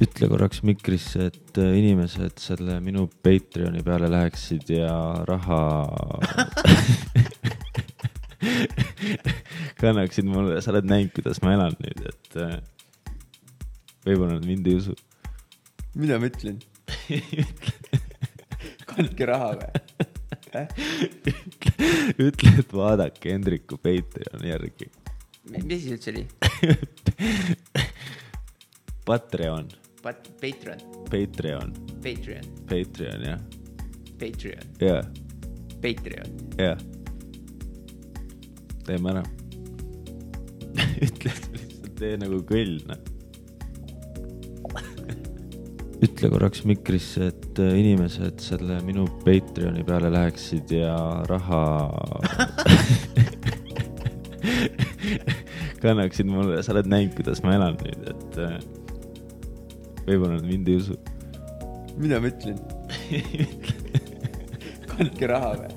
ütle korraks mikrisse, et äh, inimesed selle minu Patreoni peale läheksid ja raha kannaksid mulle, sa oled näinud, kuidas ma elan nüüd, et äh, võib-olla nad mind ei usu. mida ma ütlen kandke raha või? ütle, et vaadake Hendriku Patreoni järgi. mis asi üldse oli? Patreon, Pat-, Patreon, Patreon, Patreon, Patreon jah, Patreon, ja, Patreon. ja. teeme ära. ütle lihtsalt, tee nagu kõll, noh. ütle korraks mikrisse, et äh, inimesed selle minu Patreoni peale läheksid ja raha kannaksid mulle, sa oled näinud, kuidas ma elan nüüd, et äh, võib-olla nad mind ei usu. mida ma ütlen kandke raha või?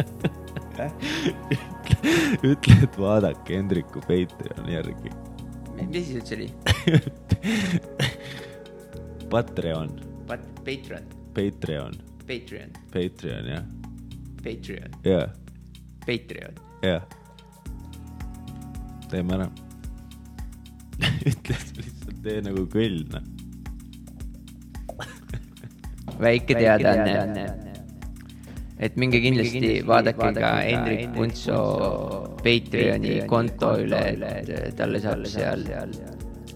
ütle, et vaadake Hendriku Patreoni järgi. mis asi üldse oli? Patreon, Pat-, Patreon, Patreon, Patreon, Patreon jah, Patreon, ja, Patreon. ja. teeme ära. ütle lihtsalt, tee nagu kõll, noh. Väike teadaanne. et minge kindlasti vaadake ka Hendrik Puntso Patreoni konto üle, et talle saab seal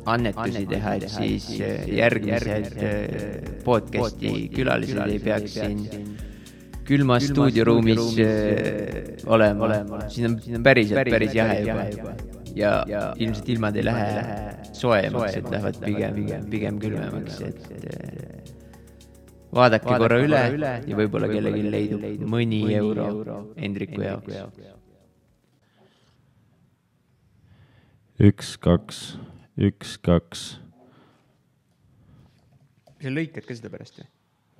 annetusi teha, et siis järgmised äh, podcast'i külalised ei peaks siin külmas stuudioruumis äh, olema, siin on, siin on päriselt päris jahe juba. ja, ja ilmselt ilmad ei lähe soojemaks, et lähevad pigem, pigem külmemaks, et äh, vaadake korra üle ja võib-olla kellelgi leidub mõni euro Hendriku jaoks. üks, kaks, üks, kaks. sa lõikad ka seda pärast või?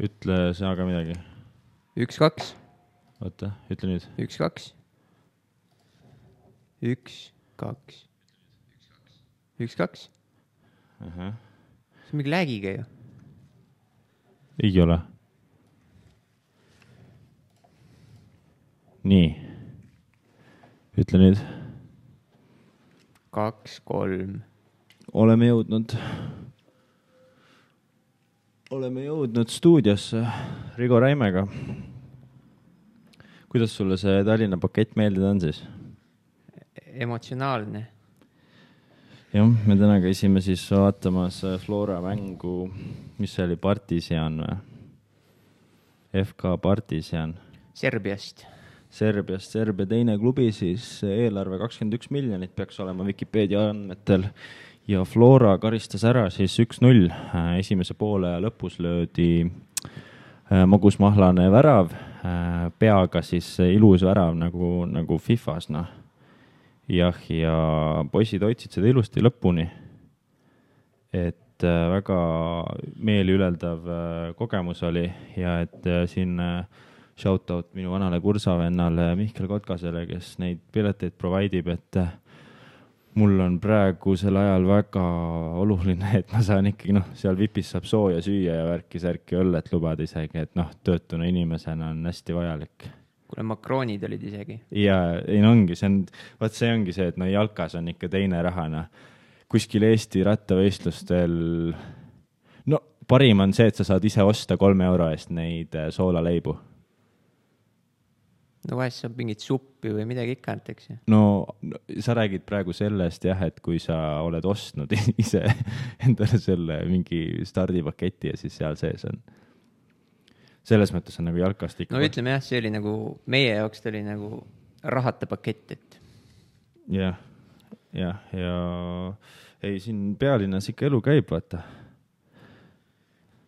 ütle sina ka midagi. üks, kaks, oota, ütle nüüd. üks, kaks. üks, kaks. üks, kaks. see on mingi läägiga ju. Ei ole. nii. ütle nüüd. kaks, kolm. oleme jõudnud. oleme jõudnud stuudiosse Rigo Räimega. kuidas sulle see Tallinna pakett meeldinud on siis? emotsionaalne. Jah, me täna käisime siis vaatamas Flora mängu, mis see oli, Partisan või? FK Partisan. Serbiast. Serbiast, Serbia teine klubi siis, eelarve kakskümmend üks miljonit peaks olema Vikipeedia andmetel. ja Flora karistas ära siis üks-null, esimese poole lõpus löödi äh, magusmahlane värav, peaga siis ilus värav nagu, nagu Fifas, noh. Jah, ja poisid hoidsid seda ilusti lõpuni. et äh, väga meeliülendav äh, kogemus oli ja et siin shout out minu vanale kursavennale Mihkel Kotkasele, kes neid pileteid provide ib, et äh, mul on praegusel ajal väga oluline, et ma saan ikkagi noh, seal VIPis saab sooja süüa ja värki-särki, õllet lubada isegi, et noh, töötuna inimesena on hästi vajalik. Kuule, makroonid olid isegi. ja ei no ongi, see on, vot see ongi see, et no jalkas on ikka teine raha, noh. kuskil Eesti rattavõistlustel, no parim on see, et sa saad ise osta kolme euro eest neid äh, soolaleibu no vahest saab mingit suppi või midagi ikka antakse. no sa räägid praegu sellest jah, et kui sa oled ostnud ise endale selle mingi stardipaketi ja siis seal sees on. Selles mõttes on nagu jalkast ikka. no ütleme jah, see oli nagu meie jaoks ta oli nagu rahata pakett, et. jah, jah, ja ei, siin pealinnas ikka elu käib, vaata.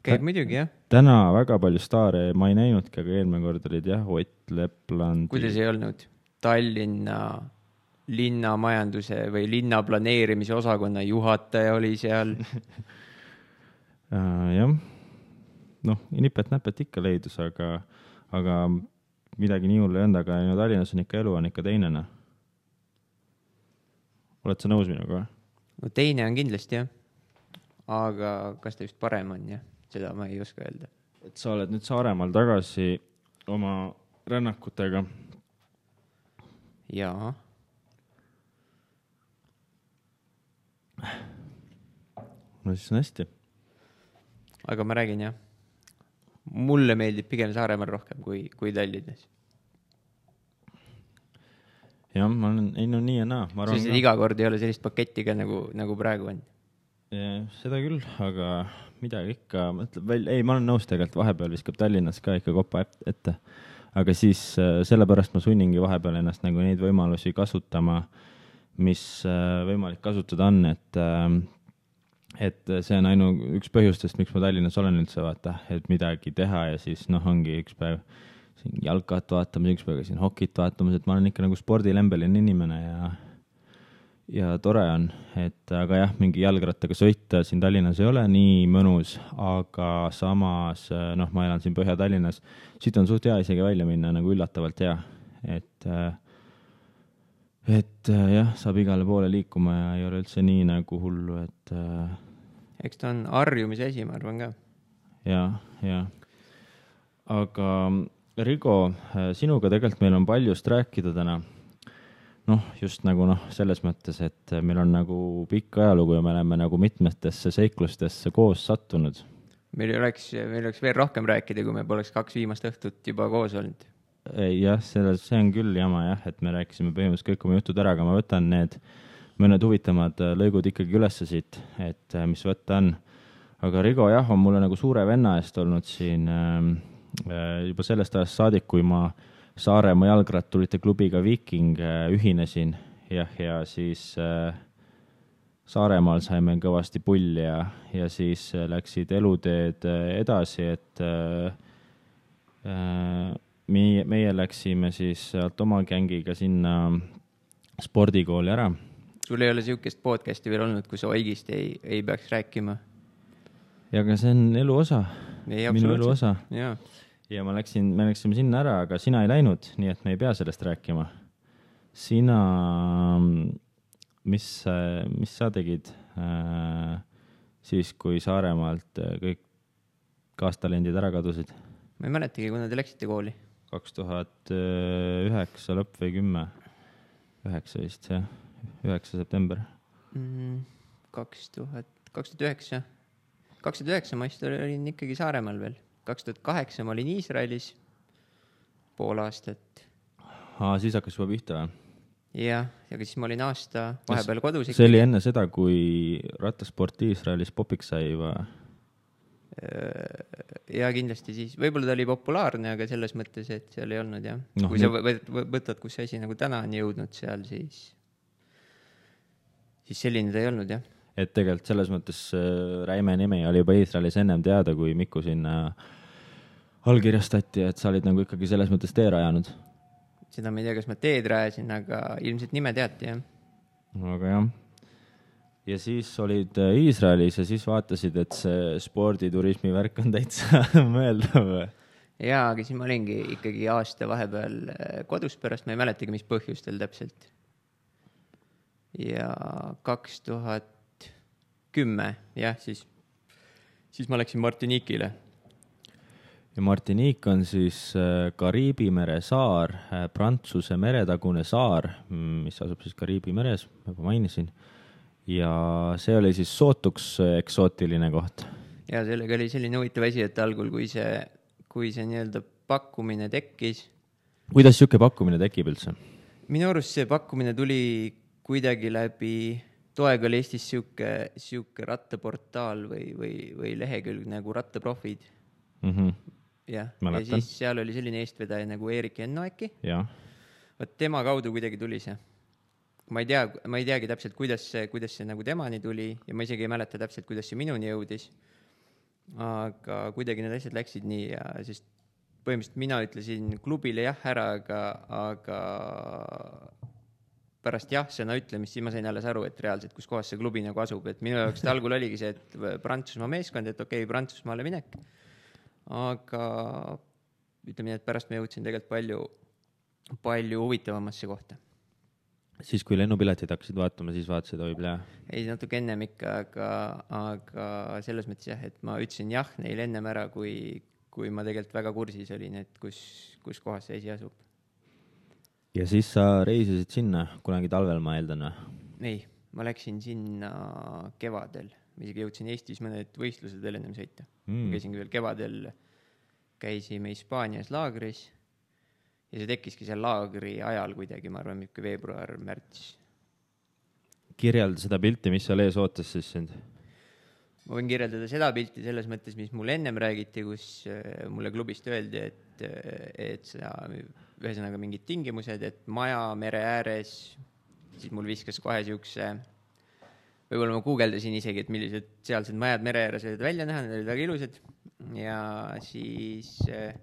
käib muidugi jah. täna väga palju staare ma ei näinudki, aga eelmine kord olid jah, Ott Lepland. kuidas ei olnud? Tallinna linnamajanduse või linnaplaneerimise osakonna juhataja oli seal jah, noh, nipet-näpet ikka leidus, aga, aga midagi nii hullu ei olnud, aga no Tallinnas on ikka elu on ikka teine, noh. oled sa nõus minuga või? no teine on kindlasti jah. aga kas ta just parem on, jah, seda ma ei oska öelda. et sa oled nüüd Saaremaal tagasi oma rännakutega. jaa. no siis on hästi. aga ma räägin jah, mulle meeldib pigem Saaremaal rohkem kui, kui Tallinnas. jah, ma olen, ei no nii ja naa, ma arvan iga kord ei ole sellist paketti ka nagu, nagu praegu on. seda küll, aga midagi ikka, mõtleb välja, ei, ma olen nõus tegelikult, vahepeal viskab Tallinnas ka ikka kopa ette. aga siis äh, sellepärast ma sunningi vahepeal ennast nagu neid võimalusi kasutama, mis äh, võimalik kasutada on, et äh, et see on ainu-, üks põhjustest, miks ma Tallinnas olen üldse, vaata, et midagi teha ja siis noh, ongi üks päev siin jalkat vaatamas, üks päev käisin hokit vaatamas, et ma olen ikka nagu spordilembeline inimene ja ja tore on, et aga jah, mingi jalgrattaga sõita siin Tallinnas ei ole nii mõnus, aga samas noh, ma elan siin Põhja-Tallinnas, siit on suht hea isegi välja minna, nagu üllatavalt hea, et et jah, saab igale poole liikuma ja ei ole üldse nii nagu hullu, et eks ta on harjumise asi, ma arvan ka. ja, ja. aga Rigo, sinuga tegelikult meil on paljust rääkida täna. noh, just nagu noh, selles mõttes, et meil on nagu pikk ajalugu ja me oleme nagu mitmetesse seiklustesse koos sattunud. meil oleks, meil oleks veel rohkem rääkida, kui me poleks kaks viimast õhtut juba koos olnud. Jah, selles, see on küll jama jah, et me rääkisime põhimõtteliselt kõik oma jutud ära, aga ma võtan need mõned huvitavad lõigud ikkagi ülesse siit, et mis võtta on. aga Rigo jah, on mulle nagu suure venna eest olnud siin äh, juba sellest ajast saadik, kui ma Saaremaa jalgratturite klubiga Viking äh, ühinesin, jah, ja siis äh, Saaremaal saime kõvasti pulli ja, ja siis läksid eluteed edasi, et meie, meie läksime siis sealt oma gängiga sinna spordikooli ära sul ei ole niisugust podcast'i veel olnud, kus Oigist ei, ei peaks rääkima? ja, aga see on elu osa, minu elu osa. ja, ma läksin, me läksime sinna ära, aga sina ei läinud, nii et me ei pea sellest rääkima. sina, mis, mis sa tegid äh, siis, kui Saaremaalt kõik kaastalendid ära kadusid? ma ei mäletagi, kuna te läksite kooli. Kaks tuhat üheksa lõpp või kümme? üheksa vist, jah üheksa september. Mm, kaks tuhat, kaks tuhat üheksa, kaks tuhat üheksa ma vist olin ikkagi Saaremaal veel, kaks tuhat kaheksa ma olin Iisraelis pool aastat. aa, siis hakkas juba pihta või? jah, aga siis ma olin aasta vahepeal kodus. see oli enne seda, kui rattasport Iisraelis popiks sai juba? Ja kindlasti siis, võib-olla ta oli populaarne, aga selles mõttes, et seal ei olnud jah no,. kui sa võtad, kus see asi nagu täna on jõudnud seal, siis siis selline ta ei olnud, jah. et tegelikult selles mõttes äh, Räime nimi oli juba Iisraelis ennem teada, kui Miku sinna allkirjastati, et sa olid nagu ikkagi selles mõttes tee rajanud. seda ma ei tea, kas ma teed rajasin, aga ilmselt nime teati, jah. aga jah. Ja siis olid äh, Iisraelis ja siis vaatasid, et see sporditurismi värk on täitsa mõeldav jaa, aga siis ma olingi ikkagi aasta vahepeal äh, kodus pärast, ma ei mäletagi, mis põhjustel täpselt ja kaks tuhat kümme, jah, siis, siis ma läksin Martinique'ile. ja Martinique on siis äh, Kariibi mere saar, Prantsuse meretagune saar, mm, mis asub siis Kariibi meres, ma juba mainisin. Ja see oli siis sootuks eksootiline koht. ja sellega oli selline huvitav asi, et algul, kui see, kui see nii-öelda pakkumine tekkis. kuidas niisugune pakkumine tekib üldse? minu arust see pakkumine tuli kuidagi läbi, toega oli Eestis sihuke, sihuke rattaportaal või, või, või lehekülg nagu Rattaprofid mm. -hmm. jah, ja siis seal oli selline eestvedaja nagu Eerik Enno äkki. vot tema kaudu kuidagi tuli see. Ma ei tea, ma ei teagi täpselt, kuidas see, kuidas see nagu temani tuli ja ma isegi ei mäleta täpselt, kuidas see minuni jõudis. aga kuidagi need asjad läksid nii ja sest põhimõtteliselt mina ütlesin klubile jah ära, aga, aga pärast jah-sõna ütlemist, siis ma sain alles aru, et reaalselt, kus kohas see klubi nagu asub, et minu jaoks algul oligi see, et Prantsusmaa meeskond, et okei okay,, Prantsusmaale minek. aga ütleme nii, et pärast ma jõudsin tegelikult palju, palju huvitavamasse kohta. siis, kui lennupiletid hakkasid vaatama, siis vaatasid, oi plee. ei, natuke ennem ikka, aga, aga selles mõttes jah, et ma ütlesin jah neile ennem ära, kui, kui ma tegelikult väga kursis olin, et kus, kus kohas see asi asub. ja siis sa reisisid sinna kunagi talvel, ma eeldan või? ei, ma läksin sinna kevadel, ma isegi jõudsin Eestis mõned võistlused veel ennem sõita mm.. käisingi veel kevadel, käisime Hispaanias laagris ja see tekkiski seal laagri ajal kuidagi, ma arvan, niisugune veebruar-märts kirjelda seda pilti, mis seal ees ootas siis sind. ma võin kirjeldada seda pilti selles mõttes, mis mulle ennem räägiti, kus äh, mulle klubist öeldi, et, et sa, ühesõnaga mingid tingimused, et maja mere ääres, siis mul viskas kohe siukse, võib-olla ma guugeldasin isegi, et millised sealsed majad mere ääres võivad välja näha, need olid väga ilusad ja siis äh,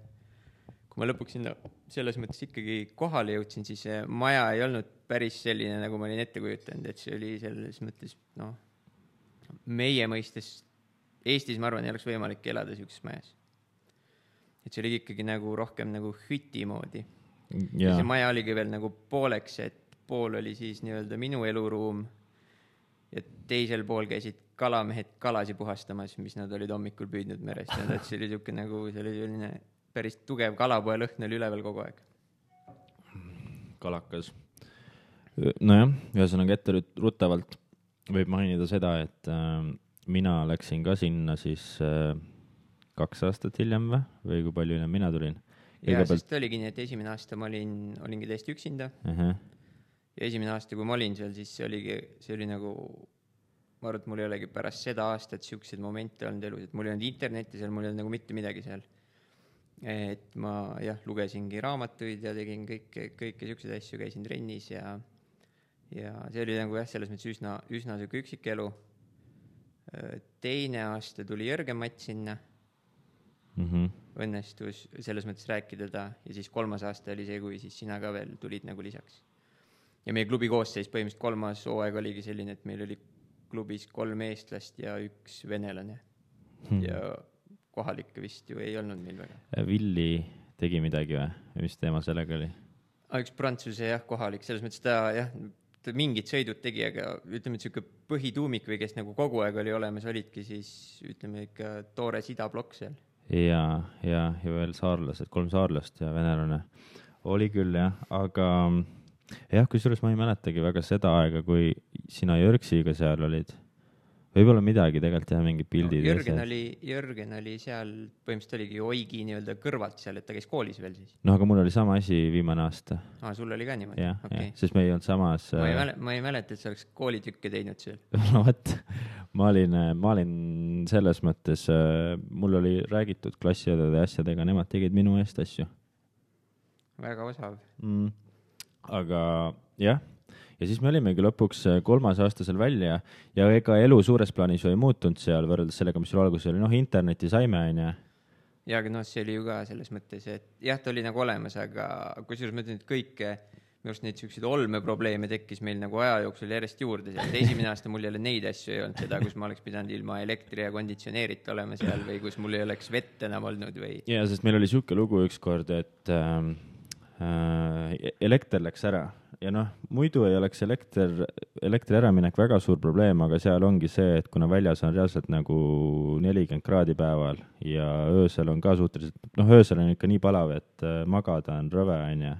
kui ma lõpuks sinna selles mõttes ikkagi kohale jõudsin, siis maja ei olnud päris selline, nagu ma olin ette kujutanud, et see oli selles mõttes noh, meie mõistes Eestis, ma arvan, ei oleks võimalik elada siukses majas. et see oli ikkagi nagu rohkem nagu hüti moodi. ja see maja oligi veel nagu pooleks, et pool oli siis nii-öelda minu eluruum ja teisel pool käisid kalamehed kalasi puhastamas, mis nad olid hommikul püüdnud merest ja et see oli siuke nagu, see oli selline päris tugev kalapoe lõhn oli üleval kogu aeg. kalakas. nojah, ühesõnaga etteruttavalt võib mainida seda, et äh, mina läksin ka sinna siis äh, kaks aastat hiljem või, või kui palju hiljem mina tulin. ja sest oligi nii, et esimene aasta ma olin, olingi täiesti üksinda uh. ja esimene aasta, kui ma olin seal, siis see oligi, see oli nagu, ma arvan, et mul ei olegi pärast seda aastat siukseid momente olnud elus, et mul ei olnud internetti seal, mul ei olnud nagu mitte midagi seal. Et ma jah, lugesingi raamatuid ja tegin kõike, kõike siukseid asju, käisin trennis ja, ja see oli nagu jah, selles mõttes üsna, üsna sihuke üksik elu. teine aasta tuli Jörgen Mats sinna, -huh. õnnestus selles mõttes rääkida ta ja siis kolmas aasta oli see, kui siis sina ka veel tulid nagu lisaks. ja meie klubi koosseis põhimõtteliselt kolmas hooaeg oligi selline, et meil oli klubis kolm eestlast ja üks venelane Hmm. ja kohalikke vist ju ei olnud meil väga. Villi tegi midagi või, mis teema sellega oli? üks prantsuse jah, kohalik, selles mõttes ta jah, ta mingid sõidud tegi, aga ütleme, et sihuke põhituumik või kes nagu kogu aeg oli olemas, olidki siis ütleme ikka toores idablokk seal. ja, ja, ja veel saarlased, kolm saarlast ja venelane. oli küll jah, aga jah, kusjuures ma ei mäletagi väga seda aega, kui sina Jörgsiga seal olid. Võib-olla midagi tegelikult jah, mingid pildid no, see- oli, Jörgen oli seal, põhimõtteliselt oligi Oigi nii-öelda kõrvalt seal, et ta käis koolis veel siis. noh, aga mul oli sama asi viimane aasta, aa, sul oli ka niimoodi? jah, jah, sest me ei olnud samas. ma ei mäleta, ma ei mäleta, et sa oleks koolitükke teinud seal. no vot, ma olin, ma olin selles mõttes, mul oli räägitud klassiõdede asjadega, nemad tegid minu eest asju väga osav. mm.. aga jah, ja siis me olimegi lõpuks äh, kolmas aasta seal välja. Ja ega elu suures plaanis ju ei muutunud seal võrreldes sellega, mis sul alguses oli, noh, internetti saime, onju. ja aga noh, see oli ju ka selles mõttes, et jah, ta oli nagu olemas, aga kusjuures ma ütlen, et kõike, minu arust neid siukseid olmeprobleeme tekkis meil nagu aja jooksul järjest juurde seal, esimene aasta mul jälle neid asju ei olnud, seda, kus ma oleks pidanud ilma elektri ja konditsioneerita olema seal või kus mul ei oleks vett enam olnud või ja sest meil oli sihuke lugu ükskord, et ähm, äh, elekter läks ära ja noh, muidu ei oleks elekter, elektri äraminek väga suur probleem, aga seal ongi see, et kuna väljas on reaalselt nagu nelikümmend kraadi päeval ja öösel on ka suhteliselt, noh, öösel on ikka nii palav, et äh, magada on rõve, onju.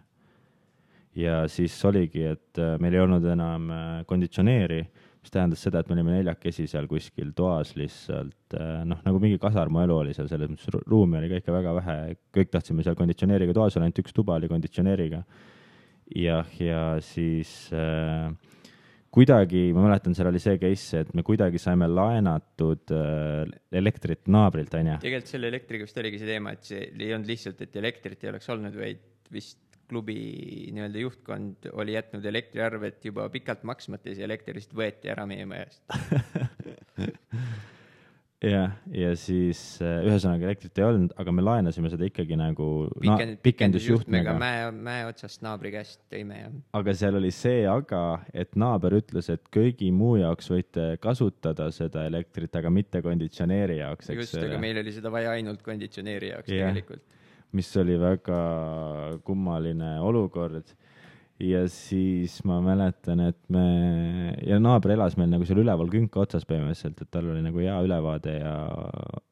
ja siis oligi, et äh, meil ei olnud enam äh, konditsioneeri, mis tähendas seda, et me olime neljakesi seal kuskil toas lihtsalt, noh, nagu mingi kasarmu elu oli seal, selles mõttes ru- ruumi oli ka ikka väga vähe, kõik tahtsime seal konditsioneeriga toas olla, ainult üks tuba oli konditsioneeriga. jah, ja siis äh, kuidagi, ma mäletan, seal oli see case, et me kuidagi saime laenatud äh, elektrit naabrilt, onju. tegelikult selle elektriga vist oligi see teema, et see ei olnud lihtsalt, et elektrit ei oleks olnud, vaid vist klubi nii-öelda juhtkond oli jätnud elektriarvet juba pikalt maksmata ja see elekter lihtsalt võeti ära meie majast. jah, ja siis äh, ühesõnaga elektrit ei olnud, aga me laenasime seda ikkagi nagu na- pikend-, pikendusjuhtmega. mäe, mäe otsast naabri käest tõime ja aga seal oli see aga, et naaber ütles, et köögi muu jaoks võite kasutada seda elektrit, aga mitte konditsioneeri jaoks, eks just, aga meil oli seda vaja ainult konditsioneeri jaoks Jah. tegelikult. mis oli väga kummaline olukord. Ja siis ma mäletan, et me ja naaber elas meil nagu seal üleval künka otsas põhimõtteliselt, et tal oli nagu hea ülevaade ja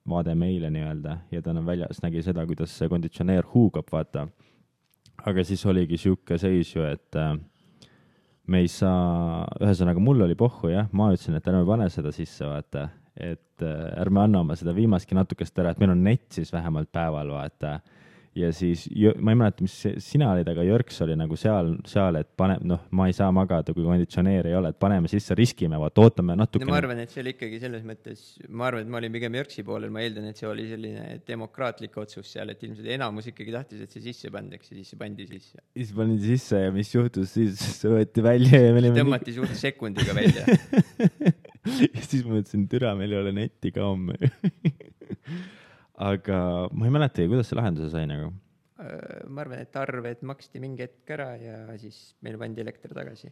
vaade meile nii-öelda. Ja ta väljas, nägi seda, kuidas see konditsioneer huugab, vaata. aga siis oligi sihuke seis ju, et äh, me ei saa, ühesõnaga mul oli pohhu jah, ma ütlesin, et ärme pane seda sisse, vaata, et äh, ärme anna oma seda viimastki natukest ära, et meil on net siis vähemalt päeval, vaata ja siis ma ei mäleta, mis sina olid, aga Jörgs oli nagu seal, seal, et pane, noh, ma ei saa magada, kui konditsioneeri ei ole, et paneme sisse, riskime, vaata, ootame natuke no,. ma arvan, et see oli ikkagi selles mõttes, ma arvan, et ma olin pigem Jörgsi poolel, ma eeldan, et see oli selline demokraatlik otsus seal, et ilmselt enamus ikkagi tahtis, et see sisse pandaks ja siis see pandi sisse. siis pandi sisse ja mis juhtus siis, see võeti välja ja me olime. tõmmati nii... suht sekundiga välja ja siis ma mõtlesin, türa, meil ei ole netti ka homme aga ma ei mäletagi, kuidas see lahenduse sai nagu? Äh, ma arvan, et arved maksti mingi hetk ära ja siis meile pandi elekter tagasi.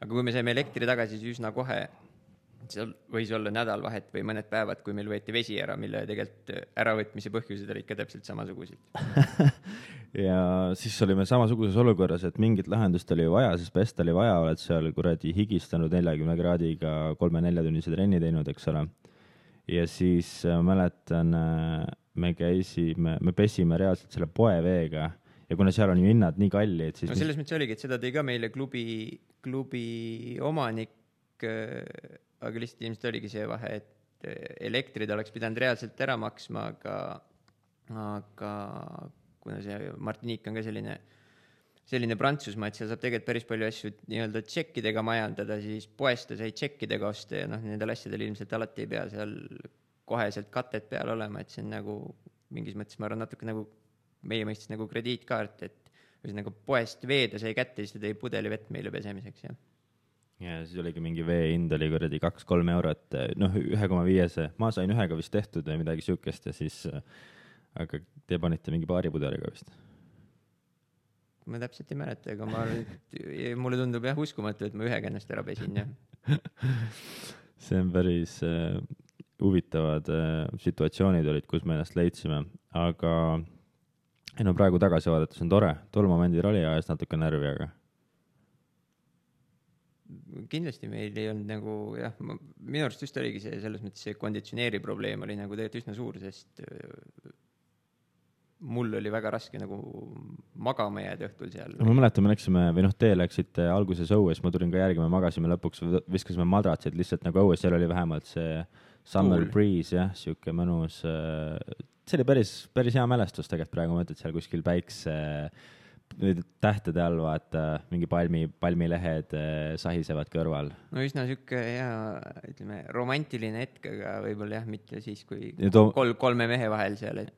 aga kui me saime elektri tagasi, siis üsna kohe, seal võis olla nädal vahet või mõned päevad, kui meil võeti vesi ära, mille tegelikult äravõtmise põhjused olid ka täpselt samasugused ja siis olime samasuguses olukorras, et mingit lahendust oli vaja, sest pesta oli vaja, oled seal kuradi higistanud neljakümne kraadiga kolme-neljatunnise trenni teinud, eks ole ja siis äh, mäletan, äh, me käisime, me pesime reaalselt selle poeveega ja kuna seal on ju hinnad nii kallid, siis no selles mõttes oligi, et seda tõi ka meile klubi, klubi omanik, äh, aga lihtsalt ilmselt oligi see vahe, et elektri ta oleks pidanud reaalselt ära maksma, aga, aga kuna see Martinique on ka selline äh, selline Prantsusmaa, et seal saab tegelikult päris palju asju nii-öelda tšekkidega majandada, siis poest ta sai tšekkidega osta ja noh, nendel asjadel ilmselt alati ei pea seal koheselt katet peal olema, et see on nagu mingis mõttes, ma arvan, natuke nagu meie mõistes nagu krediitkaart, et ühesõnaga poest vee ta sai kätte, siis ta tõi pudeli vett meile pesemiseks, jah. Ja siis oligi mingi vee hind oli kuradi kaks-kolm eurot, noh, ühe koma viiese, ma sain ühega vist tehtud või midagi siukest ja siis, aga te panite mingi paari pudeliga vist ma täpselt ei mäleta, aga ma, mulle tundub jah uskumatu, et ma ühega ennast ära pesin, jah. See on päris äh, huvitavad äh, situatsioonid olid, kus me ennast leidsime, aga ei no praegu tagasi vaadates on tore, tol momendil oli ajas natuke närvi, aga kindlasti meil ei olnud nagu jah, minu arust just oligi see selles mõttes see konditsioneeri probleem oli nagu tegelikult üsna suur, sest mul oli väga raske nagu magama jääda õhtul seal. ma mäletan, me läksime või noh, teie läksite alguses õue, siis ma tulin ka järgi, me magasime lõpuks, viskasime madratsid lihtsalt nagu õues, seal oli vähemalt see summer cool. breeze jah, sihuke mõnus. Äh, see oli päris, päris hea mälestus tegelikult praegu mõtled seal kuskil päikse äh, tähtede all vaata mingi palmi, palmilehed eh, sahisevad kõrval. no üsna sihuke hea, ütleme romantiline hetk, aga võib-olla jah, mitte siis, kui too... kolm, kolme mehe vahel seal, et.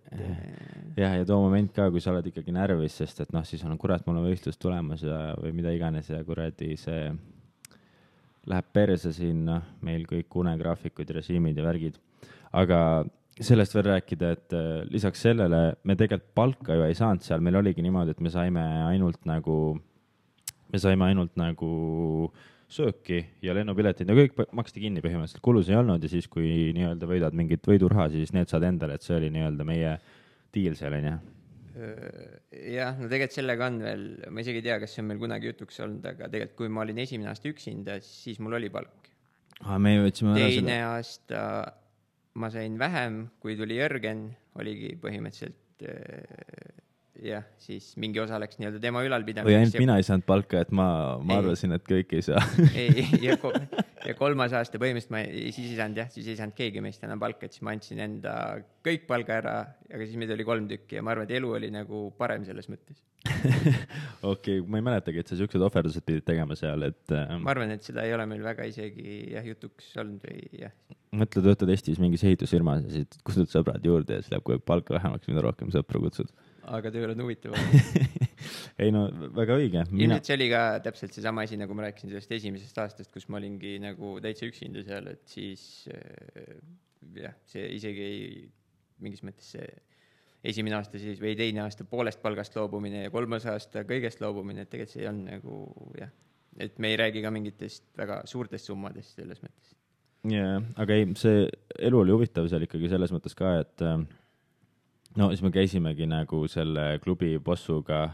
jah, ja too moment ka, kui sa oled ikkagi närvis, sest et noh, siis on kurat, mul on võistlus tulemas ja, või mida iganes ja kuradi see läheb perse siin, noh, meil kõik unegraafikud, režiimid ja värgid. aga sellest veel rääkida, et äh, lisaks sellele me tegelikult palka ju ei saanud seal, meil oligi niimoodi, et me saime ainult nagu, me saime ainult nagu sööki ja lennupiletid, no kõik maksti kinni põhimõtteliselt, kulus ei olnud ja siis, kui nii-öelda võidad mingit võiduraha, siis need saad endale, et see oli nii-öelda meie diil seal, onju jah, no tegelikult sellega on veel, ma isegi ei tea, kas see on meil kunagi jutuks olnud, aga tegelikult, kui ma olin esimene aasta üksinda, siis mul oli palk. aa, me võtsime teine seda... aasta ma sain vähem, kui tuli Jörgen, oligi põhimõtteliselt äh, jah, siis mingi osa läks nii-öelda tema ülalpidamiseks. või ainult ja... mina ei saanud palka, et ma, ma ei. arvasin, et kõik ei saa ei, ja, ko ja kolmas aasta põhimõtteliselt ma siis ei saanud jah, siis ei saanud keegi meist enam palka, et siis ma andsin enda kõik palga ära, aga siis meid oli kolm tükki ja ma arvan, et elu oli nagu parem selles mõttes okei okay,, ma ei mäletagi, et sa siuksed ohverdused pidid tegema seal, et ähm.... ma arvan, et seda ei ole meil väga isegi jah jutuks olnud või jah. mõtle, töötad Eestis mingis ehitusfirmas ja siis kutsud sõbrad juurde ja siis läheb kogu aeg palka vähemaks, mida rohkem sõpru kutsud. Aga tööl on huvitavam ei no väga õige Mina.... ilmselt see oli ka täpselt seesama asi, nagu ma rääkisin sellest esimesest aastast, kus ma olingi nagu täitsa üksinda seal, et siis äh, jah, see isegi ei, mingis mõttes see esimene aasta siis või teine aasta poolest palgast loobumine ja kolmas aasta kõigest loobumine, et tegelikult see on nagu jah, et me ei räägi ka mingitest väga suurtest summadest selles mõttes. jaa, aga ei, see elu oli huvitav seal ikkagi selles mõttes ka, et äh, no siis me käisimegi nagu selle klubi bossuga.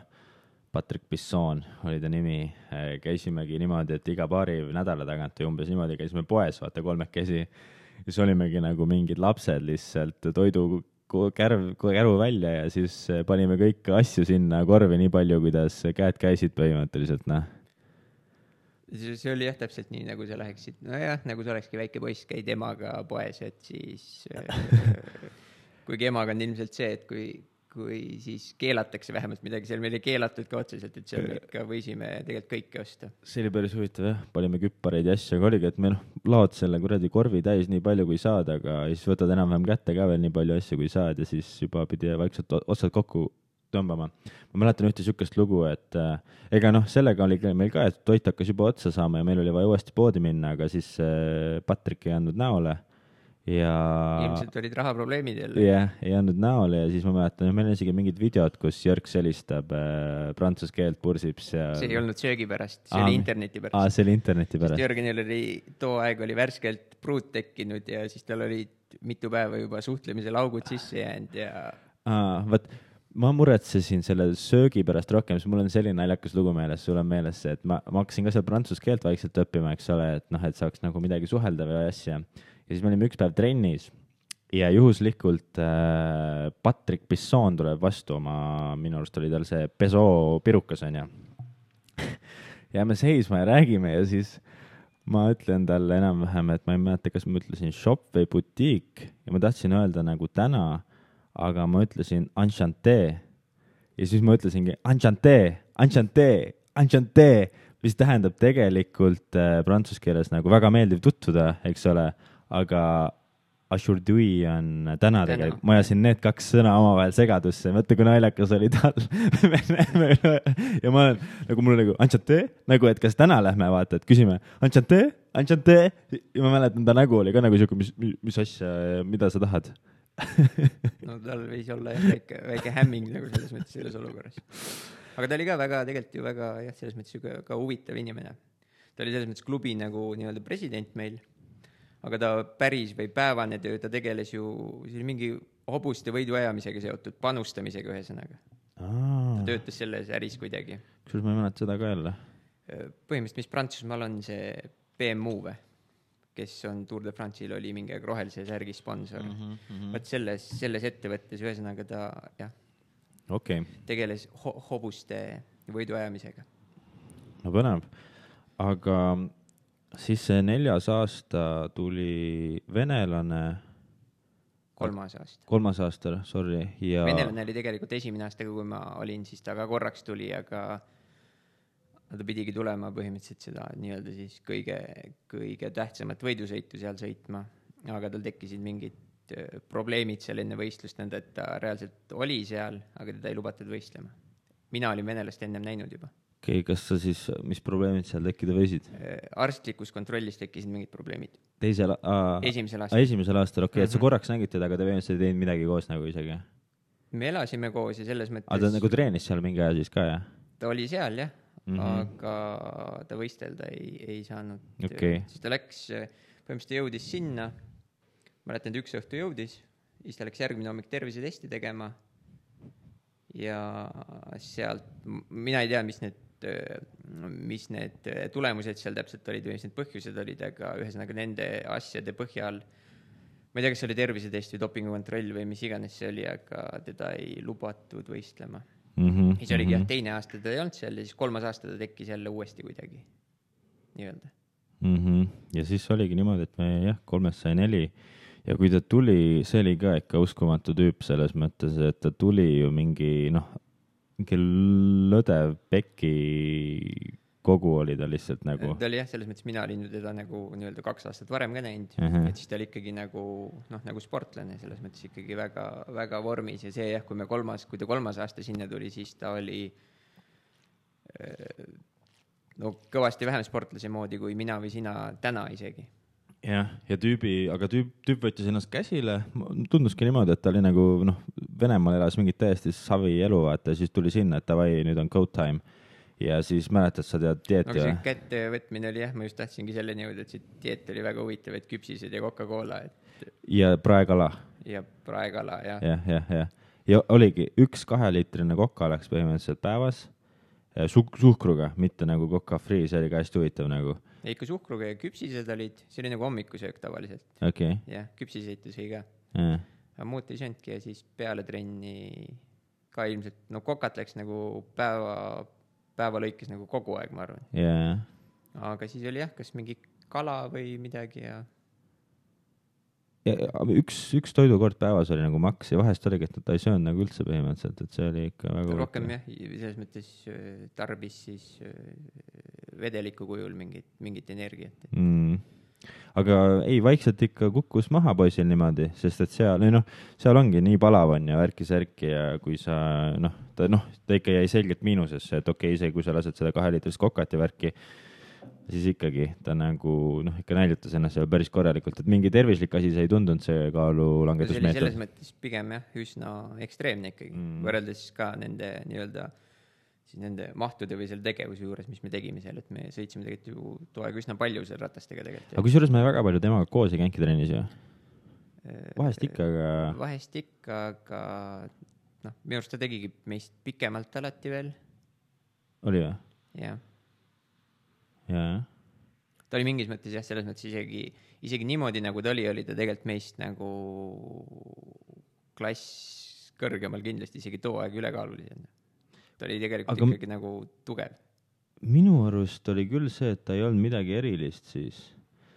Patrick Bisson oli ta nimi, käisimegi niimoodi, et iga paari nädala tagant või umbes niimoodi käisime poes, vaata kolmekesi. ja siis olimegi nagu mingid lapsed lihtsalt toidu kärv, käru välja ja siis panime kõiki asju sinna korvi nii palju, kuidas käed käisid põhimõtteliselt, noh. See oli jah, täpselt nii, nagu sa läheksid, nojah, nagu sa olekski väike poiss, käid emaga poes, et siis kuigi emaga on ilmselt see, et kui, kui siis keelatakse vähemalt midagi, seal meil ei keelatud ka otseselt, et seal ikka võisime tegelikult kõike osta. see oli päris huvitav jah, panime küppareid ja asju, aga oligi, et me noh, laod selle kuradi korvi täis nii palju, kui saad, aga siis võtad enam-vähem kätte ka veel nii palju asju, kui saad ja siis juba pidi vaikselt otsad kokku tõmbama. ma mäletan ühte niisugust lugu, et äh, ega noh, sellega oli meil ka, et toit hakkas juba otsa saama ja meil oli vaja uuesti poodi minna, aga siis äh, Patrik ei andnud näole ja. ilmselt olid rahaprobleemid jälle. jah yeah,, ei andnud näole ja siis ma mäletan, meil on isegi mingid videod, kus Jörg helistab äh, prantsuse keelt, pursib seal. see ei olnud söögi pärast, see aa, oli interneti pärast. aa, see oli interneti pärast. Jörgenil oli too aeg oli värskelt pruut tekkinud ja siis tal olid mitu päeva juba suhtlemisel augud sisse jäänud ja. aa, vot ma muretsesin selle söögi pärast rohkem, sest mul on selline naljakas lugu meeles, sul on meeles see, et ma, ma hakkasin ka seal prantsuse keelt vaikselt õppima, eks ole, et noh, et saaks nagu midagi suhelda või asja. ja siis me olime üks päev trennis ja juhuslikult äh, Patrick Bisson tuleb vastu oma, minu arust oli tal see peso pirukas onju. Jääme seisma ja räägime ja siis ma ütlen talle enam-vähem, et ma ei mäleta, kas ma ütlesin shop või butiik ja ma tahtsin öelda nagu täna aga ma ütlesin enchanté ja siis ma ütlesingi enchanté, enchanté, enchanté, mis tähendab tegelikult äh, prantsuse keeles nagu väga meeldiv tutvuda, eks ole, aga Aujourd'hui on täna tegelikult, ma ajasin need kaks sõna omavahel segadusse, mõtle kui naljakas oli tal. Ja ma olen nagu mul nagu enchanté, nagu et kas täna lähme vaata, et küsime enchanté, enchanté ja ma mäletan, ta nägu oli ka nagu siuke, mis, mis asja, mida sa tahad? No tal võis olla jah väike, väike hämming nagu selles mõttes selles olukorras. aga ta oli ka väga, tegelikult ju väga jah, selles mõttes sihuke ka huvitav inimene. ta oli selles mõttes klubi nagu nii-öelda president meil, aga ta päris või päevane töö, ta tegeles ju, oli mingi hobuste võiduajamisega seotud, panustamisega ühesõnaga. ta töötas selles äris kuidagi. kusjuures ma ei mäleta seda ka jälle. põhimõtteliselt, mis Prantsusmaal on see BMU või? kes on Tour de France'il, oli mingi aeg rohelise särgi sponsor mm. -hmm, mm -hmm. vot selles, selles ettevõttes, ühesõnaga ta jah okay., tegeles ho hobuste võiduajamisega. no põnev, aga siis see neljas aasta tuli venelane. kolmas aasta. kolmas aasta, sorry, ja. venelane oli tegelikult esimene aasta, kui ma olin, siis ta ka korraks tuli, aga ta pidigi tulema põhimõtteliselt seda nii-öelda siis kõige, kõige tähtsamat võidusõitu seal sõitma, aga tal tekkisid mingid äh, probleemid seal enne võistlust, nõnda et ta reaalselt oli seal, aga teda ei lubatud võistlema. mina olin venelast ennem näinud juba. Okei okay,, kas sa siis, mis probleemid seal tekkida võisid? Äh, arstlikus kontrollis tekkisid mingid probleemid. teisel, esimesel aastal. esimesel aastal, okei okay, mm, -hmm. et sa mhm. korraks nägid teda, aga te põhimõtteliselt ei teinud midagi koos nagu isegi? me elasime koos ja selles mõttes. aga ta nagu treenis seal mingi aja siis ka, jah? ta oli seal, jah mm, -hmm. aga ta võistelda ei, ei saanud okay.. siis ta läks, põhimõtteliselt jõudis sinna, mäletan, et üks õhtu jõudis, siis ta läks järgmine hommik tervisetesti tegema. ja sealt, mina ei tea, mis need, mis need tulemused seal täpselt olid või mis need põhjused olid, aga ühesõnaga nende asjade põhjal ma ei tea, kas see oli tervisetest või dopingukontroll või mis iganes see oli, aga teda ei lubatud võistlema mm. -hmm, siis oligi mm -hmm. jah, teine aasta ta ei olnud seal ja siis kolmas aasta ta tekkis jälle uuesti kuidagi, nii-öelda mm. -hmm. ja siis oligi niimoodi, et me jah, kolmest sai neli ja kui ta tuli, see oli ka ikka uskumatu tüüp selles mõttes, et ta tuli ju mingi noh, mingi lõdev peki kogu oli ta lihtsalt nagu. ta oli jah, selles mõttes mina olin teda nagu nii-öelda kaks aastat varem ka näinud uh, -huh. et siis ta oli ikkagi nagu noh, nagu sportlane selles mõttes ikkagi väga, väga vormis ja see jah, kui me kolmas, kui ta kolmas aasta sinna tuli, siis ta oli äh, no kõvasti vähem sportlase moodi kui mina või sina täna isegi jah, ja tüübi, aga tüüp, tüüp võttis ennast käsile, tunduski niimoodi, et ta oli nagu noh, Venemaal elas mingit täiesti savi elu, vaata, siis tuli sinna, et davai, nüüd on go time ja siis mäletad, sa tead dieeti või? see kätte võtmine oli jah, ma just tahtsingi selleni jõuda, et see dieet oli väga huvitav, et küpsised ja Coca-Cola, et. ja praekala. ja praekala, jah. jah, jah, jah. ja oligi üks kaheliitrine Coca läks põhimõtteliselt päevas su-, suhkruga, mitte nagu Coca-Free, see oli ka hästi huvitav nagu, ja ikka suhkruga ja küpsised olid, see oli nagu hommikusöök tavaliselt, okei jah, küpsiseid sõi ka. okay., aga muud ei söönudki ja siis peale trenni ka ilmselt, no kokat läks nagu päeva, päeva lõikes nagu kogu aeg, ma arvan. jaa, aga siis oli jah, kas mingi kala või midagi ja üks, üks toidukord päevas oli nagu maks ja vahest oligi, et ta ei söönud nagu üldse põhimõtteliselt, et see oli ikka väga rohkem jah, selles mõttes äh, tarbis siis äh, vedeliku kujul mingit, mingit energiat. mm.. aga ei, vaikselt ikka kukkus maha poisil niimoodi, sest et seal, ei noh, seal ongi nii palav on ja värki-särki ja kui sa noh, ta noh, ta ikka jäi selgelt miinusesse, et okei okay,, isegi kui sa lased seda kaheliitrist kokat ja värki, siis ikkagi ta nagu noh, ikka näljutas ennast seal päris korralikult, et mingi tervislik asi see ei tundunud, see oli selles kaalulangetusmeetod. mõttes pigem jah, üsna ekstreemne ikkagi Mm. võrreldes ka nende nii-öelda siis nende mahtude või selle tegevuse juures, mis me tegime seal, et me sõitsime tegelikult ju too aeg üsna palju seal ratastega aga tegelikult. kusjuures me väga palju temaga koos ei käinudki trennis ju, vahest ikka, aga vahest ikka, aga noh, minu arust ta tegigi meist pikemalt alati veel, oli või? jah. Ta oli mingis mõttes jah, selles mõttes isegi, isegi niimoodi, nagu ta oli, oli ta tegelikult meist nagu klass kõrgemal kindlasti isegi too aeg ülekaalulisem. ta oli tegelikult Aga ikkagi nagu tugev. minu arust oli küll see, et ta ei olnud midagi erilist siis,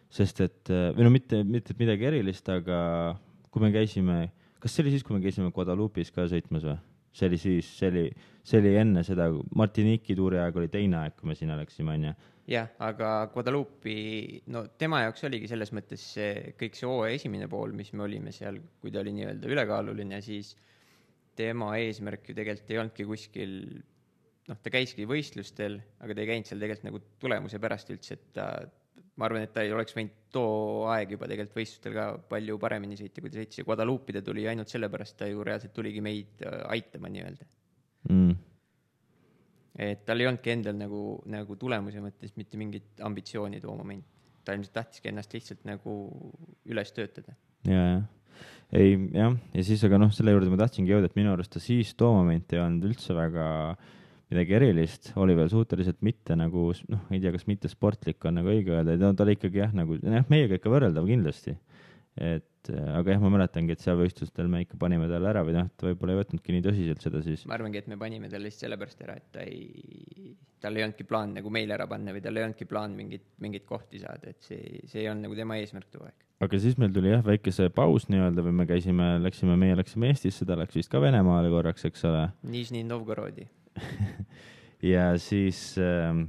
sest et või no mitte, mitte midagi erilist, aga kui me käisime, kas see oli siis, kui me käisime Guadalupis ka sõitmas või? see oli siis, see oli, see oli enne seda, Martinique'i tuuri aeg oli teine aeg, kui me sinna läksime, onju. jah, aga Guadalupe'i, no tema jaoks oligi selles mõttes see kõik see hooaja esimene pool, mis me olime seal, kui ta oli nii-öelda ülekaaluline, siis tema eesmärk ju tegelikult ei olnudki kuskil noh, ta käiski võistlustel, aga ta ei käinud seal tegelikult nagu tulemuse pärast üldse, et ta, ma arvan, et ta ei oleks võinud too aeg juba tegelikult võistlustel ka palju paremini sõita, kui ta sõitis ja Guadalupe'i ta tuli ainult sellepärast, ta ju reaalselt tuligi meid äh, aitama nii-öelda. Mm. Et tal ei olnudki endal nagu, nagu tulemuse mõttes mitte mingit ambitsiooni too moment. ta ilmselt tahtiski ennast lihtsalt nagu üles töötada. ja, ja, ei jah, ja siis aga noh, selle juurde ma tahtsingi jõuda, et minu arust ta siis too moment ei olnud üldse väga midagi erilist, oli veel suhteliselt mitte nagu noh, ei tea, kas mitte sportlik on nagu õige öelda, ta oli ikkagi jah, nagu jah, meiega ikka võrreldav kindlasti. et äh, aga jah, ma mäletangi, et seal võistlustel me ikka panime talle ära või noh, et võib-olla ei võtnudki nii tõsiselt seda siis. ma arvangi, et me panime talle lihtsalt sellepärast ära, et ta ei, tal ei olnudki plaan nagu meile ära panna või tal ei olnudki plaan mingit, mingeid kohti saada, et see, see ei olnud nagu tema eesmärk too aeg. aga siis meil tuli jah, väike see paus nii-öelda või me käisime, läksime, meie läksime Eestisse, ta läks vist ka Venemaale korraks, eks ole Nižni Novgorodi. ja siis ähm,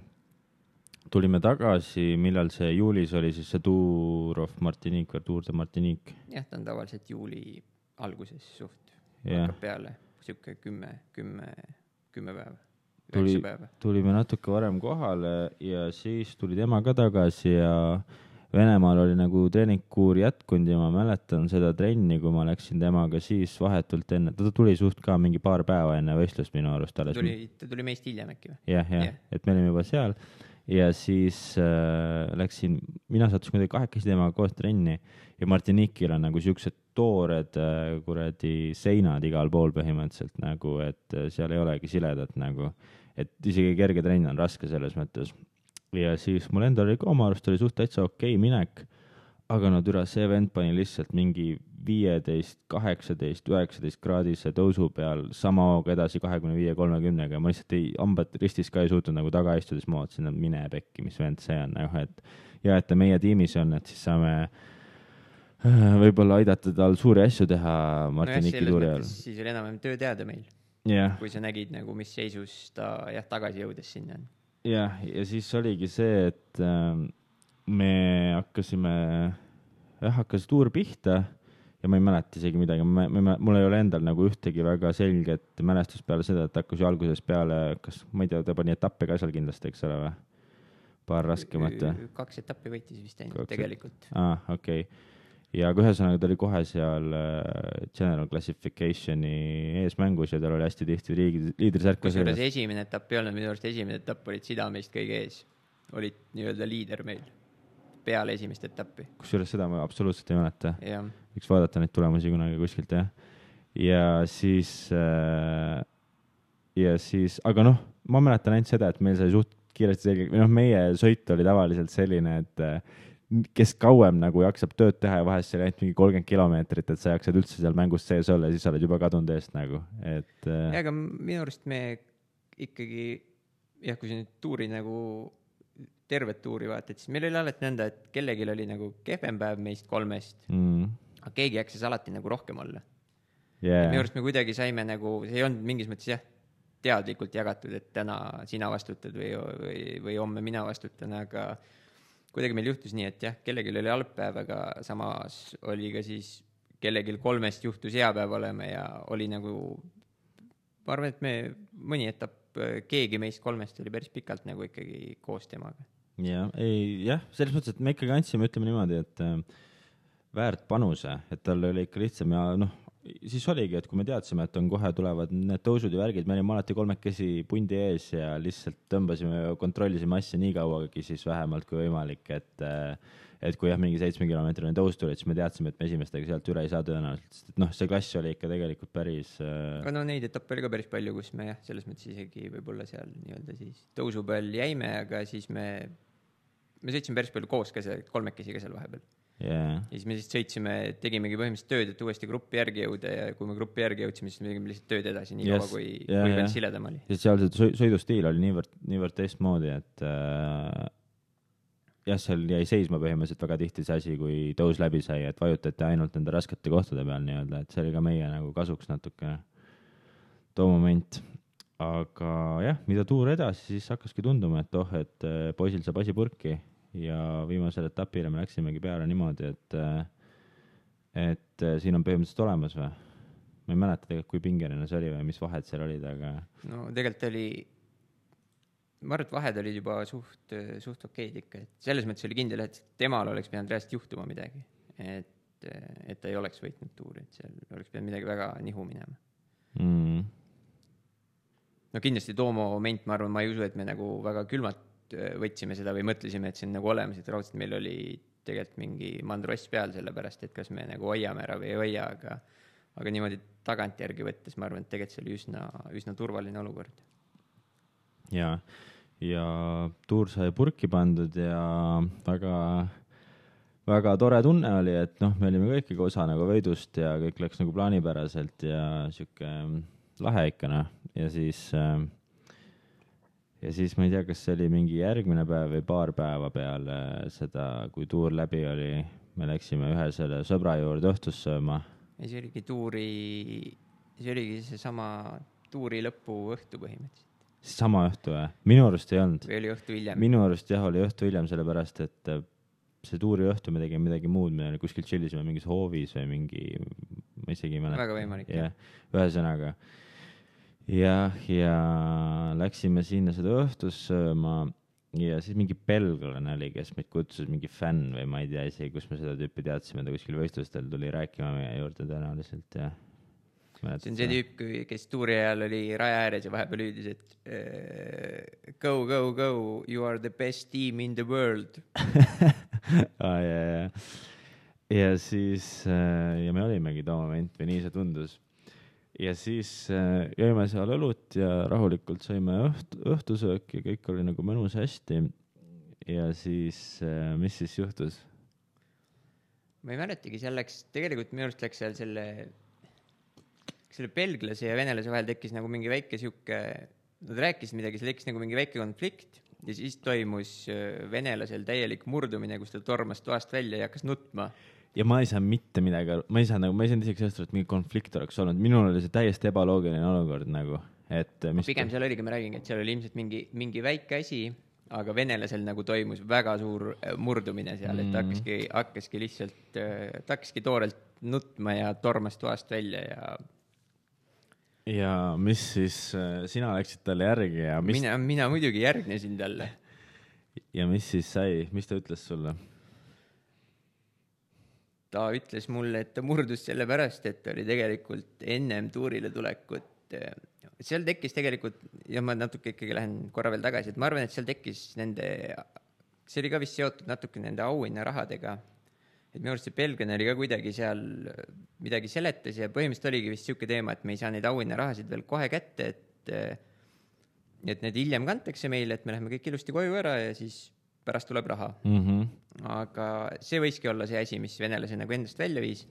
tulime tagasi, millal see juulis oli siis see Tour of Martinique või Tour de Martinique. jah, ta on tavaliselt juuli alguses suht, jah, hakkab peale, sihuke kümme, kümme, kümme päeva, üheksa päeva. tulime natuke varem kohale ja siis tuli tema ka tagasi ja Venemaal oli nagu treeningkuur jätkunud ja ma mäletan seda trenni, kui ma läksin temaga siis vahetult enne, ta tuli suht ka mingi paar päeva enne võistlust minu arust alles. tuli, ta tuli meist hiljem äkki või? jah, jah Jah., et me olime juba seal ja siis äh, läksin, mina sattusin kuidagi kahekesi temaga koos trenni ja Martinique'il on nagu siuksed toored äh, kuradi seinad igal pool põhimõtteliselt nagu, et äh, seal ei olegi siledat nagu, et isegi kerge trenn on raske selles mõttes. ja siis mul endal oli ka oma arust oli suht täitsa okei minek, aga no türa, see vend pani lihtsalt mingi viieteist, kaheksateist, üheksateist kraadise tõusu peal sama hooga edasi kahekümne viie, kolmekümnega ja ma lihtsalt ei, hambad ristis ka ei suutnud nagu taga istuda, siis ma vaatasin, et mine pekki, mis vend see on nagu, et ja et ta meie tiimis on, et siis saame äh, võib-olla aidata tal suuri asju teha Martinique'i tuuri ajal. siis oli enam-vähem töö teada meil, jah, kui sa nägid nagu, mis seisus ta jah, tagasi jõudes sinna on. jah, ja siis oligi see, et äh, me hakkasime, jah, hakkas tuur pihta ja ma ei mäleta isegi midagi, ma, ma, mul ei ole endal nagu ühtegi väga selget mälestust peale seda, et hakkas ju algusest peale, kas, ma ei tea, ta pani etappe ka seal kindlasti, eks ole või? paar raskemat või? kaks etappi võitis vist ainult tegelikult. aa, okei okay.. ja aga ühesõnaga ta oli kohe seal äh, general classification'i eesmängus ja tal oli hästi tihti riigi, liidrisärk kusjuures esimene etapp ei olnud, minu arust esimene etapp olid sida meist kõige ees. olid nii-öelda liider meil peale esimest etappi, kusjuures seda ma absoluutselt ei mäleta võiks vaadata neid tulemusi kunagi kuskilt jah. ja siis äh,, ja siis, aga noh, ma mäletan ainult seda, et meil sai suht kiiresti selge, või noh, meie sõit oli tavaliselt selline, et äh, kes kauem nagu jaksab tööd teha ja vahest seal ainult mingi kolmkümmend kilomeetrit, et sa jaksad üldse seal mängus sees olla ja siis sa oled juba kadunud eest nagu, et. jah, aga minu arust me ikkagi jah, kui sa nüüd tuuri nagu tervet tuuri vaatad, siis meil oli alati nõnda, et kellelgi oli nagu kehvem päev meist kolmest. Mm., aga keegi jaksas alati nagu rohkem olla. Yeah.. minu arust me kuidagi saime nagu, see ei olnud mingis mõttes jah, teadlikult jagatud, et täna sina vastutad või, või, või homme mina vastutan, aga kuidagi meil juhtus nii, et jah, kellelgi oli halb päev, aga samas oli ka siis kellelgi kolmest juhtus hea päev olema ja oli nagu, ma arvan, et me mõni etapp, keegi meist kolmest oli päris pikalt nagu ikkagi koos temaga jah, ei jah, selles mõttes, et me ikkagi andsime, ütleme niimoodi, et äh, väärt panuse, et tal oli ikka lihtsam ja noh, siis oligi, et kui me teadsime, et on kohe tulevad need tõusud ja värgid, me olime alati kolmekesi pundi ees ja lihtsalt tõmbasime, kontrollisime asja nii kauagi siis vähemalt kui võimalik, et äh, et kui jah, mingi seitsmekilomeetrine tõus tuli, siis me teadsime, et me esimestega sealt üle ei saa tõenäoliselt, sest et noh, see klass oli ikka tegelikult päris äh.... aga no neid etappe oli ka päris palju, kus me jah, selles mõttes isegi võib-olla seal nii-öelda siis tõusu peal jäime, aga siis me, me sõitsime päris palju koos ka seal, kolmekesi ka seal vahepeal yeah.. ja siis me siis sõitsime, tegimegi põhimõtteliselt tööd, et uuesti gruppi järgi jõuda ja kui me gruppi järgi jõudsime, siis me tegime lihtsalt tööd edasi nii yes. kaua, kui yeah,, kui veel yeah. siledam oli. sest seal see sõidustiil oli niivõrd, niivõrd teistmoodi, et äh, jah, seal jäi seisma põhimõtteliselt väga tihti see asi, kui tõus läbi sai, et vajutati ainult nende raskete kohtade peal nii-öelda, et see oli ka meie nagu kasuks natukene too moment. aga jah, mida tuur edasi, siis hakkaski tunduma, et oh, et äh, poisil saab asi purki ja viimasele etapile me läksimegi peale niimoodi, et, äh, et äh, siin on põhimõtteliselt olemas või? ma ei mäleta tegelikult, kui pingeline see oli või mis vahed seal olid, aga. no tegelikult oli ma arvan, et vahed olid juba suht, suht okeid ikka, et selles mõttes oli kindel, et temal oleks pidanud reaalselt juhtuma midagi. et, et ta ei oleks võitnud tuuri, et seal oleks pidanud midagi väga nihu minema mm.. no kindlasti too moment, ma arvan, ma ei usu, et me nagu väga külmalt võtsime seda või mõtlesime, et see on nagu olemas, et raudselt meil oli tegelikult mingi mandross peal, sellepärast et kas me nagu hoiame ära või ei hoia, aga aga niimoodi tagantjärgi võttes ma arvan, et tegelikult see oli üsna, üsna turvaline olukord. jaa ja tuur sai purki pandud ja väga, väga tore tunne oli, et noh, me olime ka ikkagi osa nagu võidust ja kõik läks nagu plaanipäraselt ja sihuke lahe ikka noh, ja siis äh, ja siis ma ei tea, kas see oli mingi järgmine päev või paar päeva peale seda, kui tuur läbi oli, me läksime ühe selle sõbra juurde õhtust sööma. ja see oligi tuuri, see oligi seesama tuuri lõpuõhtu põhimõtteliselt sama õhtu või? minu arust ei olnud. või oli õhtu hiljem? minu arust jah, oli õhtu hiljem, sellepärast et äh, see tuuri õhtu me tegime midagi muud, me kuskil tšillisime mingis hoovis või mingi, ma isegi ei mäleta. väga võimalik. jah, ühesõnaga jah, ja läksime sinna seda õhtust sööma. Ja siis mingi belglane oli, kes meid kutsus, mingi fänn või ma ei tea isegi, kus me seda tüüpi teadsime, ta kuskil võistlustel tuli rääkima meie juurde tõenäoliselt ja see on see tüüp, kes tuuri ajal oli raja ääres ja vahepeal hüüdis, et uh, go, go, go, you are the best team in the world. Ah,. ja, ja, ja siis äh, ja me olimegi too moment või nii see tundus. Ja siis äh, jõime seal õlut ja rahulikult saime õhtu, õhtusööki kõik oli nagu mõnus hästi. ja siis, mis siis juhtus? ma ei mäletagi, seal läks, tegelikult minu arust läks seal selle selle belglase ja venelase vahel tekkis nagu mingi väike sihuke, nad rääkisid midagi, seal tekkis nagu mingi väike konflikt ja siis toimus äh, venelasel täielik murdumine, kus ta tormas toast välja ja hakkas nutma ja ma ei saa mitte midagi aru, ma ei saa nagu, ma ei saanud isegi sellest aru, et mingi konflikt oleks olnud, minul oli see täiesti ebaloogiline olukord nagu, et mis pigem seal oligi, ma räägingi, et seal oli ilmselt mingi, mingi väike asi, aga venelasel nagu toimus väga suur äh, murdumine seal, et ta mm. hakkaski, hakkaski lihtsalt, äh, ta hakkaski toorelt nutma ja tormas toast välja ja ja mis siis, äh, sina läksid talle järgi ja mis mina, mina muidugi järgnesin talle. ja mis siis sai, mis ta ütles sulle? Ta ütles mulle, et ta murdus sellepärast, et oli tegelikult ennem tuurile tulekut, seal tekkis tegelikult, ja ma natuke ikkagi lähen korra veel tagasi, et ma arvan, et seal tekkis nende, see oli ka vist seotud natuke nende auhinnarahadega. Et minu arust see belglane oli ka kuidagi seal midagi seletas ja põhimõtteliselt oligi vist niisugune teema, et me ei saa neid auhinnarahasid veel kohe kätte, et et need hiljem kantakse meile, et me läheme kõik ilusti koju ära ja siis pärast tuleb raha. mm. -hmm. aga see võiski olla see asi, mis venelase nagu endast välja viis.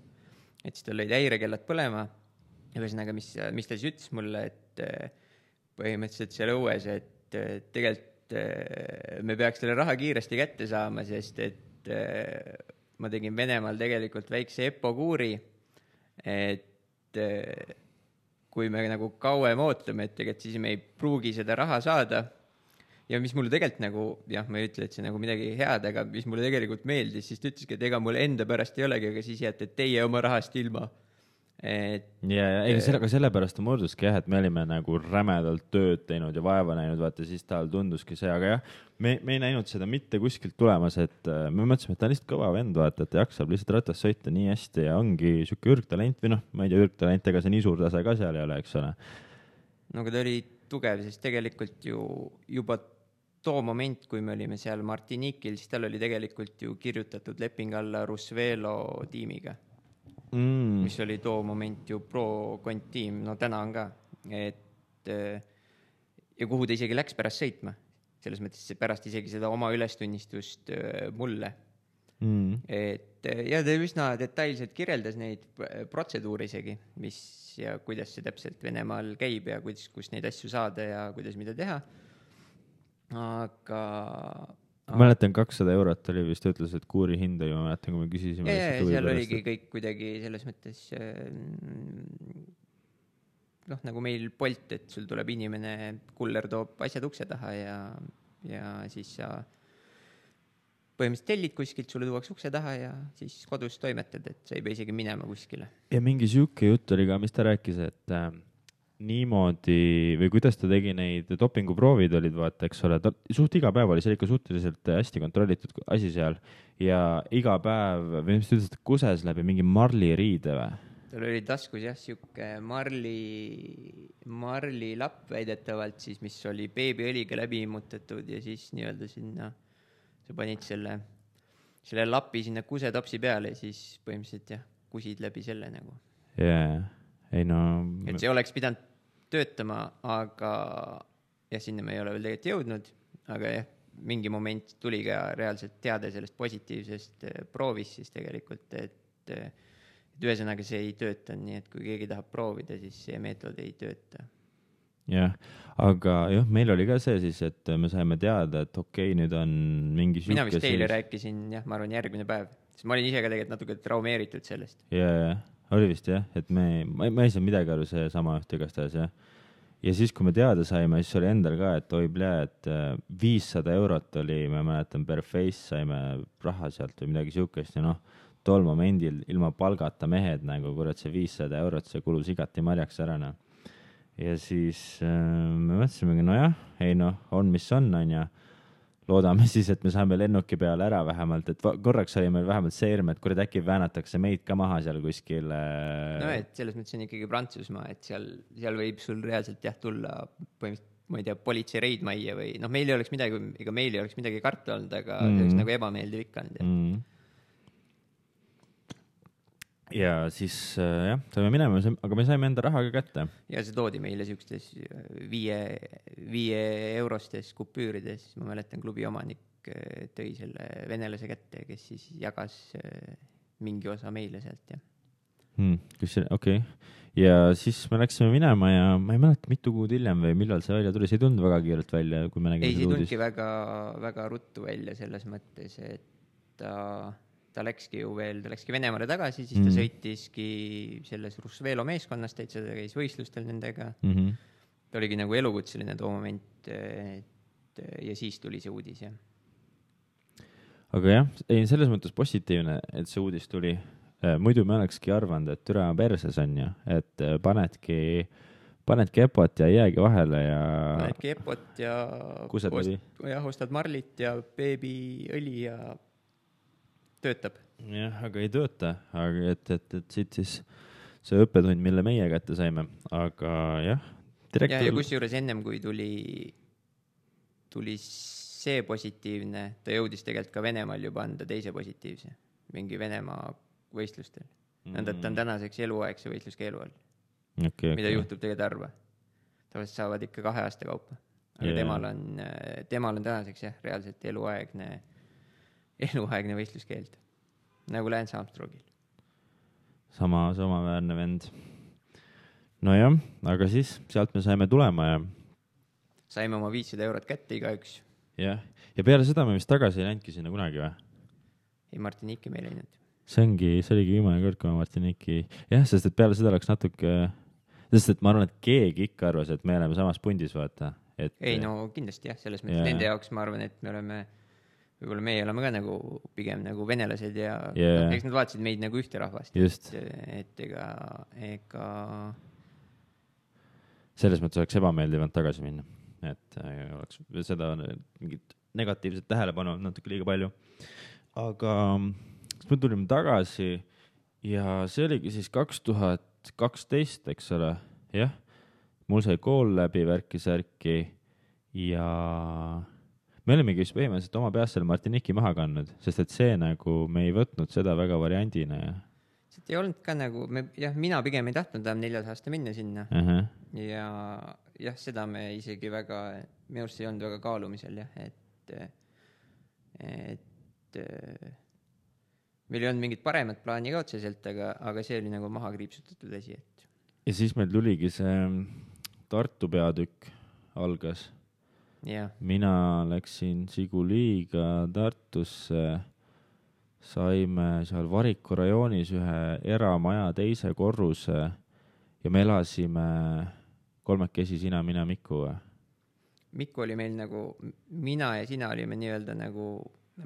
et siis tal lõid häirekellad põlema. ühesõnaga, mis, mis ta siis ütles mulle, et eh, põhimõtteliselt seal õues, et eh, tegelikult eh, me peaks selle raha kiiresti kätte saama, sest et ma tegin Venemaal tegelikult väikse EPPO kuuri, et kui me nagu kauem ootame, et tegelikult siis me ei pruugi seda raha saada ja mis mulle tegelikult nagu jah, ma ei ütle, et see nagu midagi head, aga mis mulle tegelikult meeldis, siis ta ütleski, et ega mul enda pärast ei olegi, aga siis jääte teie oma rahast ilma. et ja, ja ei, sellega sellepärast ta murduski jah, et me olime nagu rämedalt tööd teinud ja vaeva näinud, vaata siis tal tunduski see, aga jah, me, me ei näinud seda mitte kuskilt tulemas, et äh, me mõtlesime, et ta on lihtsalt kõva vend, vaata, et ta jaksab lihtsalt ratast sõita nii hästi ja ongi sihuke ürgtalent või noh, ma ei tea, ürgtalent, ega see nii suur tase ka seal ei ole, eks ole. no aga ta oli tugev, sest tegelikult ju juba too moment, kui me olime seal Martiniquil, siis tal oli tegelikult ju kirjutatud leping alla Rusvelo tiimiga Mm. mis oli too moment ju pro-kont tiim, no täna on ka, et eh, ja kuhu ta isegi läks pärast sõitma, selles mõttes pärast isegi seda oma ülestunnistust eh, mulle, Mm. et eh, ja ta üsna detailselt kirjeldas neid protseduure isegi, mis ja kuidas see täpselt Venemaal käib ja kuidas, kus neid asju saada ja kuidas mida teha. Aga ma mäletan, kakssada eurot oli vist, ta ütles, et kuuri hind oli, ma mäletan, kui me küsisime. seal oligi kõik kuidagi selles mõttes äh, noh, nagu meil Bolt, et sul tuleb inimene, kuller toob asjad ukse taha ja, ja siis sa põhimõtteliselt tellid kuskilt, sulle tuuakse ukse taha ja siis kodus toimetad, et sa ei pea isegi minema kuskile. ja mingi sihuke jutt oli ka, mis ta rääkis, et äh, niimoodi või kuidas ta tegi neid dopinguproovid olid, vaata, eks ole, ta suht iga päev oli seal ikka suhteliselt hästi kontrollitud asi seal ja iga päev või mis ta ütles, et kuses läbi mingi marliriide või? tal oli taskus jah, sihuke marli, marlilapp väidetavalt siis, mis oli beebiõliga läbi immutatud ja siis nii-öelda sinna, sa panid selle, selle lapi sinna kusetopsi peale ja siis põhimõtteliselt jah, kusid läbi selle nagu. jaa, ei no. et see oleks pidanud töötama, aga jah, sinna me ei ole veel tegelikult jõudnud, aga jah, mingi moment tuli ka reaalselt teade sellest positiivsest eh, proovist siis tegelikult, et eh, et ühesõnaga see ei töötanud, nii et kui keegi tahab proovida, siis see meetod ei tööta. jah, aga jah, meil oli ka see siis, et me saime teada, et okei okay,, nüüd on mingi mina vist sihuke eile rääkisin jah, ma arvan, järgmine päev, sest ma olin ise ka tegelikult natuke traumeeritud sellest. ja, ja oli vist jah, et me, ma ei, ma ei saanud midagi aru, seesama õhtu igastahes jah. ja siis, kui me teada saime, siis oli endal ka, et oi plee, et äh, viissada eurot oli, ma mäletan, per face saime raha sealt või midagi siukest ja noh, tol momendil ilma palgata mehed nagu kurat, see viissada eurot, see kulus igati marjaks ära noh. ja siis äh, me mõtlesimegi, nojah, ei noh, on mis on, onju loodame siis, et me saame lennuki peale ära vähemalt, et korraks oli meil vähemalt see hirm, et kurat, äkki väänatakse meid ka maha seal kuskil äh, no et selles mõttes on ikkagi Prantsusmaa, et seal, seal võib sul reaalselt jah tulla põhimõtteliselt ma ei tea, politsei reid majja või noh, meil ei oleks midagi, ega meil ei oleks midagi karta olnud, aga mm. see oleks nagu ebameeldiv ikka olnud. mm.. Ja siis äh, jah, saime minema, aga me saime enda raha ka kätte. ja see toodi meile siukestes äh, viie, viie eurostes kupüürides, ma mäletan, klubi omanik äh, tõi selle venelase kätte, kes siis jagas äh, mingi osa meile sealt ja Hmm, kus see, okei okay.. ja siis me läksime minema ja ma ei mäleta, mitu kuud hiljem või millal see välja tuli, see ei tulnud väga kiirelt välja, kui me ei, nägime see ei tulnudki väga, väga ruttu välja selles mõttes, et ta, ta läkski ju veel, ta läkski Venemaale tagasi, siis ta Mhm. sõitiski selles Rusvelo meeskonnas täitsa, ta käis võistlustel nendega. Mm -hmm. ta oligi nagu elukutseline too moment, et ja siis tuli see uudis jah. aga jah, ei selles mõttes positiivne, et see uudis tuli. muidu me olekski arvanud, et türa perses on ju, et äh, panedki, panedki EPO-t ja ei jäägi vahele ja. panedki EPO-t ja jah, ostad marlit ja beebiõli ja töötab. jah, aga ei tööta, aga et, et, et siit siis see õppetund, mille meie kätte saime, aga jah, ja, ja direktor. kusjuures ennem kui tuli, tuli see positiivne, ta jõudis tegelikult ka Venemaal juba anda teise positiivse, mingi Venemaa võistlustel. nõnda, et ta on tänaseks eluaegse võistluskeelu all, okay, mida juhtub tegelikult harva. tavaliselt saavad ikka kahe aasta kaupa. aga Jaa. temal on, temal on tänaseks jah, reaalselt eluaegne, eluaegne võistluskeeld. nagu Lance Armstrongil. sama, samaväärne vend. nojah, aga siis sealt me saime tulema ja, saime oma viissada eurot kätte igaüks. jah, ja peale seda me vist tagasi ei läinudki sinna kunagi või? ei, Martinique meil ei läinud. see ongi, see oligi viimane kord, kui ma Martiniki, jah, sest et peale seda läks natuke, sest et ma arvan, et keegi ikka arvas, et me oleme samas pundis, vaata, et. ei no kindlasti jah, selles mõttes Jaa. nende jaoks ma arvan, et me oleme, võib-olla meie oleme ka nagu pigem nagu venelased ja Jaa. noh, eks nad vaatasid meid nagu ühte rahvast. just, et ega, ega selles mõttes oleks ebameeldiv olnud tagasi minna, et äh, oleks seda mingit negatiivset tähelepanu natuke liiga palju. aga siis me tulime tagasi ja see oligi siis kaks tuhat kaksteist, eks ole, jah. mul sai kool läbi värki-särki ja me olimegi vist põhimõtteliselt oma peas selle Martiniki maha kandnud, sest et see nagu, me ei võtnud seda väga variandina ja siit ei olnud ka nagu, me jah, mina pigem ei tahtnud enam neljas aasta minna sinna uh. -huh. ja jah, seda me isegi väga, minu arust ei olnud väga kaalumisel jah, et, et meil ei olnud mingit paremat plaani ka otseselt, aga, aga see oli nagu maha kriipsutatud asi, et ja siis meil tuligi see Tartu peatükk algas jah, mina läksin Žiguliga Tartusse, saime seal Variku rajoonis ühe eramaja teise korruse ja me elasime kolmekesi, sina, mina, Miku või? Mikku oli meil nagu, mina ja sina olime nii-öelda nagu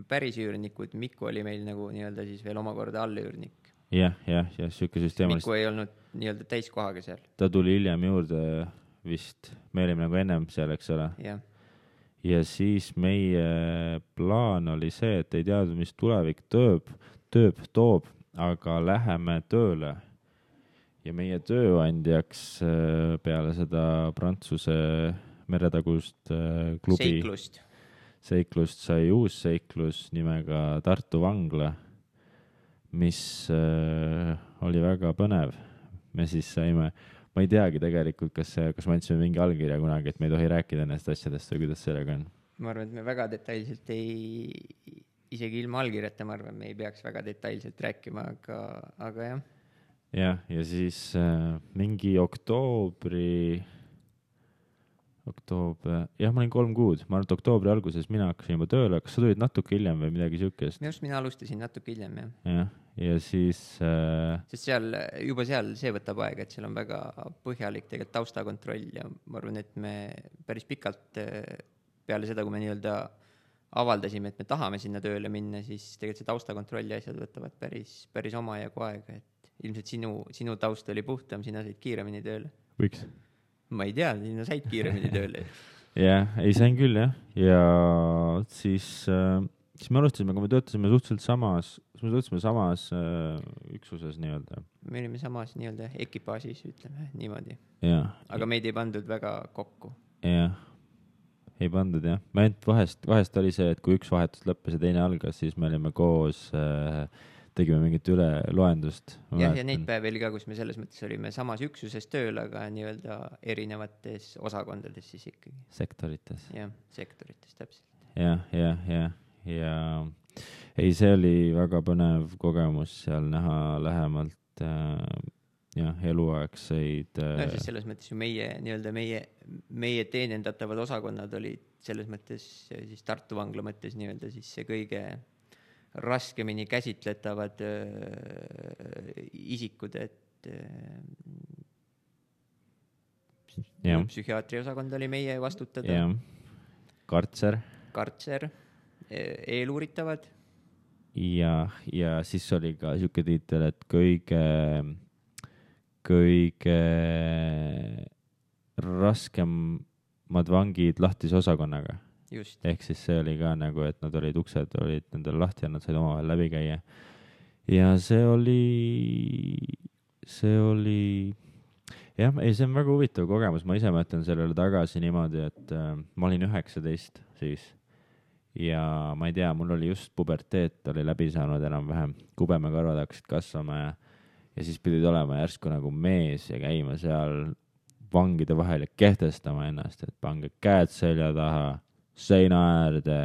päris üürnikud, Mikku oli meil nagu nii-öelda siis veel omakorda allüürnik. jah, jah, jah, sihuke süsteem oli, Mikku ei olnud nii-öelda täiskohaga seal, ta tuli hiljem juurde vist, me olime nagu ennem seal, eks ole. jah. Ja siis meie plaan oli see, et ei teadnud, mis tulevik tööb, tööb, toob, aga läheme tööle. ja meie tööandjaks äh, peale seda Prantsuse meretagust äh, klubi seiklust, seiklust sai uus seiklus nimega Tartu vangla, mis äh, oli väga põnev. me siis saime, ma ei teagi tegelikult, kas kas me andsime mingi allkirja kunagi, et me ei tohi rääkida nendest asjadest või kuidas sellega on. Ma arvan, et me väga detailselt ei, isegi ilma allkirjata, ma arvan, me ei peaks väga detailselt rääkima, aga, aga jah, jah, ja siis äh, mingi oktoobri, oktoober, jah, ma olin kolm kuud, ma arvan, et oktoobri alguses mina hakkasin juba tööle, kas sa tulid natuke hiljem või midagi siukest? minu arust mina alustasin natuke hiljem jah, jah, ja siis äh, sest seal, juba seal see võtab aega, et seal on väga põhjalik tegelikult taustakontroll ja ma arvan, et me päris pikalt eh, peale seda, kui me nii-öelda avaldasime, et me tahame sinna tööle minna, siis tegelikult see taustakontrolli asjad võtavad päris, päris omajagu aega, et ilmselt sinu, sinu taust oli puhtam, sina said kiiremini tööle. võiks ma ei tea, sina said kiiremini tööle. jah, ei sain küll jah, ja siis äh,, siis me alustasime, kui me töötasime suhteliselt samas, me töötasime samas äh, üksuses nii-öelda. Me olime samas nii-öelda ekipaažis, ütleme niimoodi, ja, aga meid ei pandud väga kokku. jah, ei pandud jah, me ainult vahest, vahest oli see, et kui üks vahetus lõppes ja teine algas, siis me olime koos äh,, tegime mingit üleloendust. jah, ja neid päevi oli ka, kus me selles mõttes olime samas üksuses tööl, aga nii-öelda erinevates osakondades siis ikkagi, sektorites. Jah, sektorites täpselt. jah, jah, jah, ja ei, see oli väga põnev kogemus seal näha lähemalt äh, jah, eluaegseid no äh, siis selles mõttes ju meie nii-öelda meie, meie teenindatavad osakonnad olid selles mõttes siis Tartu vangla mõttes nii-öelda siis see kõige raskemini käsitletavad öö, isikud, et öö, jah, psühhiaatri osakond oli meie vastutada, kartser. Kartser, eeluuritavad, ja, ja siis oli ka sihuke tiitel, et kõige, kõige raskemad vangid lahtise osakonnaga. ehk siis see oli ka nagu, et nad olid, uksed olid nendel lahti ja nad said omavahel läbi käia. ja see oli, see oli, jah, ei, see on väga huvitav kogemus, ma ise mõtlen sellele tagasi niimoodi, et äh, ma olin üheksateist siis ja ma ei tea, mul oli just puberteet oli läbi saanud enam-vähem, kubemekarvad hakkasid kasvama ja, ja siis pidid olema järsku nagu mees ja käima seal vangide vahel ja kehtestama ennast, et pange käed selja taha, seina äärde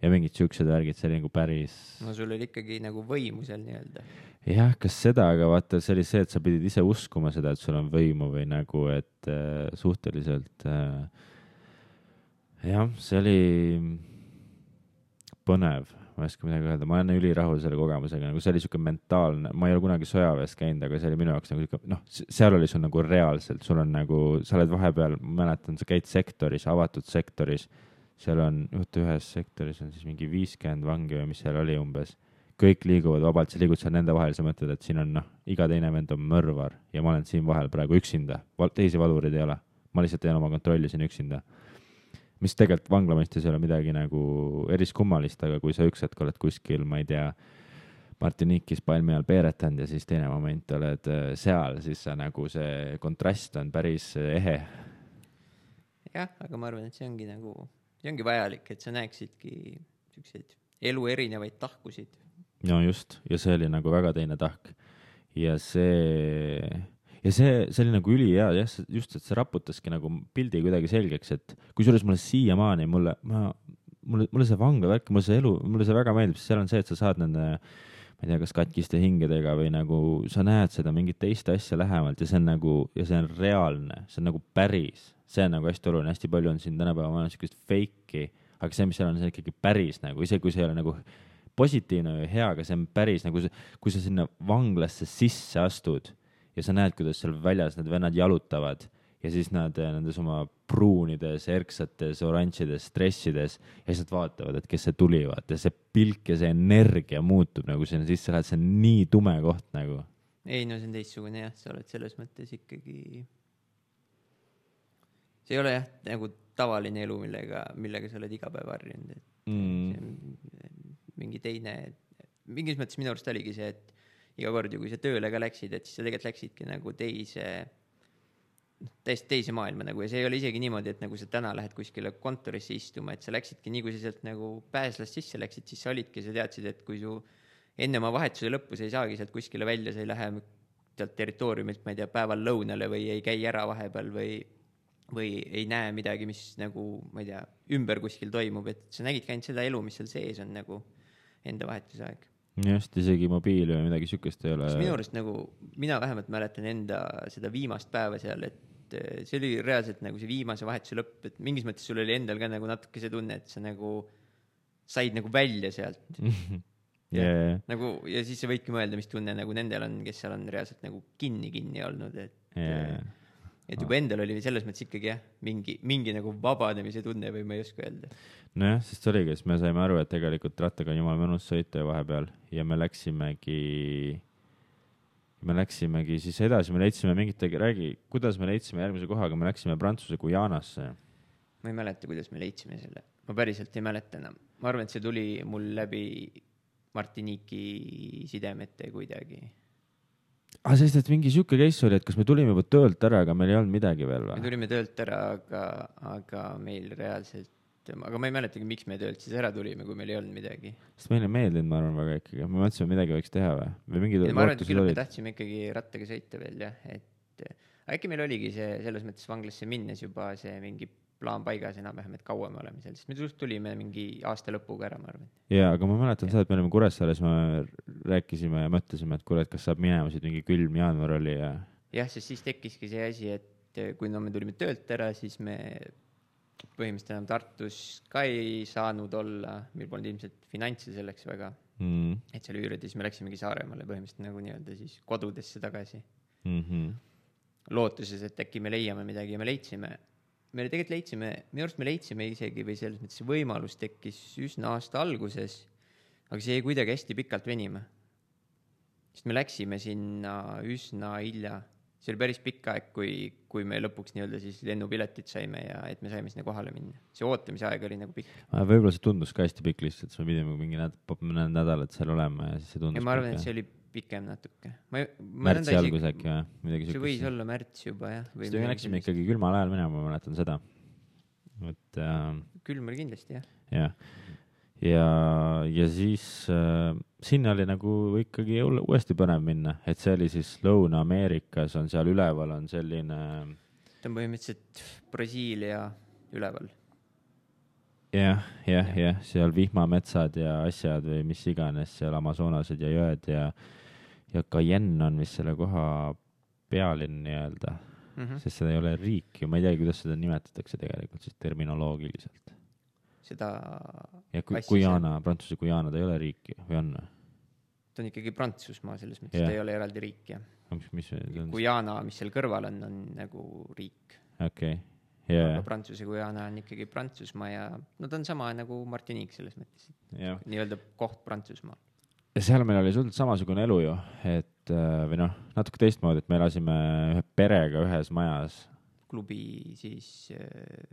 ja mingid siuksed värgid, see oli nagu päris no sul oli ikkagi nagu võimu seal nii-öelda. jah, kas seda, aga vaata, see oli see, et sa pidid ise uskuma seda, et sul on võimu või nagu, et äh, suhteliselt äh, jah, see oli põnev, ma ei oska midagi öelda, ma olen ülirahul selle kogemusega, nagu see oli siuke mentaalne, ma ei ole kunagi sõjaväes käinud, aga see oli minu jaoks nagu siuke, noh, seal oli sul nagu reaalselt, sul on nagu, sa oled vahepeal, ma mäletan, sa käid sektoris, avatud sektoris, seal on, oota, ühes sektoris on siis mingi viiskümmend vangi või mis seal oli umbes kõik liiguvad vabalt, sa liigud seal nende vahel, sa mõtled, et siin on noh, iga teine vend on mõrvar ja ma olen siin vahel praegu üksinda, teisi valvureid ei ole. ma lihtsalt teen oma kontrolli siin üksinda. Mis tegelikult vangla mõistes ei ole midagi nagu eriskummalist, aga kui sa üks hetk oled kuskil, ma ei tea, Martiniquis palmi all peeretanud ja siis teine moment oled äh, seal, siis sa nagu see kontrast on päris ehe. jah, aga ma arvan, et see ongi nagu, see ongi vajalik, et sa näeksidki siukseid elu erinevaid tahkusid. no just, ja see oli nagu väga teine tahk. ja see, ja see, see oli nagu ülihea jah, just, et see raputaski nagu pildi kuidagi selgeks, et kusjuures mulle siiamaani, mulle, ma, mulle, mulle see vanglavärk, mulle see elu, mulle see väga meeldib, sest seal on see, et sa saad nende ma ei tea, kas katkiste hingedega või nagu sa näed seda mingit teist asja lähemalt ja see on nagu, ja see on reaalne, see on nagu päris, see on nagu hästi oluline, hästi palju on siin tänapäeva maailmas siukest fake'i, aga see, mis seal on, see on ikkagi päris nagu, isegi kui see ei ole nagu positiivne või hea, aga see on päris nagu, kui sa sinna vanglasse sisse astud ja sa näed, kuidas seal väljas need vennad jalutavad ja siis nad eh, nendes oma pruunides, erksates, oranžides dressides ja siis nad vaatavad, et kes see tuli, vaata, see pilk ja see energia muutub nagu sinna sisse lähed, see on nii tume koht nagu. ei no see on teistsugune jah, sa oled selles mõttes ikkagi, see ei ole jah, nagu tavaline elu, millega, millega sa oled iga päev harjunud, et Mm. see on mingi teine, mingis mõttes minu arust oligi see, et iga kord ju, kui sa tööle ka läksid, et siis sa tegelikult läksidki nagu teise, täiesti teise maailma nagu ja see ei ole isegi niimoodi, et nagu sa täna lähed kuskile kontorisse istuma, et sa läksidki nii, kui sa sealt nagu pääslast sisse läksid, siis sa olidki, sa teadsid, et kui su enne oma vahetuse lõppu sa ei saagi sealt kuskile välja, sa ei lähe sealt territooriumilt, ma ei tea, päeval lõunale või ei käi ära vahepeal või või ei näe midagi, mis nagu, ma ei tea, ümber kuskil toimub, et sa nägidki ainult seda elu, mis seal sees on nagu enda vahetuse aeg. just, isegi mobiili või midagi siukest ei ole minu arust nagu, mina vähemalt mäletan enda seda viimast päeva seal, et eh, see oli reaalselt nagu see viimase vahetuse lõpp, et mingis mõttes sul oli endal ka nagu natuke see tunne, et sa nagu said nagu välja sealt yeah. nagu ja siis sa võidki mõelda, mis tunne nagu nendel on, kes seal on reaalselt nagu kinni kinni olnud, et Yeah. Et juba endal oli selles mõttes ikkagi jah, mingi, mingi nagu vabanemise tunne või ma ei oska öelda. nojah, sest oligi, siis me saime aru, et tegelikult rattaga on jumala mõnus sõita vahepeal ja me läksimegi, me läksimegi siis edasi, me leidsime mingit, räägi, kuidas me leidsime järgmise kohaga, me läksime Prantsuse Guyanasse. ma ei mäleta, kuidas me leidsime selle, ma päriselt ei mäleta enam, ma arvan, et see tuli mul läbi Martiniiki sidemete kuidagi. Aga sest, et mingi sihuke case oli, et kas me tulime juba töölt ära, aga meil ei olnud midagi veel me või? tulime töölt ära, aga, aga meil reaalselt, aga ma ei mäletagi, miks me töölt siis ära tulime, kui meil ei olnud midagi. sest meile ei meeldinud, ma arvan väga ikkagi, me mõtlesime, midagi võiks teha või, või mingid ma arvan, et lootused küll me tahtsime ikkagi rattaga sõita veel jah, et äkki meil oligi see selles mõttes vanglasse minnes juba see mingi plaan paigas enam-vähem, et kaua me oleme seal, sest me just tulime mingi aasta lõpuga ära, ma arvan. jaa, aga ma mäletan seda, et me olime Kuressaares, me rääkisime ja mõtlesime, et kuule, et kas saab minema siit, mingi külm jaanuar oli ja jah, sest siis tekkiski see asi, et kui no me tulime töölt ära, siis me põhimõtteliselt enam Tartus ka ei saanud olla, meil polnud ilmselt finantse selleks väga, mm, et seal üürida, siis me läksimegi Saaremaale põhimõtteliselt nagu nii-öelda siis kodudesse tagasi. mm. -hmm. lootuses, et äkki me leiame midagi ja me leidsime, me tegelikult leidsime, minu arust me leidsime isegi või selles mõttes võimalus tekkis üsna aasta alguses, aga see jäi kuidagi hästi pikalt venima. sest me läksime sinna üsna hilja, see oli päris pikk aeg, kui, kui me lõpuks nii-öelda siis lennupiletid saime ja et me saime sinna kohale minna. see ootamise aeg oli nagu pikk. võib-olla see tundus ka hästi pikk lihtsalt, siis me pidime mingi näd-, mõned nädalad seal olema ja siis see tundus ja ma arvan, et see oli pikem natuke. ma ma märtsi algus äkki või midagi see võis siukest. olla märts juba jah. sest me läksime ikkagi külmal ajal minema, ma mäletan seda. et äh, külm oli kindlasti jah. jah, ja, ja siis äh, sinna oli nagu ikkagi uuesti põnev minna, et see oli siis Lõuna-Ameerikas on seal üleval on selline ta on põhimõtteliselt Brasiilia üleval. jah, jah, jah, seal vihmametsad ja asjad või mis iganes seal Amazonased ja jõed ja, ja Cayenne on vist selle koha pealinn nii-öelda mm. -hmm. sest seda ei ole riik ju, ma ei teagi, kuidas seda nimetatakse tegelikult siis terminoloogiliselt. seda ja kui Guyana, Prantsuse Guyana, ta ei ole riik või on? ta on ikkagi Prantsusmaa selles mõttes Jah. yeah., ta ei ole eraldi riik jah. mis, mis see on? Guyana, mis seal kõrval on, on nagu riik okei, yeah.. ja aga, Prantsuse Guyana on ikkagi Prantsusmaa ja no ta on sama nagu Martinique selles mõttes, ja, nii-öelda koht Prantsusmaal. Ja seal meil oli suhteliselt samasugune elu ju, et äh, või noh, natuke teistmoodi, et me elasime ühe perega ühes majas. klubi siis äh,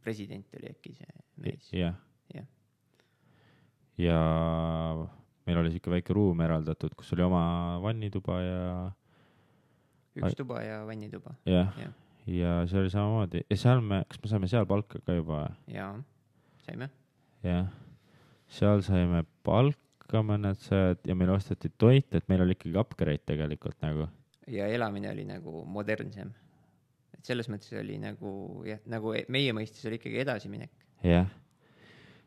president oli äkki see mees, jah, jah. ja meil oli sihuke väike ruum eraldatud, kus oli oma vannituba ja, üks tuba ja vannituba, jah, jah, ja see oli samamoodi ja seal me, kas me saime seal palka ka juba? ja saime. jah, seal saime palka mõned sajad ja meile osteti toit, et meil oli ikkagi upgrade tegelikult nagu. ja elamine oli nagu modernsem. et selles mõttes oli nagu jah, nagu e- meie mõistes oli ikkagi edasiminek. jah,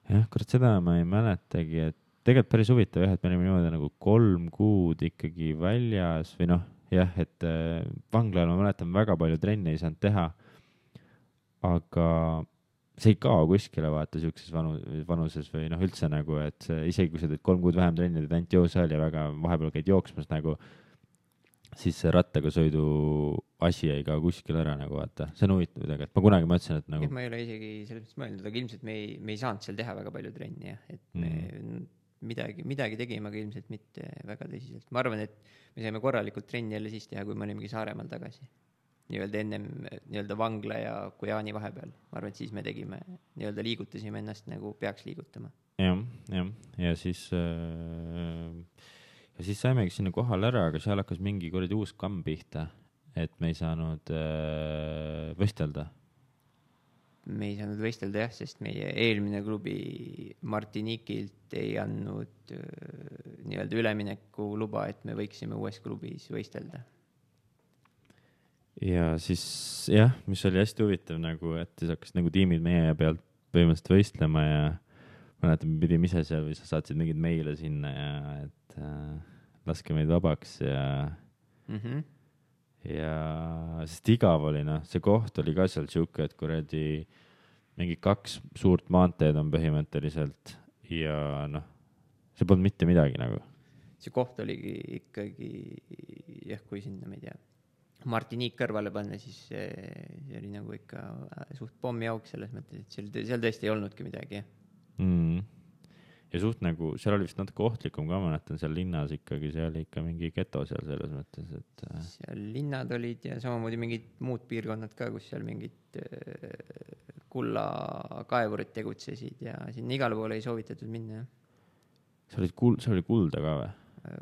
jah, kurat, seda ma ei mäletagi, et tegelikult päris huvitav jah, et me olime niimoodi nagu kolm kuud ikkagi väljas või noh, jah, et äh, vangla ajal ma mäletan, väga palju trenne ei saanud teha. aga see ei kao kuskile, vaata sihukeses vanu, vanuses või noh, üldse nagu, et isegi kui sa teed kolm kuud vähem trenni, teed ainult jõusaali ja väga vahepeal käid jooksmas nagu, siis see rattaga sõidu asi ei kao kuskile ära nagu vaata, see on huvitav tegelikult, ma kunagi mõtlesin, et nagu ma ei ole isegi selles mõttes mõelnud, aga ilmselt me ei, me ei saanud seal teha väga palju trenni jah, et me mm. midagi, midagi tegime, aga ilmselt mitte väga tõsiselt. ma arvan, et me saime korralikult trenni jälle siis teha, kui me olimegi Saaremaal tagasi. Nii-öelda ennem nii-öelda vangla ja Guyani vahepeal, ma arvan, et siis me tegime, nii-öelda liigutasime ennast nagu peaks liigutama. jah, jah, ja siis äh,, ja siis saimegi sinna kohale ära, aga seal hakkas mingi kuradi uus kamm pihta, et me ei saanud äh, võstelda. me ei saanud võistelda jah, sest meie eelmine klubi Martinikilt ei andnud öö, nii-öelda üleminekuluba, et me võiksime uues klubis võistelda. Ja siis jah, mis oli hästi huvitav nagu, et siis hakkasid nagu tiimid meie pealt põhimõtteliselt võistlema ja mäletan, me pidime ise seal või sa saatsid mingeid meile sinna ja et äh, laske meid vabaks ja Mm -hmm. ja sest igav oli noh, see koht oli ka seal sihuke, et kuradi mingi kaks suurt maanteed on põhimõtteliselt ja noh, see polnud mitte midagi nagu. see koht oligi ikkagi jah, kui sinna, ma ei tea, Martinique kõrvale panna, siis see, see oli nagu ikka äh, suht pommiauk selles mõttes, et seal, seal tõesti ei olnudki midagi mm.. ja suht nagu, seal oli vist natuke ohtlikum ka, ma mäletan seal linnas ikkagi, see oli ikka mingi geto seal selles mõttes, et äh, seal linnad olid ja samamoodi mingid muud piirkonnad ka, kus seal mingid äh, kullakaevurid tegutsesid ja sinna igale poole ei soovitatud minna jah, seal oli kuld, seal oli kulda ka või?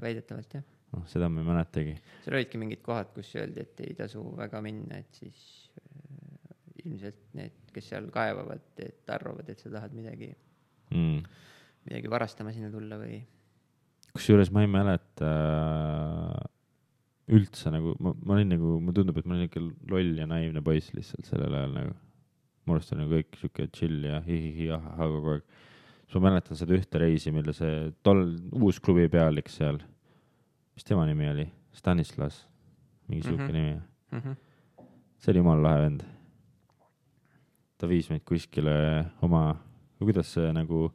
väidetavalt jah. noh, seda ma ei mäletagi. seal olidki mingid kohad, kus öeldi, et ei tasu väga minna, et siis äh, ilmselt need, kes seal kaevavad, et arvavad, et sa tahad midagi, Mm. midagi varastama sinna tulla või kusjuures ma ei mäleta äh, üldse nagu, ma, ma olin nagu, mulle tundub, et ma olin ikka loll ja naiivne poiss lihtsalt sellel ajal nagu. mu arust oli nagu kõik sihuke chill ja hihihi ahah kogu aeg. siis ma mäletan seda ühte reisi, mille see tol uus klubi pealik seal, mis tema nimi oli, Stanislas, mingi sihuke mm. -hmm. nimi. mm? -hmm. see oli jumala lahe vend. ta viis meid kuskile oma, kuidas see nagu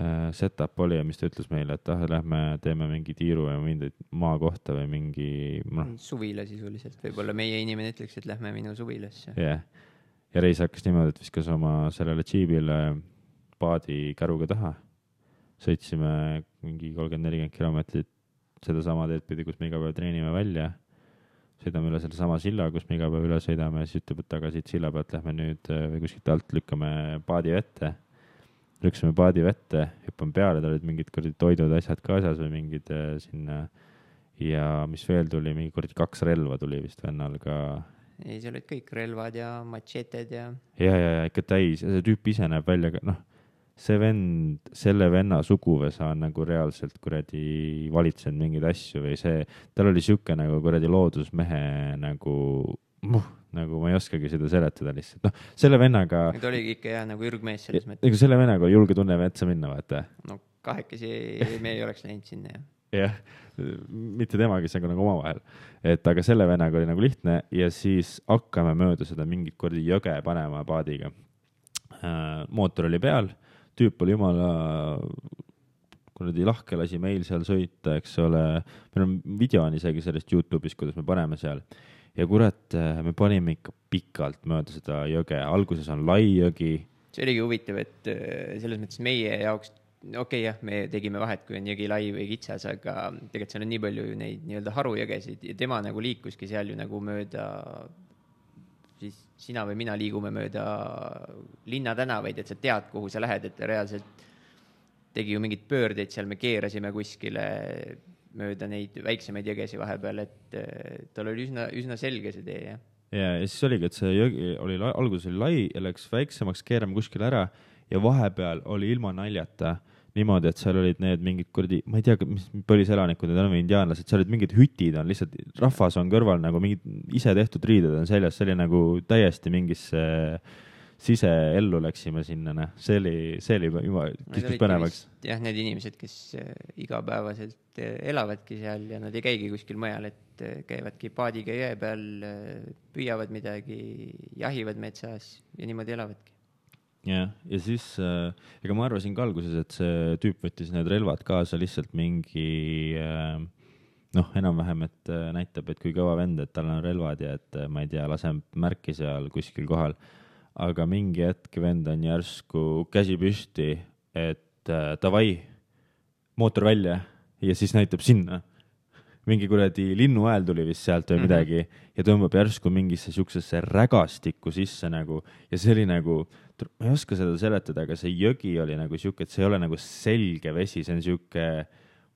äh, setup oli ja mis ta ütles meile, et ah, lähme teeme mingi tiiru ja mingi maakohta või mingi, noh, suvila sisuliselt, võib-olla meie inimene ütleks, et lähme minu suvilasse. jah yeah.. ja reis hakkas niimoodi, et viskas oma sellele džiibile paadi käruga taha. sõitsime mingi kolmkümmend, nelikümmend kilomeetrit sedasama teed pidi, kus me iga päev treenime välja sõidame üle sellesama silla, kus me iga päev üle sõidame, siis ütleb, et aga siit silla pealt lähme nüüd äh, või kuskilt alt lükkame paadi vette. lükkasime paadi vette, hüppame peale, tal olid mingid kuradi toidud, asjad kaasas või mingid äh, sinna. ja mis veel tuli, mingi kuradi kaks relva tuli vist vennal ka. ei, seal olid kõik relvad ja matšeted ja ja, ja, ja ikka täis ja see tüüp ise näeb välja ka, noh, see vend, selle venna suguvõsa on nagu reaalselt kuradi valitsenud mingeid asju või see, tal oli sihuke nagu kuradi loodusmehe nagu, noh, nagu ma ei oskagi seda seletada lihtsalt, noh, selle vennaga. ta oligi ikka jah nagu ürgmees selles mõttes. ega selle vennaga oli julge tunne metsa minna, vaata. no kahekesi me ei oleks läinud sinna jah. jah, mitte tema, kes on nagu omavahel, et aga selle vennaga oli nagu lihtne ja siis hakkame mööda seda mingit kuradi jõge panema paadiga äh,. mootor oli peal, tüüp oli jumala kuradi lahke lasi meil seal sõita, eks ole. meil on video on isegi sellest Youtube'is, kuidas me paneme seal ja kurat, me panime ikka pikalt mööda seda jõge, alguses on lai jõgi. see oligi huvitav, et äh, selles mõttes meie jaoks, okei okay, jah, me tegime vahet, kui on jõgi lai või kitsas, aga tegelikult seal on nii palju neid nii-öelda harujõgesid ja tema nagu liikuski seal ju nagu mööda siis sina või mina liigume mööda linnatänavaid, et sa tead, kuhu sa lähed, et reaalselt tegi ju mingeid pöördeid seal, me keerasime kuskile mööda neid väiksemaid jõgesid vahepeal, et tal oli üsna, üsna selge see tee, jah. ja, ja siis oligi, et see jõgi oli, alguses oli lai ja läks väiksemaks, keerame kuskile ära ja vahepeal oli ilma naljata niimoodi, et seal olid need mingid kuradi, ma ei tea, mis põliselanikud need on või indiaanlased, seal olid mingid hütid on lihtsalt, rahvas on kõrval nagu mingid ise tehtud riided on seljas, see oli nagu täiesti mingisse äh, siseellu läksime sinna, noh, see oli, see oli juba, kiskus põnevaks. jah, need inimesed, kes äh, igapäevaselt äh, elavadki seal ja nad ei käigi kuskil mujal, et äh, käivadki paadiga jõe peal, püüavad midagi, jahivad metsas ja niimoodi elavadki jah, ja siis äh, ega ma arvasin ka alguses, et see tüüp võttis need relvad kaasa lihtsalt mingi äh, noh, enam-vähem, et äh, näitab, et kui kõva vend, et tal on relvad ja et äh, ma ei tea, laseb märki seal kuskil kohal aga mingi hetk vend on järsku käsi püsti, et äh, davai, mootor välja ja siis näitab sinna. mingi kuradi linnuhääl tuli vist sealt või mhm. midagi mm -hmm. ja tõmbab järsku mingisse siuksesse rägastikku sisse nagu ja see oli nagu, ma ei oska seda seletada, aga see jõgi oli nagu siuke, et see ei ole nagu selge vesi, see on siuke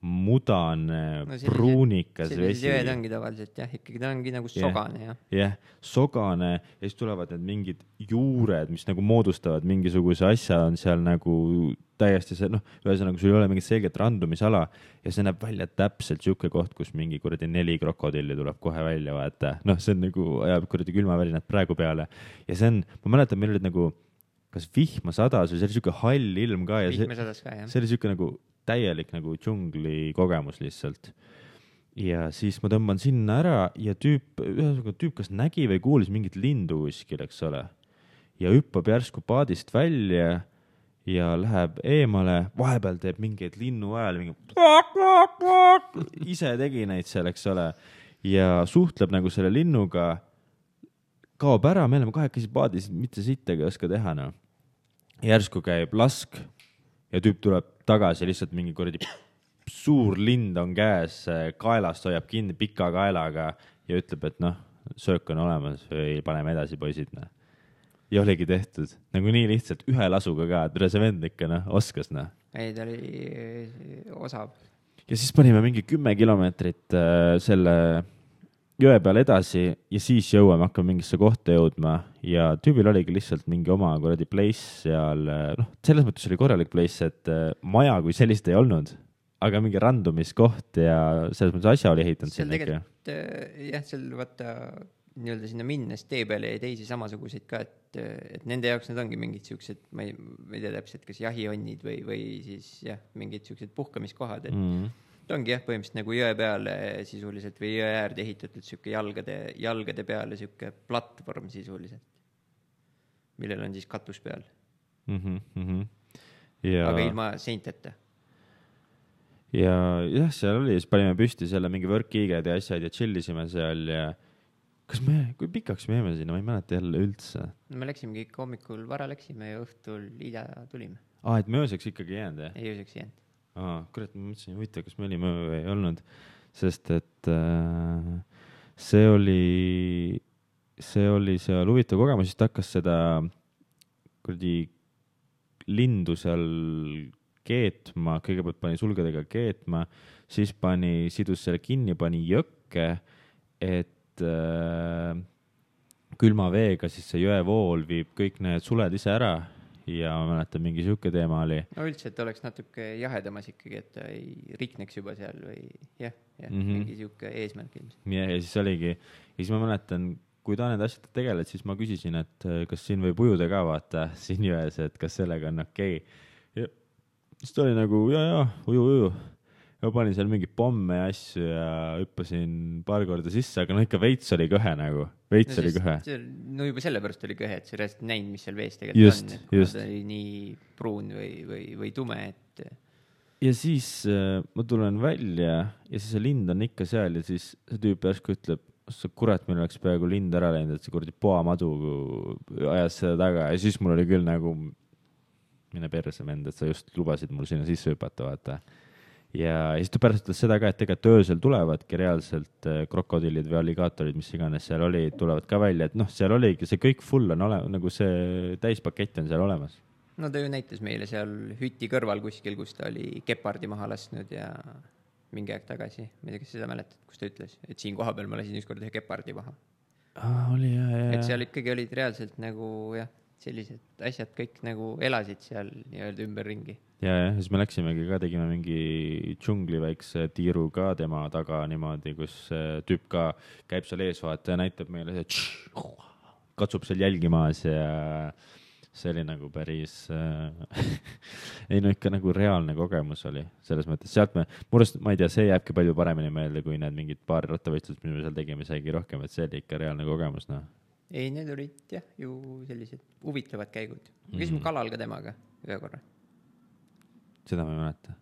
mudane no, pruunikas vesi. jõed ongi tavaliselt jah, ikkagi ta ongi nagu sogane jah. jah, sogane ja siis tulevad need mingid juured, mis nagu moodustavad mingisuguse asja, on seal nagu täiesti see noh, ühesõnaga sul ei ole mingit selget randumisala ja see näeb välja täpselt sihuke koht, kus mingi kuradi neli krokodilli tuleb kohe välja, vaata. noh, see on nagu, ajab kuradi külmavärinad praegu peale ja see on, ma mäletan, meil olid nagu kas vihma sadas või see oli siuke hall ilm ka ja see, see oli siuke nagu täielik nagu džungli kogemus lihtsalt. ja siis ma tõmban sinna ära ja tüüp, ühesõnaga tüüp kas nägi või kuulis mingit lindu kuskil, eks ole. ja hüppab järsku paadist välja ja läheb eemale, vahepeal teeb mingeid linnuhääli, mingi ise tegi neid seal, eks ole, ja suhtleb nagu selle linnuga, kaob ära, me oleme kahekesi paadis, mitte sittagi ei oska teha, noh. Järsku käib lask ja tüüp tuleb tagasi lihtsalt mingi kuradi suur lind on käes, kaelast hoiab kinni pika kaelaga ja ütleb, et noh, söök on olemas või paneme edasi, poisid, noh. ja oligi tehtud, nagu nii lihtsalt ühe lasuga ka, et see vend ikka noh, oskas noh. ei, ta oli osav. ja siis panime mingi kümme kilomeetrit äh, selle jõe peal edasi ja siis jõuame, hakkame mingisse kohta jõudma ja tüübil oligi lihtsalt mingi oma kuradi place seal, noh, selles mõttes oli korralik place, et äh, maja kui sellist ei olnud, aga mingi randumiskoht ja selles mõttes asja oli ehitanud sinna ikka. Äh, jah, seal vaata nii-öelda sinna minnes tee peale jäi teisi samasuguseid ka, et, et nende jaoks need ongi mingid siuksed, ma ei, ma ei tea täpselt, kas jahihonnid või, või siis jah, mingid siuksed puhkamiskohad, et mm. -hmm ta ongi jah, põhimõtteliselt nagu jõe peale sisuliselt või jõe äärde ehitatud sihuke jalgade, jalgade peale sihuke platvorm sisuliselt, millel on siis katus peal mm. -hmm, mm -hmm. Ja... aga ilma seinteta. ja jah, seal oli, siis panime püsti selle mingi võrkkiiged ja asjad ja chill isime seal ja kas me, kui pikaks me jäime sinna, ma ei mäleta jälle üldse. no me läksimegi ikka hommikul vara läksime ja õhtul hilja tulime. aa, et me ööseks ikkagi ei jäänud jah? ei, ööseks ei jäänud aa, kurat, ma mõtlesin, huvitav, kas me olime või ei olnud, sest et äh, see oli, see oli seal huvitav kogemus, siis ta hakkas seda kuradi lindu seal keetma, kõigepealt pani sulgedega keetma, siis pani, sidus selle kinni, pani jõkke, et äh, külma veega siis see jõevool viib kõik need suled ise ära ja ma mäletan, mingi sihuke teema oli. no üldse, et oleks natuke jahedamas ikkagi, et ta ei rikneks juba seal või jah, jah mm, -hmm. mingi sihuke eesmärk ilmselt. ja, ja siis oligi, ja siis ma mäletan, kui ta nende asjadega tegeled, siis ma küsisin, et äh, kas siin võib ujuda ka vaata siin jões, et kas sellega on okei okay.. siis ta oli nagu ja, ja uju, uju. Ma panin seal mingeid pomme ja asju ja hüppasin paar korda sisse, aga no ikka veits oli kõhe nagu, veits no, oli kõhe. no juba sellepärast oli kõhe, et sa reaalselt näinud, mis seal vees tegelikult just, on, et kuna just. ta oli nii pruun või, või, või tume, et ja siis äh, ma tulen välja ja siis see lind on ikka seal ja siis see tüüp järsku ütleb, sa kurat, meil oleks peaaegu lind ära läinud, et see kuradi poamadu ajas seda taga ja siis mul oli küll nagu, mine perse vend, et sa just lubasid mul sinna sisse hüpata, vaata. Ja siis ta pärast ütles seda ka, et tegelikult öösel tulevadki reaalselt äh, krokodillid või alligaatorid, mis iganes seal olid, tulevad ka välja, et noh, seal oligi see kõik full on ole-, nagu see täispakett on seal olemas no ta ju näitas meile seal hüti kõrval kuskil, kus ta oli gepardi maha lasknud ja mingi aeg tagasi, ma ei tea, kas sa seda mäletad, kus ta ütles, et siin kohapeal ma lasin ükskord ühe gepardi maha. ah,. oli ja, ja, et seal ikkagi olid reaalselt nagu jah, sellised asjad kõik nagu elasid seal nii-öelda ümberringi. ja, ja siis me läksimegi ka, tegime mingi džungli väikse tiiru ka tema taga niimoodi, kus see tüüp ka käib seal ees, vaata ja näitab meile, katsub seal jälgi maas ja see oli nagu päris äh, ei no ikka nagu reaalne kogemus oli, selles mõttes sealt me, mu arust, ma ei tea, see jääbki palju paremini meelde kui need mingid paar rattavõistlust, mis me seal tegime, saigi rohkem, et see oli ikka reaalne kogemus, noh. Ei, need olid jah, ju sellised huvitavad käigud. me käisime mm. kalal ka temaga ühe korra. seda ma ei mäleta.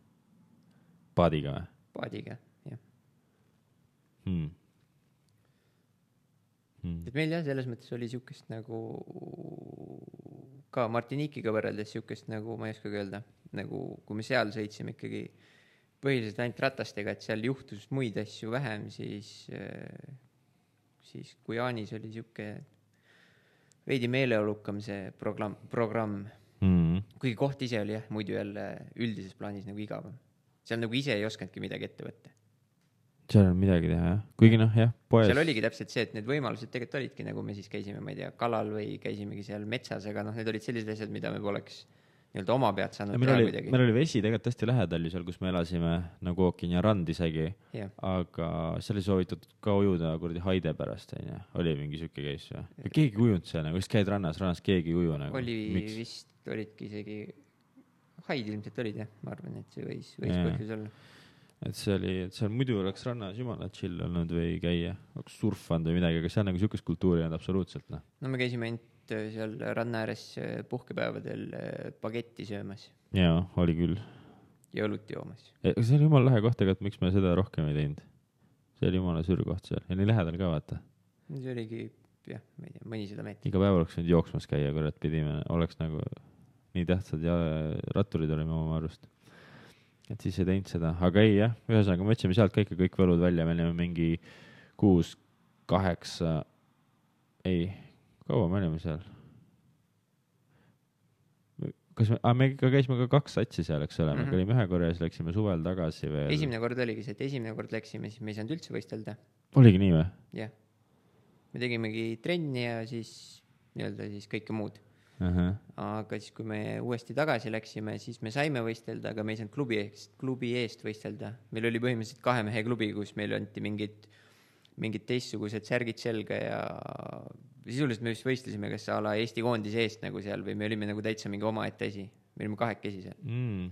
paadiga või? paadiga, jah hmm hmm.. et meil jah, selles mõttes oli siukest nagu ka Martinikiga võrreldes siukest nagu ma ei oskagi öelda, nagu kui me seal sõitsime ikkagi põhiliselt ainult ratastega, et seal juhtus muid asju vähem, siis, siis Guyanis oli sihuke veidi meeleolukam see programm, programm mm.. kuigi koht ise oli jah, muidu jälle üldises plaanis nagu igavam. seal nagu ise ei osanudki midagi ette võtta seal on midagi teha jah, kuigi noh, jah, poes. seal oligi täpselt see, et need võimalused tegelikult olidki nagu me siis käisime, ma ei tea, kalal või käisimegi seal metsas, aga noh, need olid sellised asjad, mida me poleks nii-öelda oma pealt saanud teha kuidagi. meil oli vesi tegelikult hästi lähedal ju seal, kus me elasime, nagu ookean ja rand isegi yeah.. aga seal ei soovitatud ka ujuda kuradi haide pärast, onju. oli mingi sihuke case või? keegi ei ujunud seal nagu, kas käid rannas, rannas keegi ei uju nagu? oli Miks? vist, olidki isegi, haid ilmselt olid jah, ma arvan, et see võis, võis yeah. põhjus olla et see oli, et seal muidu oleks rannas jumala chill olnud või käia, oleks surfanud või midagi, aga seal nagu sihukest kultuuri ei olnud absoluutselt, noh. no me käisime ainult äh, seal ranna ääres äh, puhkepäevadel äh, söömas. jaa, oli küll. ja õlut joomas. see oli jumala lahe koht, et miks me seda rohkem ei teinud? see oli jumala sür koht seal ja nii lähedal ka, vaata. see oligi, jah, ma ei tea, mõnisada meetrit. iga päev oleks võinud jooksmas käia, kurat, pidime, oleks nagu nii tähtsad ja ratturid olime oma arust et siis ei teinud seda, aga ei jah, ühesõnaga me võtsime sealt ka ikka kõik võlud välja, me olime mingi kuus, kaheksa, ei, kaua me olime seal? kas me, me ikka käisime ka kaks satsi seal, eks ole, me mm -hmm. olime ühe korra ja siis läksime suvel tagasi veel. esimene kord oligi see, et esimene kord läksime, siis me ei saanud üldse võistelda. oligi nii või? jah, me tegimegi trenni ja siis nii-öelda siis kõike muud uh. -huh. aga siis, kui me uuesti tagasi läksime, siis me saime võistelda, aga me ei saanud klubi eest, klubi eest võistelda. meil oli põhimõtteliselt kahe mehe klubi, kus meile anti mingid, mingid teistsugused särgid selga ja sisuliselt me vist võistlesime kas a la Eesti koondise eest nagu seal või me olime nagu täitsa mingi omaette asi. me olime kahekesi seal mm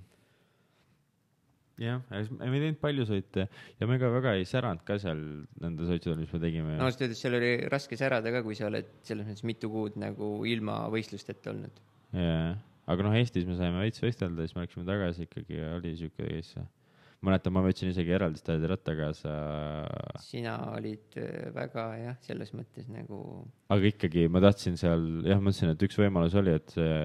jah, me ei teinud palju sõite ja me ka väga ei säranud ka seal nende sõitudel, mis me tegime. no ausalt öeldes seal oli raske särada ka, kui sa oled selles mõttes mitu kuud nagu ilma võistlusteta olnud. jaa, aga noh, Eestis me saime veits võistelda, siis me läksime tagasi ikkagi ja oli siuke case. Mäletan, ma võtsin isegi eraldi staadi ratta kaasa. sina olid äh, väga jah, selles mõttes nagu. aga ikkagi ma tahtsin seal, jah, mõtlesin, et üks võimalus oli, et see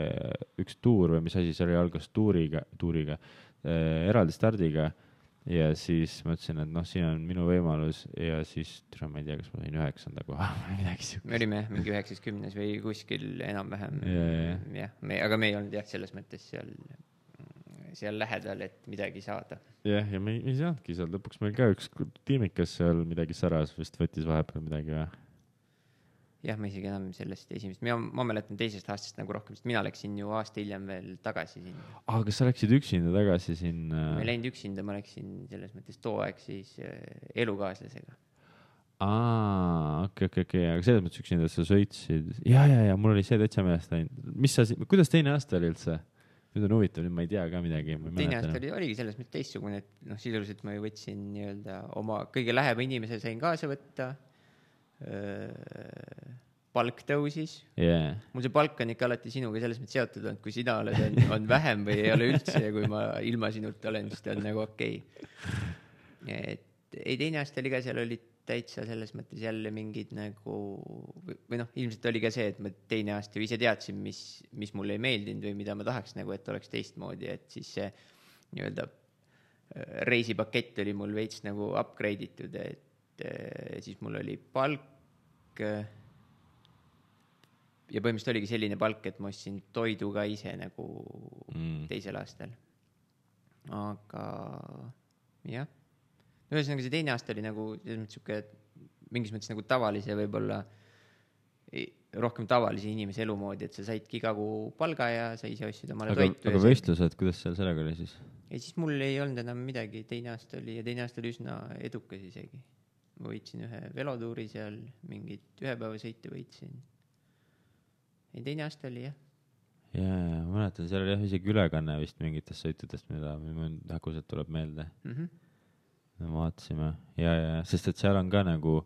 üks tuur või mis asi see oli, algas tuuriga, tuuriga äh, eraldi stardiga ja siis mõtlesin, et noh, siin on minu võimalus ja siis, tere, ma ei tea, kas ma sain üheksanda koha või midagi siukest. me olime mingi üheksas, kümnes või kuskil enam-vähem jah, me, aga me ei olnud jah, selles mõttes seal, seal lähedal, et midagi saada. jah, ja me ei, ei saanudki seal, lõpuks meil ka üks tiimikas seal midagi säras, vist võttis vahepeal midagi või jah, ma isegi enam sellest esimesest, mina, ma mäletan teisest aastast nagu rohkem, sest mina läksin ju aasta hiljem veel tagasi sinna. aa, kas sa läksid üksinda tagasi sinna? ma ei läinud üksinda, ma läksin selles mõttes too aeg siis äh, elukaaslasega. aa, okei, okei, okei, aga selles mõttes üksinda sa sõitsid ja, ja, ja mul oli see täitsa meelest läinud. mis sa, kuidas teine aasta oli üldse? Nüüd on huvitav, nüüd ma ei tea ka midagi. teine aasta oli, oligi selles mõttes teistsugune, et noh, sisuliselt ma ju võtsin nii-öelda oma kõige lähema inimese sain kaasa võtta. palk tõusis, yeah.. mul see palk on ikka alati sinuga selles mõttes seotud olnud, kui sina oled, on, on vähem või ei ole üldse ja kui ma ilma sinuta olen, siis ta on nagu okei okay.. et ei, teine aasta oli ka, seal olid täitsa selles mõttes jälle mingid nagu või noh, ilmselt oli ka see, et ma teine aasta ju ise teadsin, mis, mis mulle ei meeldinud või mida ma tahaks nagu, et oleks teistmoodi, et siis see nii-öelda äh, reisipakett oli mul veits nagu upgrade itud, et äh, siis mul oli palk äh, ja põhimõtteliselt oligi selline palk, et ma ostsin toidu ka ise nagu Mm. teisel aastal. aga jah, no ühesõnaga see teine aasta oli nagu selles mõttes sihuke mingis mõttes nagu tavalise võib-olla i- rohkem tavalise inimese elu moodi, et sa saidki iga kuu palga ja sa ise ostsid omale aga, toitu. aga võistlused, kuidas seal sellega oli siis? ja siis mul ei olnud enam midagi, teine aasta oli ja teine aasta oli üsna edukas isegi. ma võitsin ühe velotuuri seal, mingit ühepäevasõite võitsin. ei, teine aasta oli jah, ja, ja mäletan, seal oli jah isegi ülekanne vist mingitest sõitudest, mida mul häguselt tuleb meelde. mm. -hmm. Me vaatasime ja, ja, sest et seal on ka nagu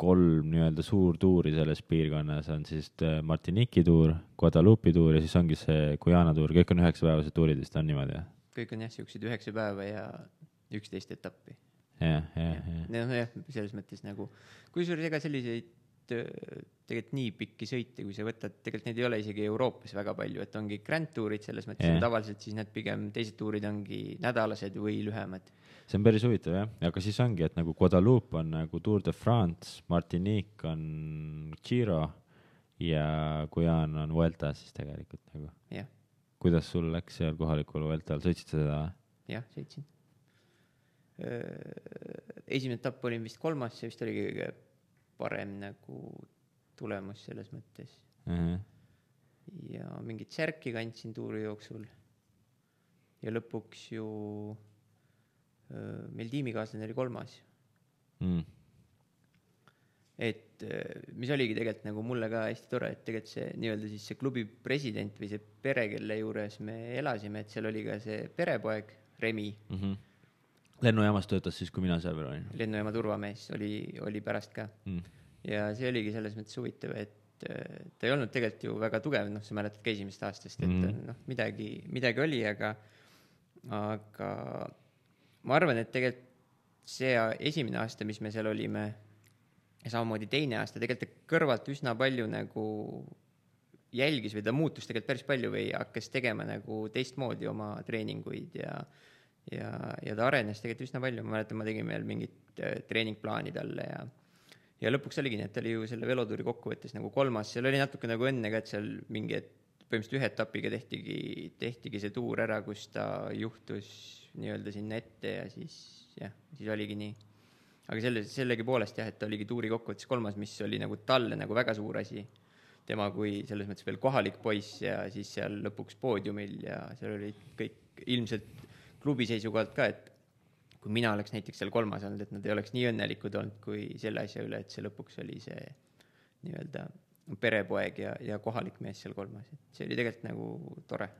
kolm nii-öelda suurtuuri selles piirkonnas on siis äh, Martinique'i tuur, Guadalupe'i tuur ja siis ongi see Guyana tuur, kõik on üheksapäevased tuurid vist on niimoodi jah? kõik on jah, siuksed üheksa päeva ja üksteist etappi. jah, jah, jah. jah, selles mõttes nagu, kusjuures ega selliseid tegelikult nii pikki sõite, kui sa võtad, tegelikult neid ei ole isegi Euroopas väga palju, et ongi Grand Tourid selles mõttes yeah., tavaliselt siis need pigem teised tuurid ongi nädalased või lühemad. see on päris huvitav jah, aga siis ongi, et nagu Guadeloupe on nagu Tour de France, Martinique on Giro ja Guyana on Vuelta siis tegelikult nagu. jah, kuidas sul läks seal kohalikul Vueltal, sõitsid sa seda või? jah, sõitsin. esimene etapp olin vist kolmas, see vist oligi kõige parem nagu tulemus selles mõttes. ja mingit särki kandsin tuuri jooksul. ja lõpuks ju meil tiimikaaslane oli kolmas, Mm. et mis oligi tegelikult nagu mulle ka hästi tore, et tegelikult see nii-öelda siis see klubi president või see pere, kelle juures me elasime, et seal oli ka see perepoeg Remi, Mm -hmm. Lennujaamas töötas siis, kui mina seal veel olin lennujaama turvamees oli, oli pärast ka mm.. ja see oligi selles mõttes huvitav, et äh, ta ei olnud tegelikult ju väga tugev, noh, sa mäletad ka esimesest aastast, et mm. noh, midagi, midagi oli, aga, aga ma arvan, et tegelikult see esimene aasta, mis me seal olime ja samamoodi teine aasta, tegelikult ta kõrvalt üsna palju nagu jälgis või ta muutus tegelikult päris palju või hakkas tegema nagu teistmoodi oma treeninguid ja ja, ja ta arenes tegelikult üsna palju, ma mäletan, ma tegin veel mingit äh, treeningplaani talle ja ja lõpuks oligi nii, et ta oli ju selle velotuuri kokkuvõttes nagu kolmas, seal oli natuke nagu õnne ka, et seal mingi, et põhimõtteliselt ühe etapiga tehtigi, tehtigi see tuur ära, kus ta juhtus nii-öelda sinna ette ja siis jah, siis oligi nii. aga selle, sellegipoolest jah, et ta oligi tuuri kokkuvõttes kolmas, mis oli nagu talle nagu väga suur asi. tema kui selles mõttes veel kohalik poiss ja siis seal lõpuks poodiumil ja seal olid kõik ilmselt klubi seisukohalt ka, et kui mina oleks näiteks seal kolmas olnud, et nad ei oleks nii õnnelikud olnud kui selle asja üle, et see lõpuks oli see nii-öelda perepoeg ja, ja kohalik mees seal kolmas, et see oli tegelikult nagu tore.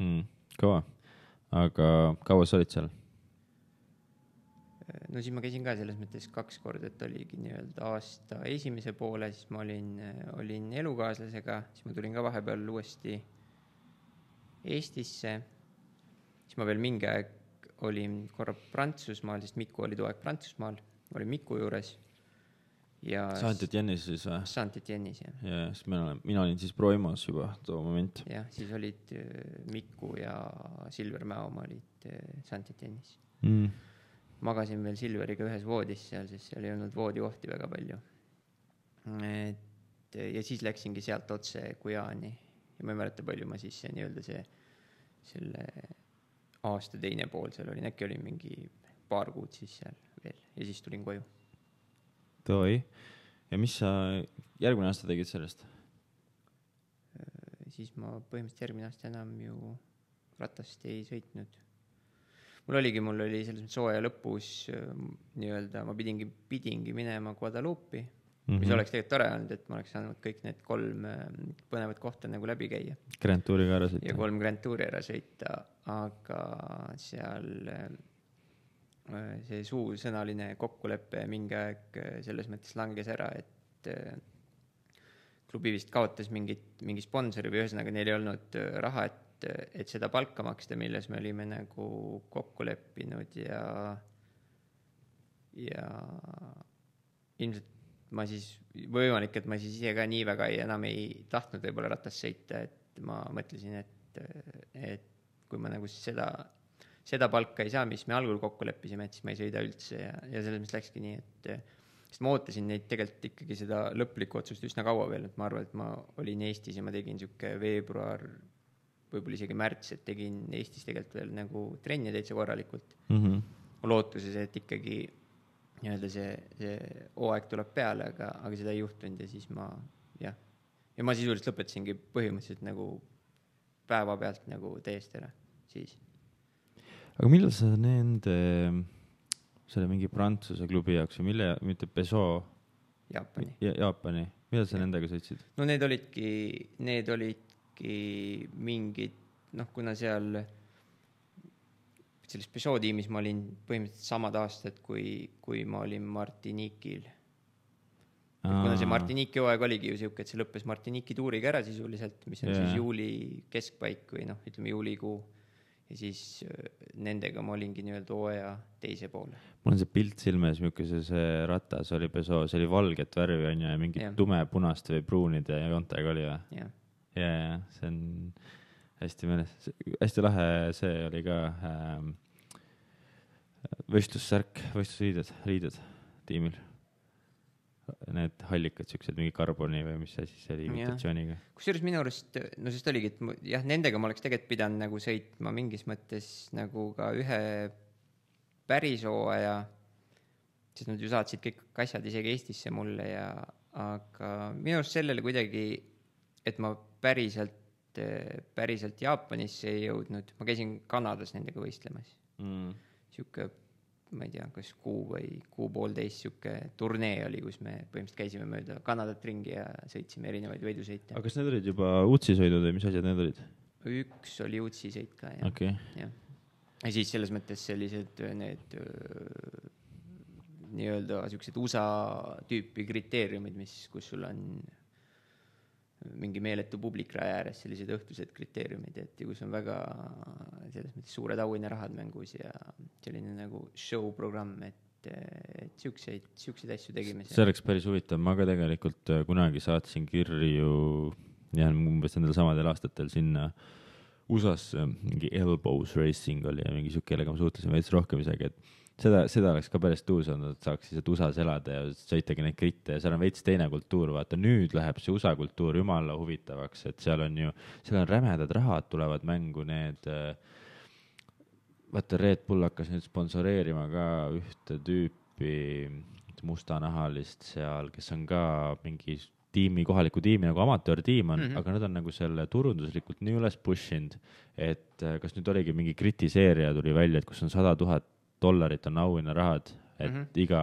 Mm. kõva, aga kaua sa olid seal? no siis ma käisin ka selles mõttes kaks korda, et oligi nii-öelda aasta esimese poole, siis ma olin, olin elukaaslasega, siis ma tulin ka vahepeal uuesti Eestisse. Siis ma veel mingi aeg olin korra Prantsusmaal, sest Miku oli too aeg Prantsusmaal, olin Miku juures. ja Saint-Étienne'is siis või? Saint-Étienne'is jah, ja siis mina olen, mina olin siis Proimos juba too moment. jah, siis olid äh, Miku ja Silver Mäomaa olid äh, Saint-Étienne'is. Mm. magasin veel Silveriga ühes voodis seal, sest seal ei olnud voodikohti väga palju. et ja siis läksingi sealt otse Guyani ja ma ei mäleta, palju ma siis nii-öelda see, selle aasta teine pool seal olin, äkki olin mingi paar kuud siis seal veel ja siis tulin koju. Toi, ja mis sa järgmine aasta tegid sellest? siis ma põhimõtteliselt järgmine aasta enam ju ratast ei sõitnud. mul oligi, mul oli selles mõttes hooaja lõpus äh, nii-öelda, ma pidingi, pidingi minema Guadalupe'i mm, -hmm. mis oleks tegelikult tore olnud, et ma oleks saanud kõik need kolm äh, põnevat kohta nagu läbi käia. Grand Touri ka ära sõita. ja kolm Grand Touri ära sõita, aga seal see suusõnaline kokkulepe mingi aeg selles mõttes langes ära, et klubi vist kaotas mingit, mingi sponsori või ühesõnaga neil ei olnud raha, et, et seda palka maksta, milles me olime nagu kokku leppinud ja, ja ilmselt ma siis, võimalik, et ma siis ise ka nii väga ei, enam ei tahtnud võib-olla ratast sõita, et ma mõtlesin, et, et kui ma nagu seda, seda palka ei saa, mis me algul kokku leppisime, et siis ma ei sõida üldse ja, ja selles mõttes läkski nii, et sest ma ootasin neid tegelikult ikkagi seda lõplikku otsust üsna kaua veel, et ma arvan, et ma olin Eestis ja ma tegin niisugune veebruar võib-olla isegi märts, et tegin Eestis tegelikult veel nagu trenne täitsa korralikult mm. -hmm. lootuses, et ikkagi nii-öelda see, see hooaeg tuleb peale, aga, aga seda ei juhtunud ja siis ma jah, ja ma sisuliselt lõpetasingi põhimõtteliselt nagu päevapealt nagu täiesti ära siis. aga millal sa nende, selle mingi Prantsuse klubi jaoks või mille, mitte Peugeot? Jaapani ja,. Jaapani, millal sa ja. nendega sõitsid? no need olidki, need olid äkki mingid noh, kuna seal selles Peugeot tiimis ma olin põhimõtteliselt samad aastad, kui, kui ma olin Martiniquil. kuna see Martinique'i hooaeg oligi ju sihuke, et see lõppes Martinique'i tuuriga ära sisuliselt, mis on yeah. siis juuli keskpaik või noh, ütleme juulikuu. ja siis äh, nendega ma olingi nii-öelda hooaja teise poole. mul on see pilt silme ees, milline see ratas oli Peugeot, see oli valget värvi on ju ja mingit yeah. tumepunaste või pruunide joontega oli või? jah yeah ja, ja see on hästi meeles, hästi lahe, see oli ka ähm, võistlussärk, võistlusriided, riided tiimil. Need hallikad, siuksed mingi karboni või mis asi see oli imitatsiooniga. kusjuures minu arust, no sest oligi, et jah, nendega ma oleks tegelikult pidanud nagu sõitma mingis mõttes nagu ka ühe päris hooaja, sest nad ju saatsid kõik asjad isegi Eestisse mulle ja, aga minu arust sellele kuidagi et ma päriselt, päriselt Jaapanisse ei jõudnud, ma käisin Kanadas nendega võistlemas mm.. sihuke, ma ei tea, kas kuu või kuu-poolteist sihuke turnee oli, kus me põhimõtteliselt käisime mööda Kanadat ringi ja sõitsime erinevaid võidusõite. aga kas need olid juba UTSi sõidud või mis asjad need olid? üks oli UTSi sõit ka, jah okay.. jah. ja siis selles mõttes sellised need nii-öelda siuksed USA tüüpi kriteeriumid, mis, kus sul on mingi meeletu publik raja ääres, sellised õhtused kriteeriumid, et kus on väga selles mõttes suured auhinnarahad mängus ja selline nagu show programm, et, et siukseid, siukseid asju tegime. see oleks päris huvitav, ma ka tegelikult äh, kunagi saatsin kirju, jah, umbes nendel samadel aastatel sinna USA-sse, mingi Elbows Racing oli ja mingi sihuke, kellega ma suhtlesin veits rohkem isegi, et seda, seda oleks ka päris tuus olnud, et saaks lihtsalt USA-s elada ja sõitagi neid gritte ja seal on veits teine kultuur, vaata nüüd läheb see USA kultuur jumala huvitavaks, et seal on ju, seal on rämedad rahad tulevad mängu, need. vaata, Red Bull hakkas nüüd sponsoreerima ka ühte tüüpi mustanahalist seal, kes on ka mingi tiimi, kohaliku tiimi nagu amatöörtiim on mm, -hmm. aga nad on nagu selle turunduslikult nii üles push inud, et kas nüüd oligi mingi kritiseerija tuli välja, et kus on sada tuhat dollarit on auhinnarahad, et mm -hmm. iga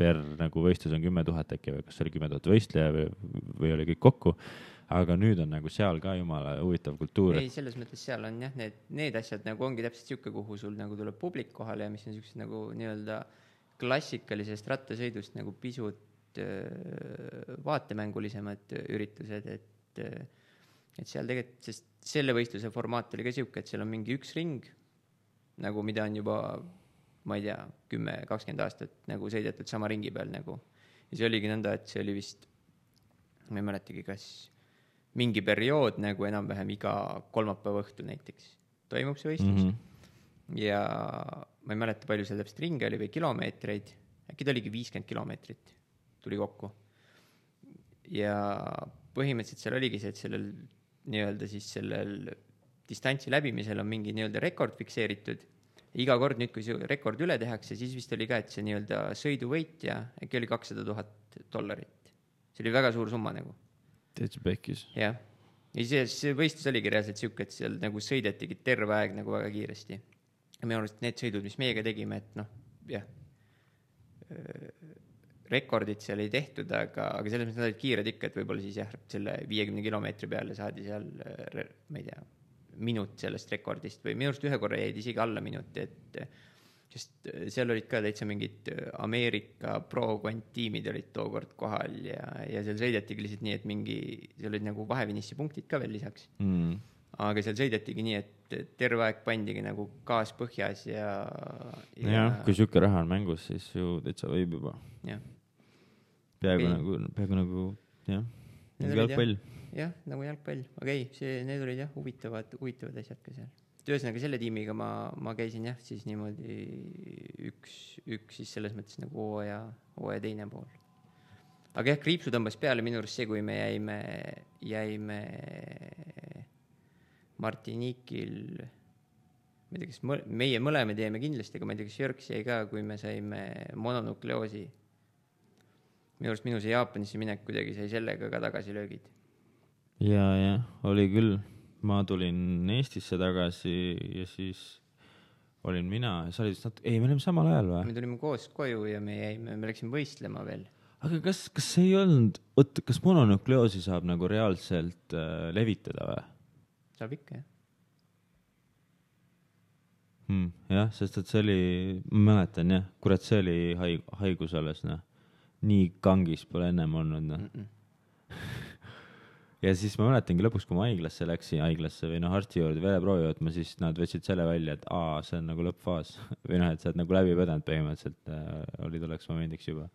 per nagu võistlus on kümme tuhat äkki või kas oli kümme tuhat võistleja või, või oli kõik kokku. aga nüüd on nagu seal ka jumala huvitav kultuur. ei, selles mõttes seal on jah, need, need asjad nagu ongi täpselt sihuke, kuhu sul nagu tuleb publik kohale ja mis on siuksed nagu nii-öelda klassikalisest rattasõidust nagu pisut äh, vaatemängulisemad üritused, et et seal tegelikult, sest selle võistluse formaat oli ka sihuke, et seal on mingi üks ring nagu, mida on juba ma ei tea, kümme, kakskümmend aastat nagu sõidetud sama ringi peal nagu. ja see oligi nõnda, et see oli vist, ma ei mäletagi, kas mingi periood nagu enam-vähem iga kolmapäeva õhtul näiteks toimub see võistlus mm. -hmm. ja ma ei mäleta, palju seal täpselt ringe oli või kilomeetreid, äkki ta oligi viiskümmend kilomeetrit tuli kokku. ja põhimõtteliselt seal oligi see, et sellel nii-öelda siis sellel distantsi läbimisel on mingi nii-öelda rekord fikseeritud iga kord nüüd, kui see rekord üle tehakse, siis vist oli ka, et see nii-öelda sõiduvõitja äkki oli kakssada tuhat dollarit. see oli väga suur summa nagu. täitsa pekkis. jah, ja see, see võistlus oligi reaalselt sihuke, et seal nagu sõidetigi terve aeg nagu väga kiiresti. ja minu arust need sõidud, mis meiega tegime, et noh, jah, rekordit seal ei tehtud, aga, aga selles mõttes nad olid kiired ikka, et võib-olla siis jah, selle viiekümne kilomeetri peale saadi seal, ma ei tea, minut sellest rekordist või minu arust ühe korra jäid isegi alla minuti, et sest seal olid ka täitsa mingid Ameerika pro-kvant tiimid olid tookord kohal ja, ja seal sõidetigi lihtsalt nii, et mingi, seal olid nagu vahefinissi punktid ka veel lisaks mm.. aga seal sõidetigi nii, et terve aeg pandigi nagu gaas põhjas ja, ja.... jah, kui sihuke raha on mängus, siis ju täitsa võib juba. peaaegu okay. nagu, peaaegu nagu jah, jalgpall. Jah, nagu jalgpall, aga ei, see, need olid jah, huvitavad, huvitavad asjad ka seal. et ühesõnaga selle tiimiga ma, ma käisin jah, siis niimoodi üks, üks siis selles mõttes nagu hooaja, hooaja teine pool. aga jah, kriipsu tõmbas peale minu arust see, kui me jäime, jäime Martiniikil ma ei tea, kas mõle, meie mõlemad jäime kindlasti, aga ma ei tea, kas Jörgs jäi ka, kui me saime mononukleoosi minu arust minu see Jaapanisse minek kuidagi sai sellega ka tagasilöögid. Ja, jah, oli küll. ma tulin Eestisse tagasi ja siis olin mina sa olid vist natuke, ei, me olime samal ajal või? me tulime koos koju ja me jäime, me läksime võistlema veel. aga kas, kas see ei olnud, oot, kas mononukleoosi saab nagu reaalselt äh, levitada või? saab ikka, jah hmm,. jah, sest et see oli, ma mäletan jah, kurat, see oli haig-, haigus alles, noh nii kangis pole ennem olnud, noh mm. -mm. Ja siis ma mäletangi lõpuks, kui ma haiglasse läksin, haiglasse või noh, arsti juurde vereproovi võtma, siis nad võtsid selle välja, et aa, see on nagu lõppfaas või noh, et sa oled nagu läbi põdenud põhimõtteliselt äh, oli tolleks momendiks juba.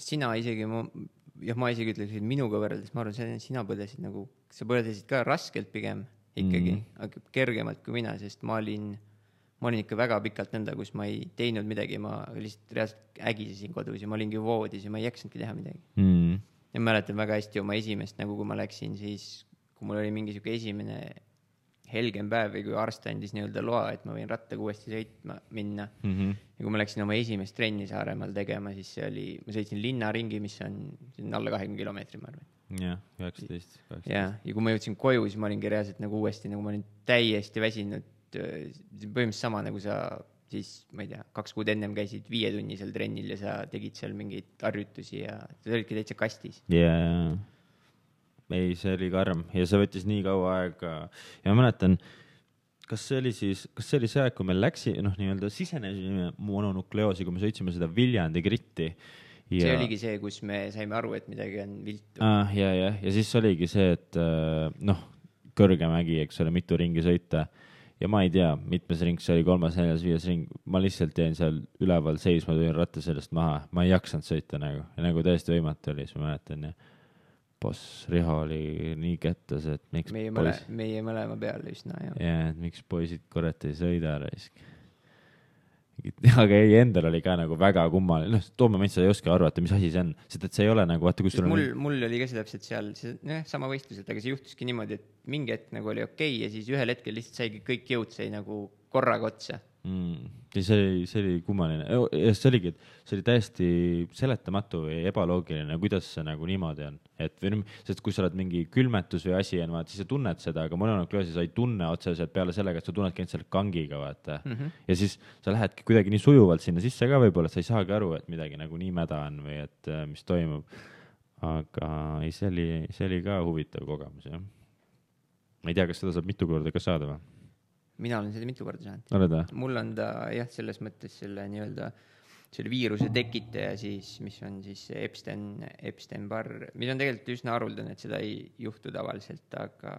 sina isegi, ma, jah, ma isegi ütleks, et minuga võrreldes, ma arvan, sina põdesid nagu, sa põdesid ka raskelt pigem ikkagi mm, -hmm. aga kergemalt kui mina, sest ma olin ma olin ikka väga pikalt nõnda, kus ma ei teinud midagi, ma lihtsalt reaalselt ägisesin kodus ja ma olingi voodis ja ma ei jaksanudki teha midagi mm.. Ja mäletan väga hästi oma esimest, nagu kui ma läksin, siis kui mul oli mingi sihuke esimene helgem päev või kui arst andis nii-öelda loa, et ma võin rattaga uuesti sõitma minna mm. -hmm. ja kui ma läksin oma esimest trenni Saaremaal tegema, siis see oli, ma sõitsin linnaringi, mis on, on alla kahekümne kilomeetri, ma arvan. jah, üheksateist. ja, ja kui ma jõudsin koju, siis ma olingi reaalselt nagu uuesti, nagu ma olin täiesti väsinud põhimõtteliselt sama nagu sa siis, ma ei tea, kaks kuud ennem käisid viietunnisel trennil ja sa tegid seal mingeid harjutusi ja sa olidki täitsa kastis. jaa, ei, see oli karm ja see võttis nii kaua aega. Ja ma mäletan, kas see oli siis, kas see oli see aeg, kui me läksi-, noh, nii-öelda sisenesime mononukleoosi, kui me sõitsime seda Viljandi gritti ja.... see oligi see, kus me saime aru, et midagi on viltu. Ah,. ja, jah, ja siis oligi see, et äh, noh, kõrge mägi, eks ole, mitu ringi sõita ja ma ei tea, mitmes ring see oli, kolmas, neljas, viies ring, ma lihtsalt jäin seal üleval seisma, tulin ratta sellest maha, ma ei jaksanud sõita nagu, nagu täiesti võimatu oli, siis ma mäletan ja boss Riho oli nii kettas, et miks meie mõle, meie mõlema peale üsna jah. jaa, et miks poisid kurat ei sõida raisk aga ei, endal oli ka nagu väga kummaline, noh, too moment sa ei oska arvata, mis asi see on, sest et see ei ole nagu, vaata, kui sul on. mul, mul oli ka see täpselt seal, see, nojah, sama võistlus, et aga see juhtuski niimoodi, et mingi hetk nagu oli okei okay, ja siis ühel hetkel lihtsalt saigi kõik jõud sai nagu korraga otsa mm.. ja see oli, see oli kummaline ja see oligi, et see oli täiesti seletamatu või ebaloogiline, kuidas see nagu niimoodi on, et või noh, sest kui sa oled mingi külmetus või asi on, vaata siis sa tunned seda, aga mononukleoosi sa ei tunne otseselt peale sellega, et sa tunnedki ainult selle kangiga, vaata mm. -hmm. ja siis sa lähedki kuidagi nii sujuvalt sinna sisse ka võib-olla, sa ei saagi aru, et midagi nagu nii mäda on või et äh, mis toimub. aga ei, see oli, see oli ka huvitav kogemus, jah. ma ei tea, kas seda saab mitu korda ka saada või? Mina olen seda mitu korda saanud. mul on ta jah, selles mõttes selle nii-öelda selle viiruse tekitaja siis, mis on siis Epstein, Epstein-Barr, mis on tegelikult üsna haruldane, et seda ei juhtu tavaliselt, aga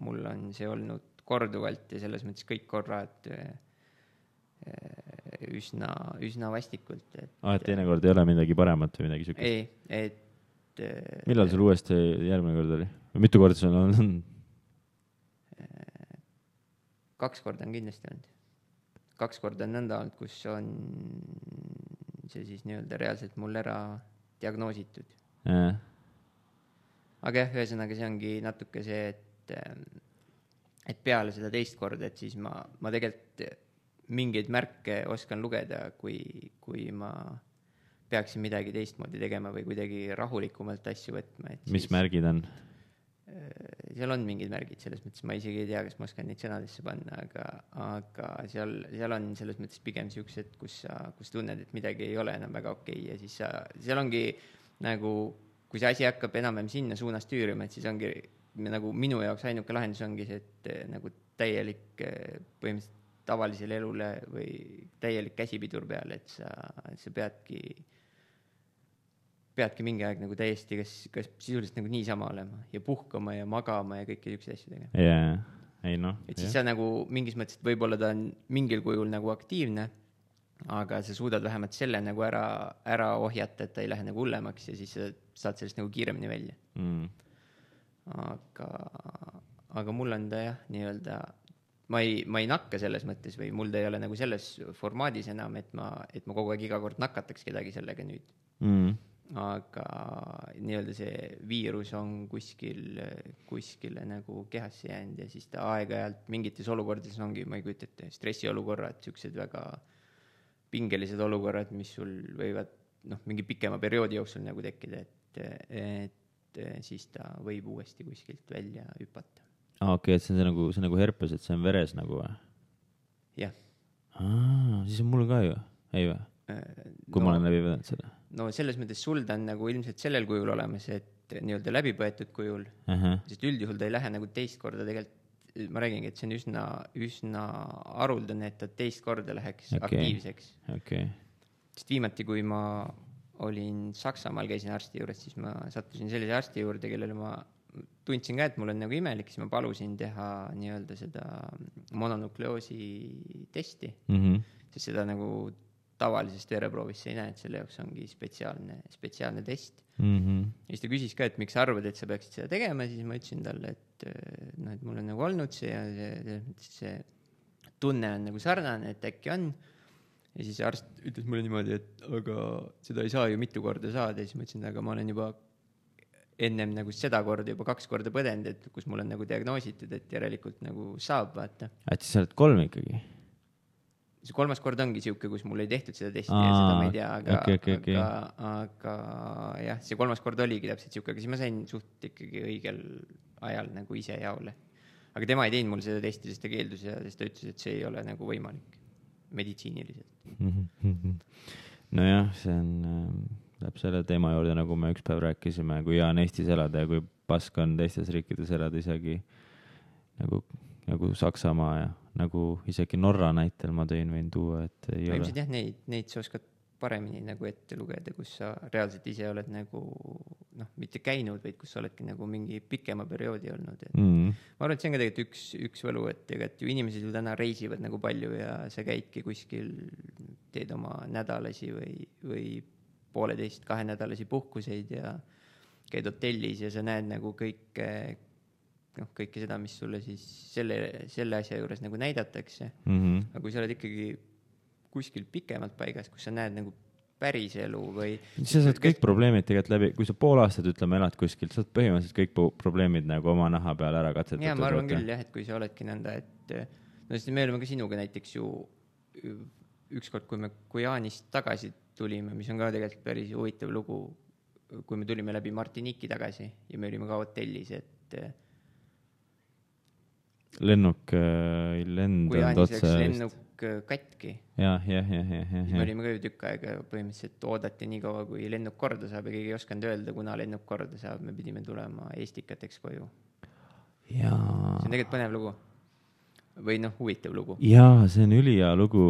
mul on see olnud korduvalt ja selles mõttes kõik korrad eh, üsna, üsna vastikult, et. aa, ah, et teinekord ei ole midagi paremat või midagi siukest? ei, et. Eh, millal sul uuesti järgmine kord oli? mitu korda sul on olnud? Kaks korda on kindlasti olnud. kaks korda on nõnda olnud, kus on see siis nii-öelda reaalselt mul ära diagnoositud. aga jah, ühesõnaga see ongi natuke see, et, et peale seda teist korda, et siis ma, ma tegelikult mingeid märke oskan lugeda, kui, kui ma peaksin midagi teistmoodi tegema või kuidagi rahulikumalt asju võtma, et mis siis, märgid on? Seal on mingid märgid, selles mõttes ma isegi ei tea, kas ma oskan neid sõnadesse panna, aga, aga seal, seal on selles mõttes pigem siuksed, kus sa, kus tunned, et midagi ei ole enam väga okei okay ja siis sa, seal ongi nagu, kui see asi hakkab enam-vähem sinna suunas tüürima, et siis ongi nagu minu jaoks ainuke lahendus ongi see, et eh, nagu täielik eh, põhimõtteliselt tavalisele elule või täielik käsipidur peal, et sa, sa peadki, peadki mingi aeg nagu täiesti, kas, kas sisuliselt nagu niisama olema ja puhkama ja magama ja kõiki siukseid asju tegema. jaa, ei noh. et siis ja. sa nagu mingis mõttes, et võib-olla ta on mingil kujul nagu aktiivne, aga sa suudad vähemalt selle nagu ära, ära ohjata, et ta ei lähe nagu hullemaks ja siis sa saad sellest nagu kiiremini välja mm aga, aga mul on ta jah, nii-öelda, ma ei, ma ei nakka selles mõttes või mul ta ei ole nagu selles formaadis enam, et ma, et ma kogu aeg iga kord nakataks kedagi sellega nüüd mm.. Aga nii-öelda see viirus on kuskil, kuskile nagu kehasse jäänud ja siis ta aeg-ajalt mingites olukordades ongi, ma ei kujuta ette, stressiolukorrad, siuksed väga pingelised olukorrad, mis sul võivad noh, mingi pikema perioodi jooksul nagu tekkida, et, et siis ta võib uuesti kuskilt välja hüpata. aa, okei okay,, et see on see nagu, see on nagu herpes, et see on veres nagu või? jah. siis on mul ka ju, ei või? Äh, kui no, ma olen läbi põdenud seda? No selles mõttes sul ta on nagu ilmselt sellel kujul olemas, et nii-öelda läbipõetud kujul uh, -huh. sest üldjuhul ta ei lähe nagu teist korda tegelikult ma räägingi, et see on üsna, üsna haruldane, et ta teist korda läheks okay. aktiivseks okay.. sest viimati, kui ma olin Saksamaal, käisin arsti juures, siis ma sattusin sellise arsti juurde, kellele ma tundsin ka, et mul on nagu imelik, siis ma palusin teha nii-öelda seda mononukleoosi testi mm. -hmm. sest seda nagu tavalisest vereproovist sa ei näe, et selle jaoks ongi spetsiaalne, spetsiaalne test mm. -hmm. ja siis ta küsis ka, et miks sa arvad, et sa peaksid seda tegema, siis ma ütlesin talle, et noh, et mul on nagu olnud see ja selles mõttes see tunne on nagu sarnane, et äkki on ja siis arst ütles mulle niimoodi, et aga seda ei saa ju mitu korda saada ja siis ma ütlesin, aga ma olen juba ennem nagu seda korda juba kaks korda põdenud, et kus mul on nagu diagnoositud, et järelikult nagu saab, vaata. et siis sa oled kolm ikkagi? See kolmas kord ongi sihuke, kus mul ei tehtud seda testi Aa, ja seda ma ei tea, aga okay,, okay, okay. aga, aga jah, see kolmas kord oligi täpselt sihuke, aga siis ma sain suht ikkagi õigel ajal nagu ise jaole. aga tema ei teinud mul seda testi, sest ta keeldus ja siis ta ütles, et see ei ole nagu võimalik meditsiiniliselt nojah, see on äh,, läheb selle teema juurde, nagu me üks päev rääkisime, kui hea on Eestis elada ja kui pask on teistes riikides elada isegi nagu, nagu Saksamaa ja nagu isegi Norra näitel ma tõin, võin tuua, et ei no, ole. ilmselt jah, neid, neid sa oskad paremini nagu ette lugeda, kus sa reaalselt ise oled nagu noh, mitte käinud, vaid kus sa oledki nagu mingi pikema perioodi olnud, et mm. ma arvan, et see on ka tegelikult üks, üks võlu, et et ju inimesed ju täna reisivad nagu palju ja sa käidki kuskil, teed oma nädalasi või, või pooleteist, kahenädalasi puhkuseid ja käid hotellis ja sa näed nagu kõike, noh, kõike seda, mis sulle siis selle, selle asja juures nagu näidatakse mm. -hmm. aga kui sa oled ikkagi kuskil pikemalt paigas, kus sa näed nagu päris elu või. sa saad kõik probleemid tegelikult läbi, kui sa pool aastat, ütleme, elad kuskil, saad põhimõtteliselt kõik probleemid nagu oma naha peal ära katsetatud. ja ma arvan võtta. küll jah, et kui sa oledki nõnda, et no sest me oleme ka sinuga näiteks ju ükskord, kui me Guyanist tagasi tulime, mis on ka tegelikult päris huvitav lugu, kui me tulime läbi Martiniiki tagasi ja me olime ka hotellis, et lennuk äh, ei lendanud otse. lennuk äh, katki. jah, jah, jah, jah, jah. me olime ka ju tükk aega põhimõtteliselt oodati nii kaua, kui lennuk korda saab ja keegi ei osanud öelda, kuna lennuk korda saab, me pidime tulema Estikateks koju. see on tegelikult põnev lugu. või noh, huvitav lugu. jaa, see on ülihea lugu.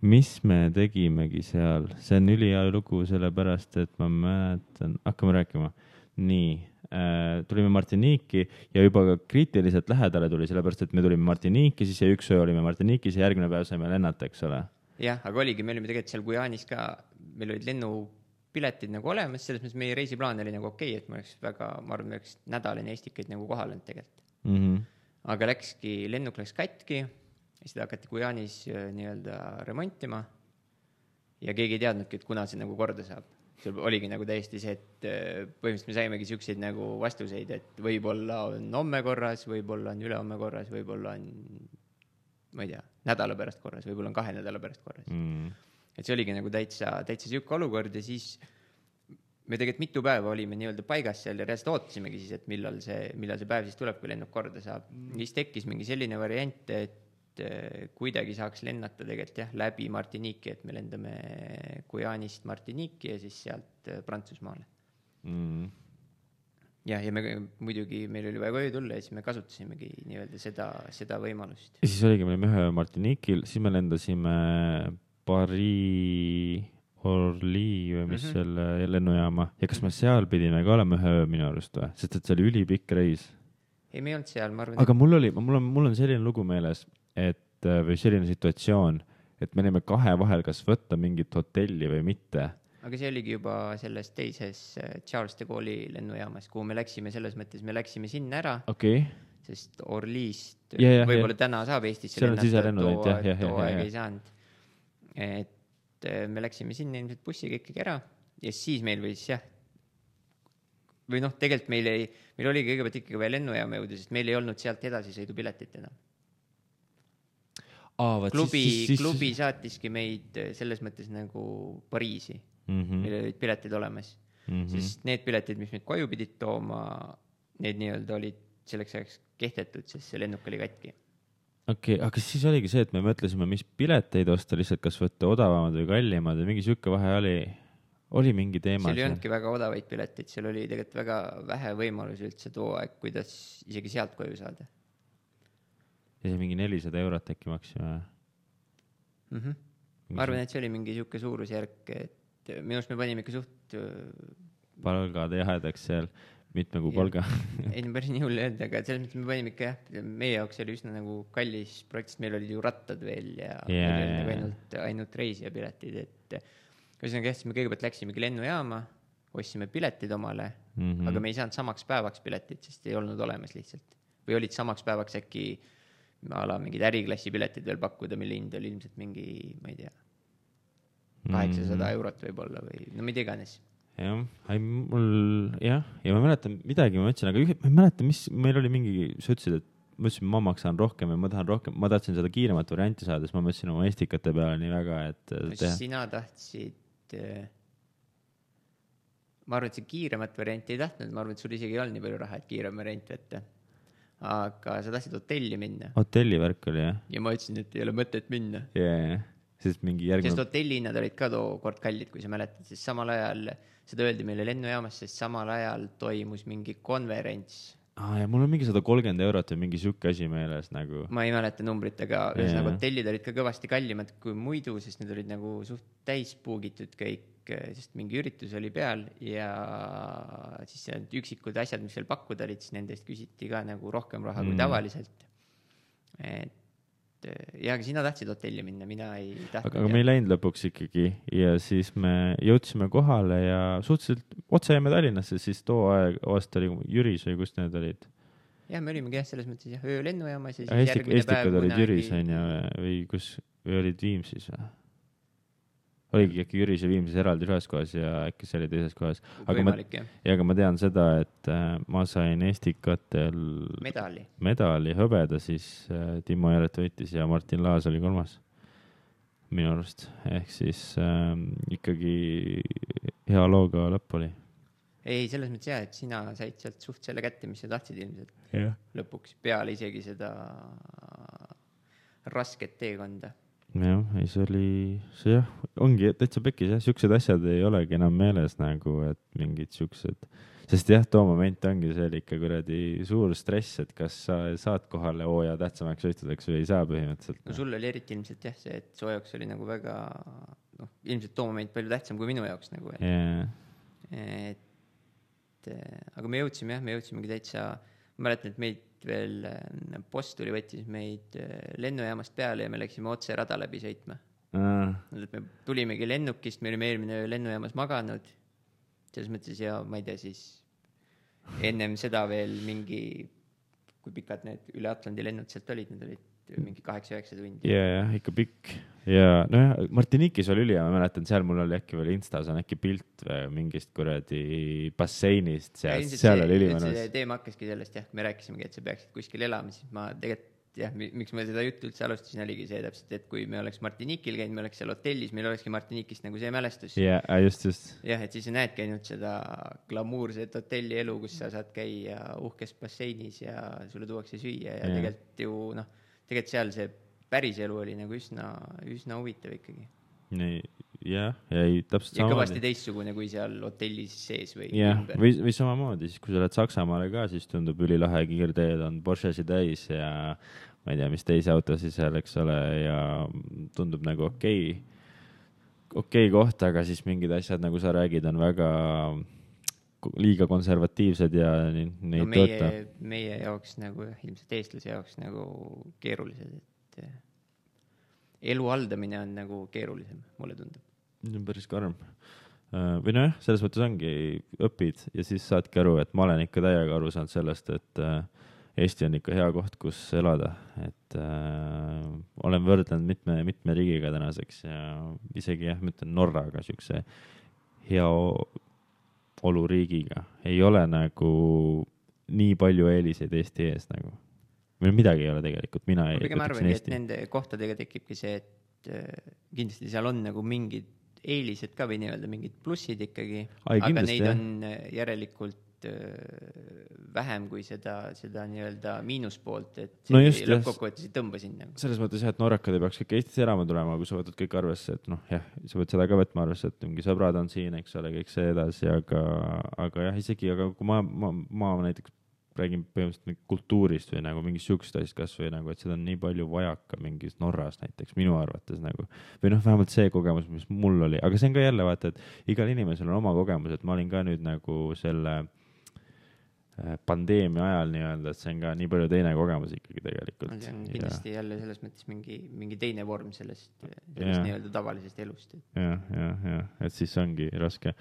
mis me tegimegi seal, see on ülihea lugu sellepärast, et ma mäletan, hakkame rääkima. Nii äh, tulime Martiniiki ja juba ka kriitiliselt lähedale tuli, sellepärast et me tulime Martiniiki, siis jäi üks öö olime Martiniikis ja järgmine päev saime lennata, eks ole. jah, aga oligi, me olime tegelikult seal Guyanis ka, meil olid lennupiletid nagu olemas, selles mõttes meie reisiplaan oli nagu okei okay,, et me oleks väga, ma arvan, me oleks nädal enne Estikaid nagu kohal olnud tegelikult mm. -hmm. aga läkski, lennuk läks katki, seda hakati Guyanis äh, nii-öelda remontima ja keegi ei teadnudki, et kuna see nagu korda saab seal oligi nagu täiesti see, et äh, põhimõtteliselt me saimegi siukseid nagu vastuseid, et võib-olla on homme korras, võib-olla on ülehomme korras, võib-olla on, ma ei tea, nädala pärast korras, võib-olla on kahe nädala pärast korras. Mm.. et see oligi nagu täitsa, täitsa sihuke olukord ja siis me tegelikult mitu päeva olime nii-öelda paigas seal ja reaalselt ootasimegi siis, et millal see, millal see päev siis tuleb, kui lennuk korda saab. Mm.. siis tekkis mingi selline variant, et kuidagi saaks lennata tegelikult jah, läbi Martiniiki, et me lendame Guyanist Martiniiki ja siis sealt äh, Prantsusmaale mm. jah, ja me muidugi, meil oli vaja koju tulla ja siis me kasutasimegi nii-öelda seda, seda võimalust. ja siis oligi, me olime ühe öö Martiniikil, siis me lendasime Pariis Orly või mis mm -hmm. selle lennujaama ja kas me seal pidime ka olema ühe öö minu arust või, sest et see oli ülipikk reis. ei, me ei olnud seal, ma arvan. aga mul oli, mul on, mul on selline lugu meeles, et või selline situatsioon, et me olime kahe vahel, kas võtta mingit hotelli või mitte. aga see oligi juba selles teises äh, Charles de Gaulle'i lennujaamas, kuhu me läksime, selles mõttes me läksime sinna ära. okei okay sest Orlyst Ja, ja, võib-olla ja. täna saab Eestisse lennata, too too aeg ei saanud. et eh, me läksime sinna ilmselt bussiga ikkagi ära ja siis meil võis jah, või noh, tegelikult meil ei, meil oli kõigepealt ikkagi vaja lennujaama jõuda, sest meil ei olnud sealt edasisõidupiletit enam. Aa, vot klubi siis, siis, klubi saatiski meid eh, selles mõttes nagu Pariisi mm -hmm, meil olid piletid olemas mm mm. -hmm. sest need piletid, mis meid koju pidid tooma, need nii-öelda olid selleks ajaks kehtetud, sest see lennuk oli katki. okei okay,, aga siis oligi see, et me mõtlesime, mis pileteid osta lihtsalt, kas võtta odavamad või kallimad või mingi sihuke vahe oli, oli mingi teema seal ei olnudki väga odavaid pileteid, seal oli tegelikult väga vähe võimalusi üldse too aeg, kuidas isegi sealt koju saada ja see mingi nelisada eurot äkki maksime mm. -hmm. ma arvan, et see oli mingi sihuke suurusjärk, et minu arust me panime ikka suht palgad jahedaks seal, mitme kuu palga ei no päris nii hull ei olnud, aga selles mõttes me panime ikka jah, meie jaoks oli üsna nagu kallis projekt, sest meil olid ju rattad veel ja Jaa, meil oli nagu ainult, ainult reisijapiletid, et ühesõnaga jah, siis me kõigepealt läksimegi lennujaama, ostsime piletid omale mm. -hmm. aga me ei saanud samaks päevaks piletit, sest ei olnud olemas lihtsalt. või olid samaks päevaks äkki a la mingid äriklassi piletid veel pakkuda, mille hind oli ilmselt mingi, ma ei tea, kaheksasada Mhm. eurot võib-olla või no mida iganes jah, ei mul jah, ja ma mäletan midagi, ma mõtlesin, aga ühe- ma ei mäleta, mis meil oli mingi, sa ütlesid, et ma ütlesin, ma maksan rohkem ja ma tahan rohkem, ma tahtsin seda kiiremat varianti saada, siis ma mõtlesin oma estikate peale nii väga, et teha. sina tahtsid äh, ma arvan, et sa kiiremat varianti ei tahtnud, ma arvan, et sul isegi ei olnud nii palju raha, et kiirem variant võtta. Aga sa tahtsid hotelli minna hotellivärk oli jah ja ma ütlesin, et ei ole mõtet minna. yeah. sest mingi sest järgmine, hotellihinnad olid ka tookord kallid, kui sa mäletad, sest samal ajal, seda öeldi meile lennujaamas, sest samal ajal toimus mingi konverents. aa ja mul on mingi sada kolmkümmend eurot või mingi sihuke asi meeles nagu. ma ei mäleta numbrit, aga ühesõnaga hotellid olid ka kõvasti kallimad kui muidu, sest need olid nagu suht täis puugitud kõik, sest mingi üritus oli peal ja siis need üksikud asjad, mis seal pakkuda olid, siis nende eest küsiti ka nagu rohkem raha mm. kui tavaliselt. et ja, aga sina tahtsid hotelli minna, mina ei tahtnud. aga, me ei läinud lõpuks ikkagi ja siis me jõudsime kohale ja suhteliselt otse jäime Tallinnasse, siis too aeg, aasta oli Jüris või kus need olid? jah, me olimegi jah, selles mõttes jah, öö lennujaamas ja siis Estik-, järgmine Estikad päev olid kunagi- Jüris on ju või kus, või olid Viimsis või? Oligi äkki Jüris ja Viimsis eraldi ühes kohas ja äkki see oli teises kohas. aga ma, ja aga ma tean seda, et äh, ma sain Estikatel medali. medali hõbeda, siis äh, Timo Järet võitis ja Martin Laas oli kolmas minu arust, ehk siis äh, ikkagi hea looga lõpp oli. ei, selles mõttes jah, et sina said sealt suht selle kätte, mis sa tahtsid ilmselt jah, lõpuks, peale isegi seda rasket teekonda. jah, ei see oli, see jah, ongi täitsa pekis jah, siuksed asjad ei olegi enam meeles nagu, et mingid siuksed, sest jah, too moment ongi see oli ikka kuradi suur stress, et kas sa saad kohale hooaja tähtsamaks võistlusteks või ei saa põhimõtteliselt. no sul oli eriti ilmselt jah, see, et su jaoks oli nagu väga noh, ilmselt too moment palju tähtsam kui minu jaoks nagu, jaa, et aga me jõudsime jah, me jõudsimegi täitsa, ma mäletan, et meid veel, post tuli, võttis meid eh, lennujaamast peale ja me läksime otse rada läbi sõitma. et me tulimegi lennukist, me olime eelmine öö lennujaamas maganud. selles mõttes ja ma ei tea, siis ennem seda veel mingi, kui pikad need üle Atlandi lennud sealt olid, need olid mingi kaheksa-üheksa tundi. ja, jah, ikka pikk ja nojah, Martiniquis oli ülihea, ma mäletan, seal mul oli äkki veel Instas on äkki pilt mingist kuradi basseinist seal, seal oli ülimõnus. teema hakkaski sellest jah, me rääkisimegi, et sa peaksid kuskil elama, siis ma tegelikult jah, miks ma seda juttu üldse alustasin, oligi see täpselt, et kui me oleks Martiniquil käinud, me oleks seal hotellis, meil olekski Martiniquist nagu see mälestus. ja just, just. jah, et siis sa näedki ainult seda glamuurset hotellielu, kus sa saad käia uhkes basseinis ja sulle tuuakse süüa ja Jah. tegelikult ju noh, tegelikult seal see päris elu oli nagu üsna, üsna huvitav ikkagi. nii, jah, ei täpselt ja kõvasti samamoodi. teistsugune kui seal hotellis sees või jah, või, või samamoodi siis, kui sa lähed Saksamaale ka, siis tundub ülilahe, kiirteed on Porschesid täis ja ma ei tea, mis teisi autosid seal, eks ole, ja tundub nagu okei okay,, okei okay koht, aga siis mingid asjad, nagu sa räägid, on väga liiga konservatiivsed ja ne- neid no no, toeta meie, meie jaoks nagu jah, ilmselt eestlase jaoks nagu keerulised, et eh, elu haldamine on nagu keerulisem, mulle tundub. see on päris karm. või nojah, selles mõttes ongi, õpid ja siis saadki aru, et ma olen ikka täiega aru saanud sellest, et äh, Eesti on ikka hea koht, kus elada, et äh, olen võrdlenud mitme, mitme riigiga tänaseks ja isegi jah, ma ütlen Norraga, siukse heaoluriigiga ei ole nagu nii palju eeliseid Eesti ees nagu. või midagi ei ole tegelikult, mina ei pigem arvangi, et nende kohtadega tekibki see, et eh, kindlasti seal on nagu mingid eelised ka või nii-öelda mingid plussid ikkagi, aga neid jah. on eh, järelikult eh, vähem kui seda, seda nii-öelda miinuspoolt, et No lõppkokkuvõttes ei tõmba sind nagu. selles mõttes jah, et norrakad ei peaks kõik Eestis elama tulema, kui sa võtad kõik arvesse, et noh, jah, sa pead seda ka võtma arvesse, et mingi sõbrad on siin, eks ole, kõik see edasi, aga, aga jah, isegi, aga kui ma, ma, ma näiteks räägin põhimõtteliselt kultuurist või nagu mingist siuksest asjast kasvõi nagu, et seda on nii palju vajaka mingis Norras näiteks minu arvates nagu. või noh, vähemalt see kogemus, mis mul oli, aga see on ka jälle vaata, et igal inimesel on oma kogemus, et ma olin ka nüüd nagu selle äh, pandeemia ajal nii-öelda, et see on ka nii palju teine kogemus ikkagi tegelikult. see on kindlasti jälle selles mõttes mingi, mingi teine vorm sellest, sellest nii-öelda tavalisest elust. jah, jah, jah, et siis ongi raske.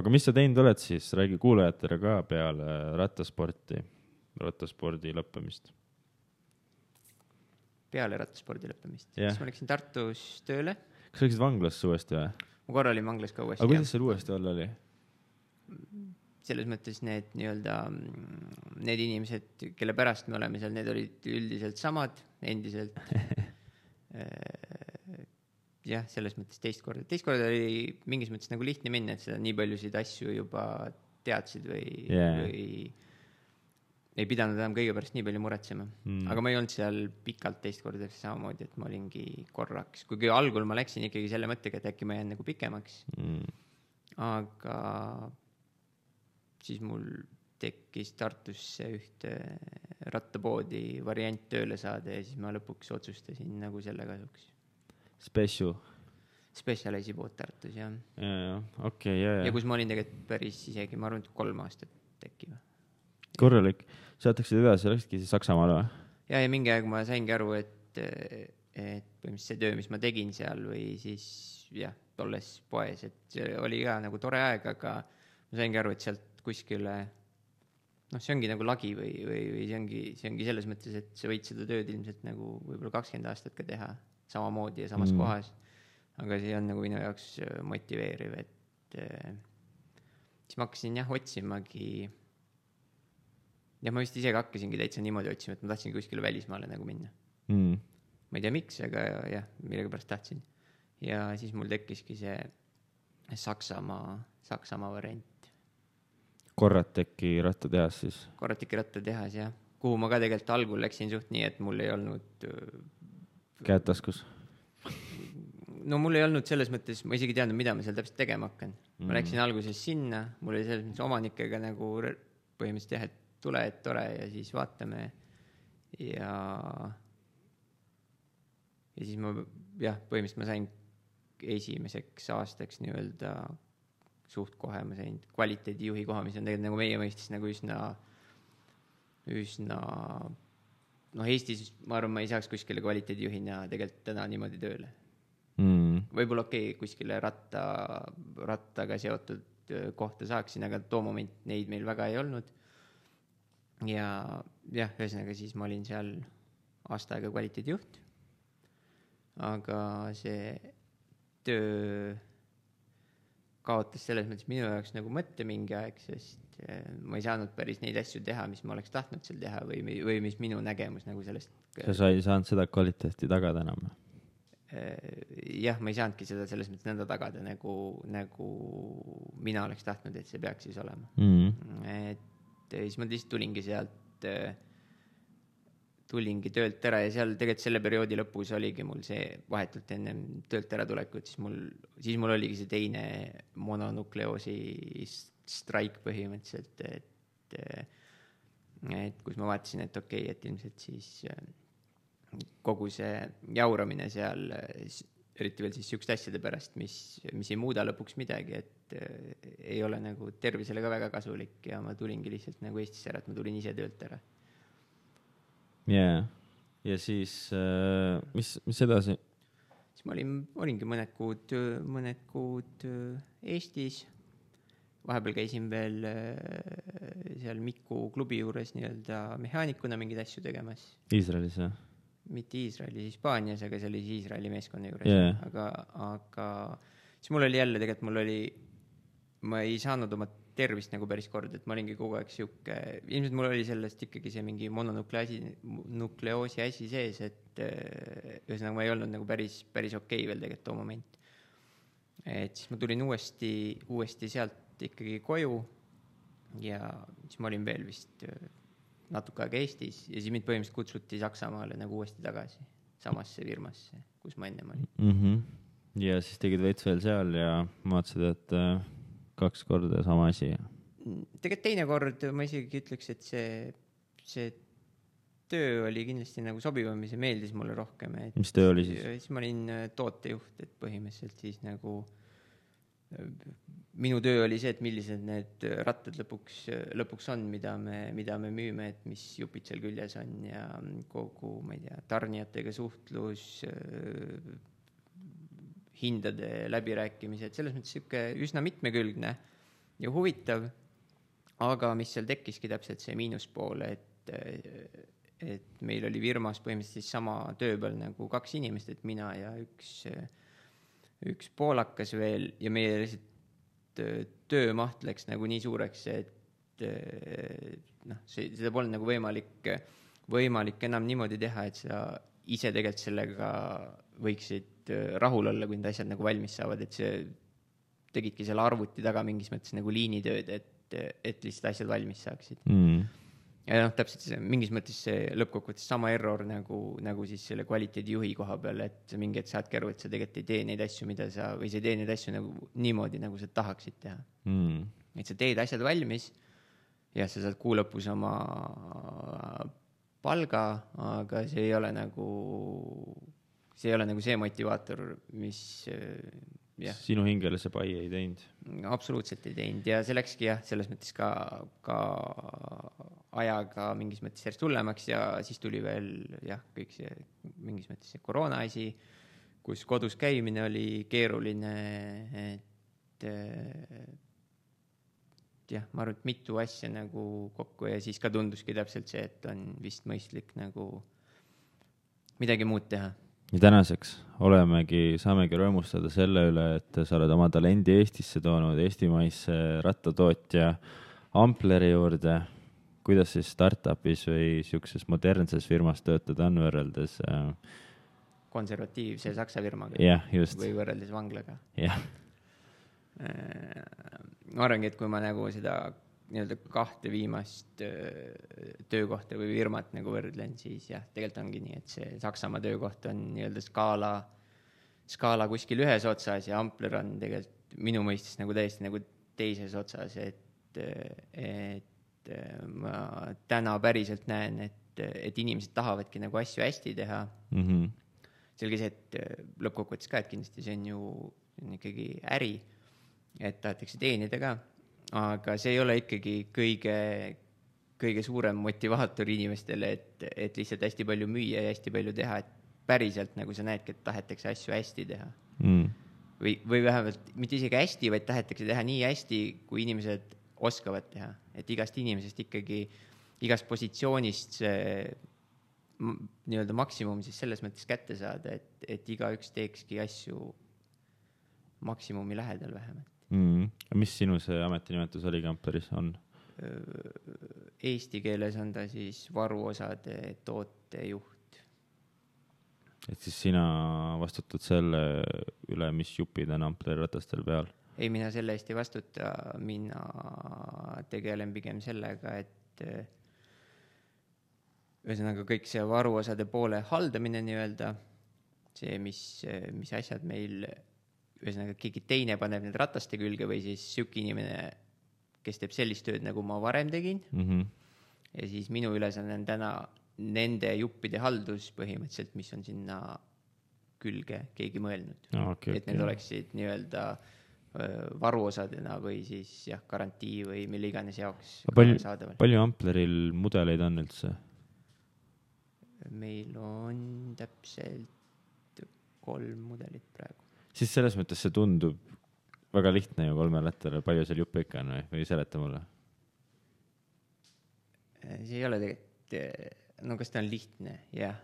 aga mis sa teinud oled siis, räägi kuulajatele ka peale rattasporti, rattaspordi lõppemist. peale rattaspordi lõppemist. Siis ma läksin Tartus tööle, kas sa läksid vanglasse uuesti või? ma korra olin vanglas ka uuesti aga. kuidas seal uuesti olla oli? Selles mõttes need nii-öelda, need inimesed, kelle pärast me oleme seal, need olid üldiselt samad, endiselt. jah, selles mõttes teist korda, teist korda oli mingis mõttes nagu lihtne minna, et sa nii paljusid asju juba teadsid või Jaa. või ei pidanud enam kõige pärast nii palju muretsema Mm. mm.. aga ma ei olnud seal pikalt teist korda samamoodi, et ma olingi korraks, kuigi algul ma läksin ikkagi selle mõttega, et äkki ma jään nagu pikemaks, Mm. aga siis mul tekkis Tartusse ühte rattapoodi variant tööle saada ja siis ma lõpuks otsustasin nagu selle kasuks. Special. Specializ'i pood Tartus jah. ja, ja okei okay,, ja, ja ja kus ma olin tegelikult päris isegi, ma arvan, et kolm aastat äkki või. korralik. sealt läksid edasi, läksidki siis Saksamaale või? ja, ja mingi aeg ma saingi aru, et, et põhimõtteliselt see töö, mis ma tegin seal või siis jah, olles poes, et see oli ka nagu tore aeg, aga ma saingi aru, et sealt kuskile noh, see ongi nagu lagi või, või, või see ongi, see ongi selles mõttes, et sa võid seda tööd ilmselt nagu võib-olla kakskümmend aastat ka teha samamoodi ja samas Mm. kohas. aga see on nagu minu jaoks äh, motiveeriv, et äh, siis ma hakkasin jah otsimagi jah, ma vist ise ka hakkasingi täitsa niimoodi otsima, et ma tahtsin kuskile välismaale nagu minna. mm.? ma ei tea, miks, aga jah, millegipärast tahtsin. ja siis mul tekkiski see Saksamaa, Saksamaa variant. Corrateki rattatehas siis. korratiki rattatehas jah, kuhu ma ka tegelikult algul läksin suht nii, et mul ei olnud käed taskus. no mul ei olnud selles mõttes, ma isegi ei teadnud, mida ma seal täpselt tegema hakkan mm.. Ma läksin alguses sinna, mul oli selles mõttes omanikega nagu põhimõtteliselt jah, et tule, et tore ja siis vaatame. ja, ja siis ma jah, põhimõtteliselt ma sain esimeseks aastaks nii-öelda suht kohe ma sain kvaliteedijuhi koha, mis on tegelikult nagu meie mõistes nagu üsna, üsna noh, Eestis ma arvan, ma ei saaks kuskile kvaliteedijuhina tegelikult täna niimoodi tööle mm.. võib-olla okei okay,, kuskile ratta, rattaga seotud öö, kohta saaksin, aga too moment neid meil väga ei olnud. ja jah, ühesõnaga siis ma olin seal aasta aega kvaliteedijuht. aga see töö kaotas selles mõttes minu jaoks nagu mõtte mingi aeg, sest äh, ma ei saanud päris neid asju teha, mis ma oleks tahtnud seal teha või, või mis minu nägemus nagu sellest. sa sa ei saanud seda kvaliteeti tagada enam? jah, ma ei saanudki seda selles mõttes nõnda tagada, nagu, nagu mina oleks tahtnud, et see peaks siis olema mm. -hmm. et siis ma lihtsalt tulingi sealt äh, tulingi töölt ära ja seal tegelikult selle perioodi lõpus oligi mul see vahetult ennem töölt äratulekut, siis mul, siis mul oligi see teine mononukleoosi straik põhimõtteliselt, et, et kus ma vaatasin, et okei okay,, et ilmselt siis kogu see jauramine seal, eriti veel siis sihukeste asjade pärast, mis, mis ei muuda lõpuks midagi, et ei ole nagu tervisele ka väga kasulik ja ma tulingi lihtsalt nagu Eestisse ära, et ma tulin ise töölt ära jaa, ja siis äh, mis, mis edasi? siis ma olin, olingi mõned kuud, mõned kuud äh, Eestis. vahepeal käisin veel äh, seal Miku klubi juures nii-öelda mehaanikuna mingeid asju tegemas. Iisraelis või? mitte Iisraelis, Hispaanias, aga see oli siis Iisraeli meeskonna juures yeah., aga, aga siis mul oli jälle tegelikult mul oli, ma ei saanud oma tervist nagu päris kord, et ma olingi kogu aeg sihuke, ilmselt mul oli sellest ikkagi see mingi mononukleasi, nukleoosi asi sees, et äh, ühesõnaga ma ei olnud nagu päris, päris okei okay veel tegelikult too moment. et siis ma tulin uuesti, uuesti sealt ikkagi koju ja siis ma olin veel vist äh, natuke aega Eestis ja siis mind põhimõtteliselt kutsuti Saksamaale nagu uuesti tagasi, samasse firmasse, kus ma ennem olin mm. -hmm. ja siis tegid veits veel seal ja vaatasid, et äh kaks korda sama asi? tegelikult teinekord ma isegi ütleks, et see, see töö oli kindlasti nagu sobivam ja see meeldis mulle rohkem, et mis töö oli siis? siis ma olin äh, tootejuht, et põhimõtteliselt siis nagu äh, minu töö oli see, et millised need rattad lõpuks, lõpuks on, mida me, mida me müüme, et mis jupid seal küljes on ja kogu, ma ei tea, tarnijatega suhtlus, äh, hindade läbirääkimised, selles mõttes sihuke üsna mitmekülgne ja huvitav. aga mis seal tekkiski täpselt see miinuspool, et, et meil oli firmas põhimõtteliselt sama töö peal nagu kaks inimest, et mina ja üks, üks poolakas veel ja meie lihtsalt töömaht läks nagu nii suureks, et noh, see, seda polnud nagu võimalik, võimalik enam niimoodi teha, et sa ise tegelikult sellega võiksid Äh, rahul olla, kui need asjad nagu valmis saavad, et see, tegidki selle arvuti taga mingis mõttes nagu liinitööd, et, et lihtsalt asjad valmis saaksid. Mm. ja noh, täpselt see mingis mõttes see lõppkokkuvõttes sama error nagu, nagu siis selle kvaliteedijuhi koha peal, et sa mingi hetk saadki aru, et sa tegelikult ei tee neid asju, mida sa, või sa ei tee neid asju nagu niimoodi, nagu sa tahaksid teha. Mm.. et sa teed asjad valmis ja sa saad kuu lõpus oma palga, aga see ei ole nagu see ei ole nagu see motivaator, mis jah. sinu hingele see pai ei teinud? absoluutselt ei teinud ja see läkski jah, selles mõttes ka, ka ajaga mingis mõttes järjest hullemaks ja siis tuli veel jah, kõik see mingis mõttes see koroona asi, kus kodus käimine oli keeruline, et jah, ma arvan, et mitu asja nagu kokku ja siis ka tunduski täpselt see, et on vist mõistlik nagu midagi muud teha ja tänaseks olemegi, saamegi rõõmustada selle üle, et sa oled oma talendi Eestisse toonud, eestimaisse rattatootja Ampleri juurde. kuidas siis startup'is või sihukeses modernses firmas töötada on võrreldes äh...? konservatiivse saksa firmaga yeah,. või võrreldes vanglaga. jah yeah.. ma arvangi, et kui ma nagu seda nii-öelda kahte viimast töökohta või firmat nagu võrdlen, siis jah, tegelikult ongi nii, et see Saksamaa töökoht on nii-öelda skaala, skaala kuskil ühes otsas ja Ampler on tegelikult minu mõistes nagu täiesti nagu teises otsas, et, et ma täna päriselt näen, et, et inimesed tahavadki nagu asju hästi teha mm. -hmm. selge see, et lõppkokkuvõttes ka, et kindlasti see on ju see on ikkagi äri, et tahetakse teenida ka aga see ei ole ikkagi kõige, kõige suurem motivaator inimestele, et, et lihtsalt hästi palju müüa ja hästi palju teha, et päriselt nagu sa näedki, et tahetakse asju hästi teha. Mm.. või, või vähemalt mitte isegi hästi, vaid tahetakse teha nii hästi, kui inimesed oskavad teha, et igast inimesest ikkagi, igast positsioonist see nii-öelda maksimum siis selles mõttes kätte saada, et, et igaüks teekski asju maksimumi lähedal vähemalt mm.. mis sinu see ametinimetus oligi Ampleris, on? Eesti keeles on ta siis varuosade tootejuht. et siis sina vastutad selle üle, mis jupid on Ampleri ratastel peal? ei, mina selle eest ei vastuta, mina tegelen pigem sellega, et ühesõnaga kõik see varuosade poole haldamine nii-öelda, see, mis, mis asjad meil, ühesõnaga keegi teine paneb need rataste külge või siis sihuke inimene, kes teeb sellist tööd, nagu ma varem tegin mm. -hmm. ja siis minu ülesanne on täna nende juppide haldus põhimõtteliselt, mis on sinna külge keegi mõelnud. Okay, et need okay. oleksid nii-öelda varuosadena või siis jah, garantii või mille iganes jaoks. palju, palju Ampleril mudeleid on üldse? meil on täpselt kolm mudelit praegu. Siis selles mõttes see tundub väga lihtne ju kolmel rattale, palju seal juppe ikka on või, või seleta mulle? see ei ole tegelikult, no kas ta on lihtne, jah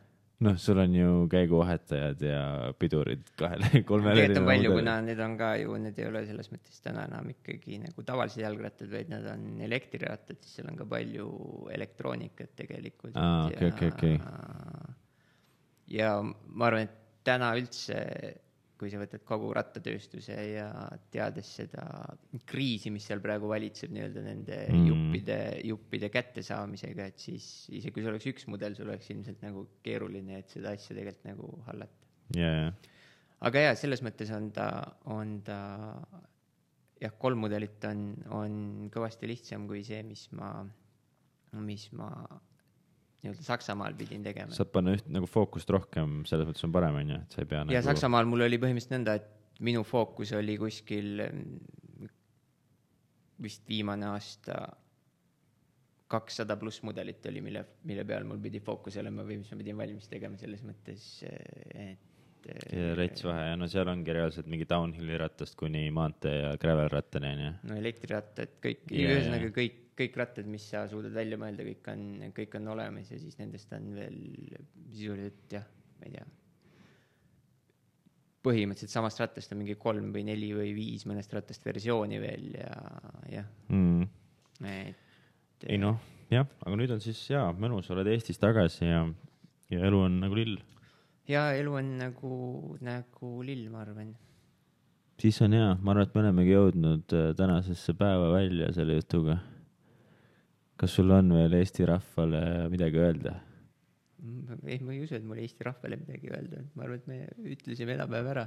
noh, sul on ju käiguvahetajad ja pidurid kahele, kolmele. tegelikult on palju, kuna need on ka ju, need ei ole selles mõttes täna enam ikkagi nagu tavalised jalgrattad, vaid nad on elektrirattad, siis seal on ka palju elektroonikat tegelikult. aa, okei, okei, okei. ja ma arvan, et täna üldse kui sa võtad kogu rattatööstuse ja teades seda kriisi, mis seal praegu valitseb nii-öelda nende mm. juppide, juppide kättesaamisega, et siis isegi kui see oleks üks mudel, sul oleks ilmselt nagu keeruline, et seda asja tegelikult nagu hallata yeah.. aga jaa, selles mõttes on ta, on ta jah, kolm mudelit on, on kõvasti lihtsam kui see, mis ma, mis ma nii-öelda Saksamaal pidin tegema. saad panna üht nagu fookust rohkem, selles mõttes on parem, on ju, et sa ei pea. ja nagu... Saksamaal mul oli põhimõtteliselt nõnda, et minu fookus oli kuskil vist viimane aasta kakssada pluss mudelit oli, mille, mille peal mul pidi fookus olema või mis ma pidin valmis tegema selles mõttes, et. ja rets vahe ja no seal ongi reaalselt mingi downhill'i rattast kuni maantee ja gravel rattani on ju. no elektrirattad, kõik yeah., ühesõnaga kõik kõik rattad, mis sa suudad välja mõelda, kõik on, kõik on olemas ja siis nendest on veel sisuliselt jah, ma ei tea. põhimõtteliselt samast rattast on mingi kolm või neli või viis mõnest rattast versiooni veel ja jah mm.. et. ei noh, jah, aga nüüd on siis jaa, mõnus, oled Eestis tagasi ja, ja elu on nagu lill. ja elu on nagu, nagu lill, ma arvan siis on hea, ma arvan, et me olemegi jõudnud äh, tänasesse päeva välja selle jutuga kas sul on veel Eesti rahvale midagi öelda? ei, ma ei usu, et mul Eesti rahvale midagi öelda, et ma arvan, et me ütlesime enam-vähem ära.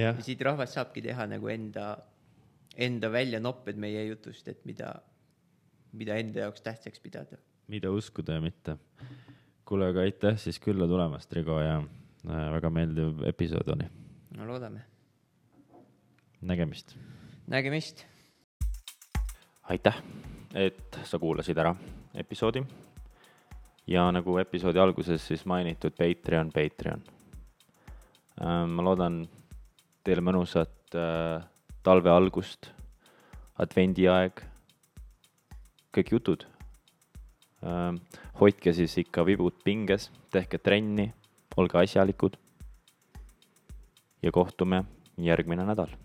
ja siit rahvas saabki teha nagu enda, enda väljanopped meie jutust, et mida, mida enda jaoks tähtsaks pidada. mida uskuda ja mitte. kuule, aga aitäh siis külla tulemast, Rigo, ja äh, väga meeldiv episood oli. no loodame. nägemist. nägemist. aitäh et sa kuulasid ära episoodi. ja nagu episoodi alguses siis mainitud, Patreon, Patreon. Ähm, ma loodan teile mõnusat äh, talve algust, advendiaeg, kõik jutud. Ähm, hoidke siis ikka vibud pinges, tehke trenni, olge asjalikud. ja kohtume järgmine nädal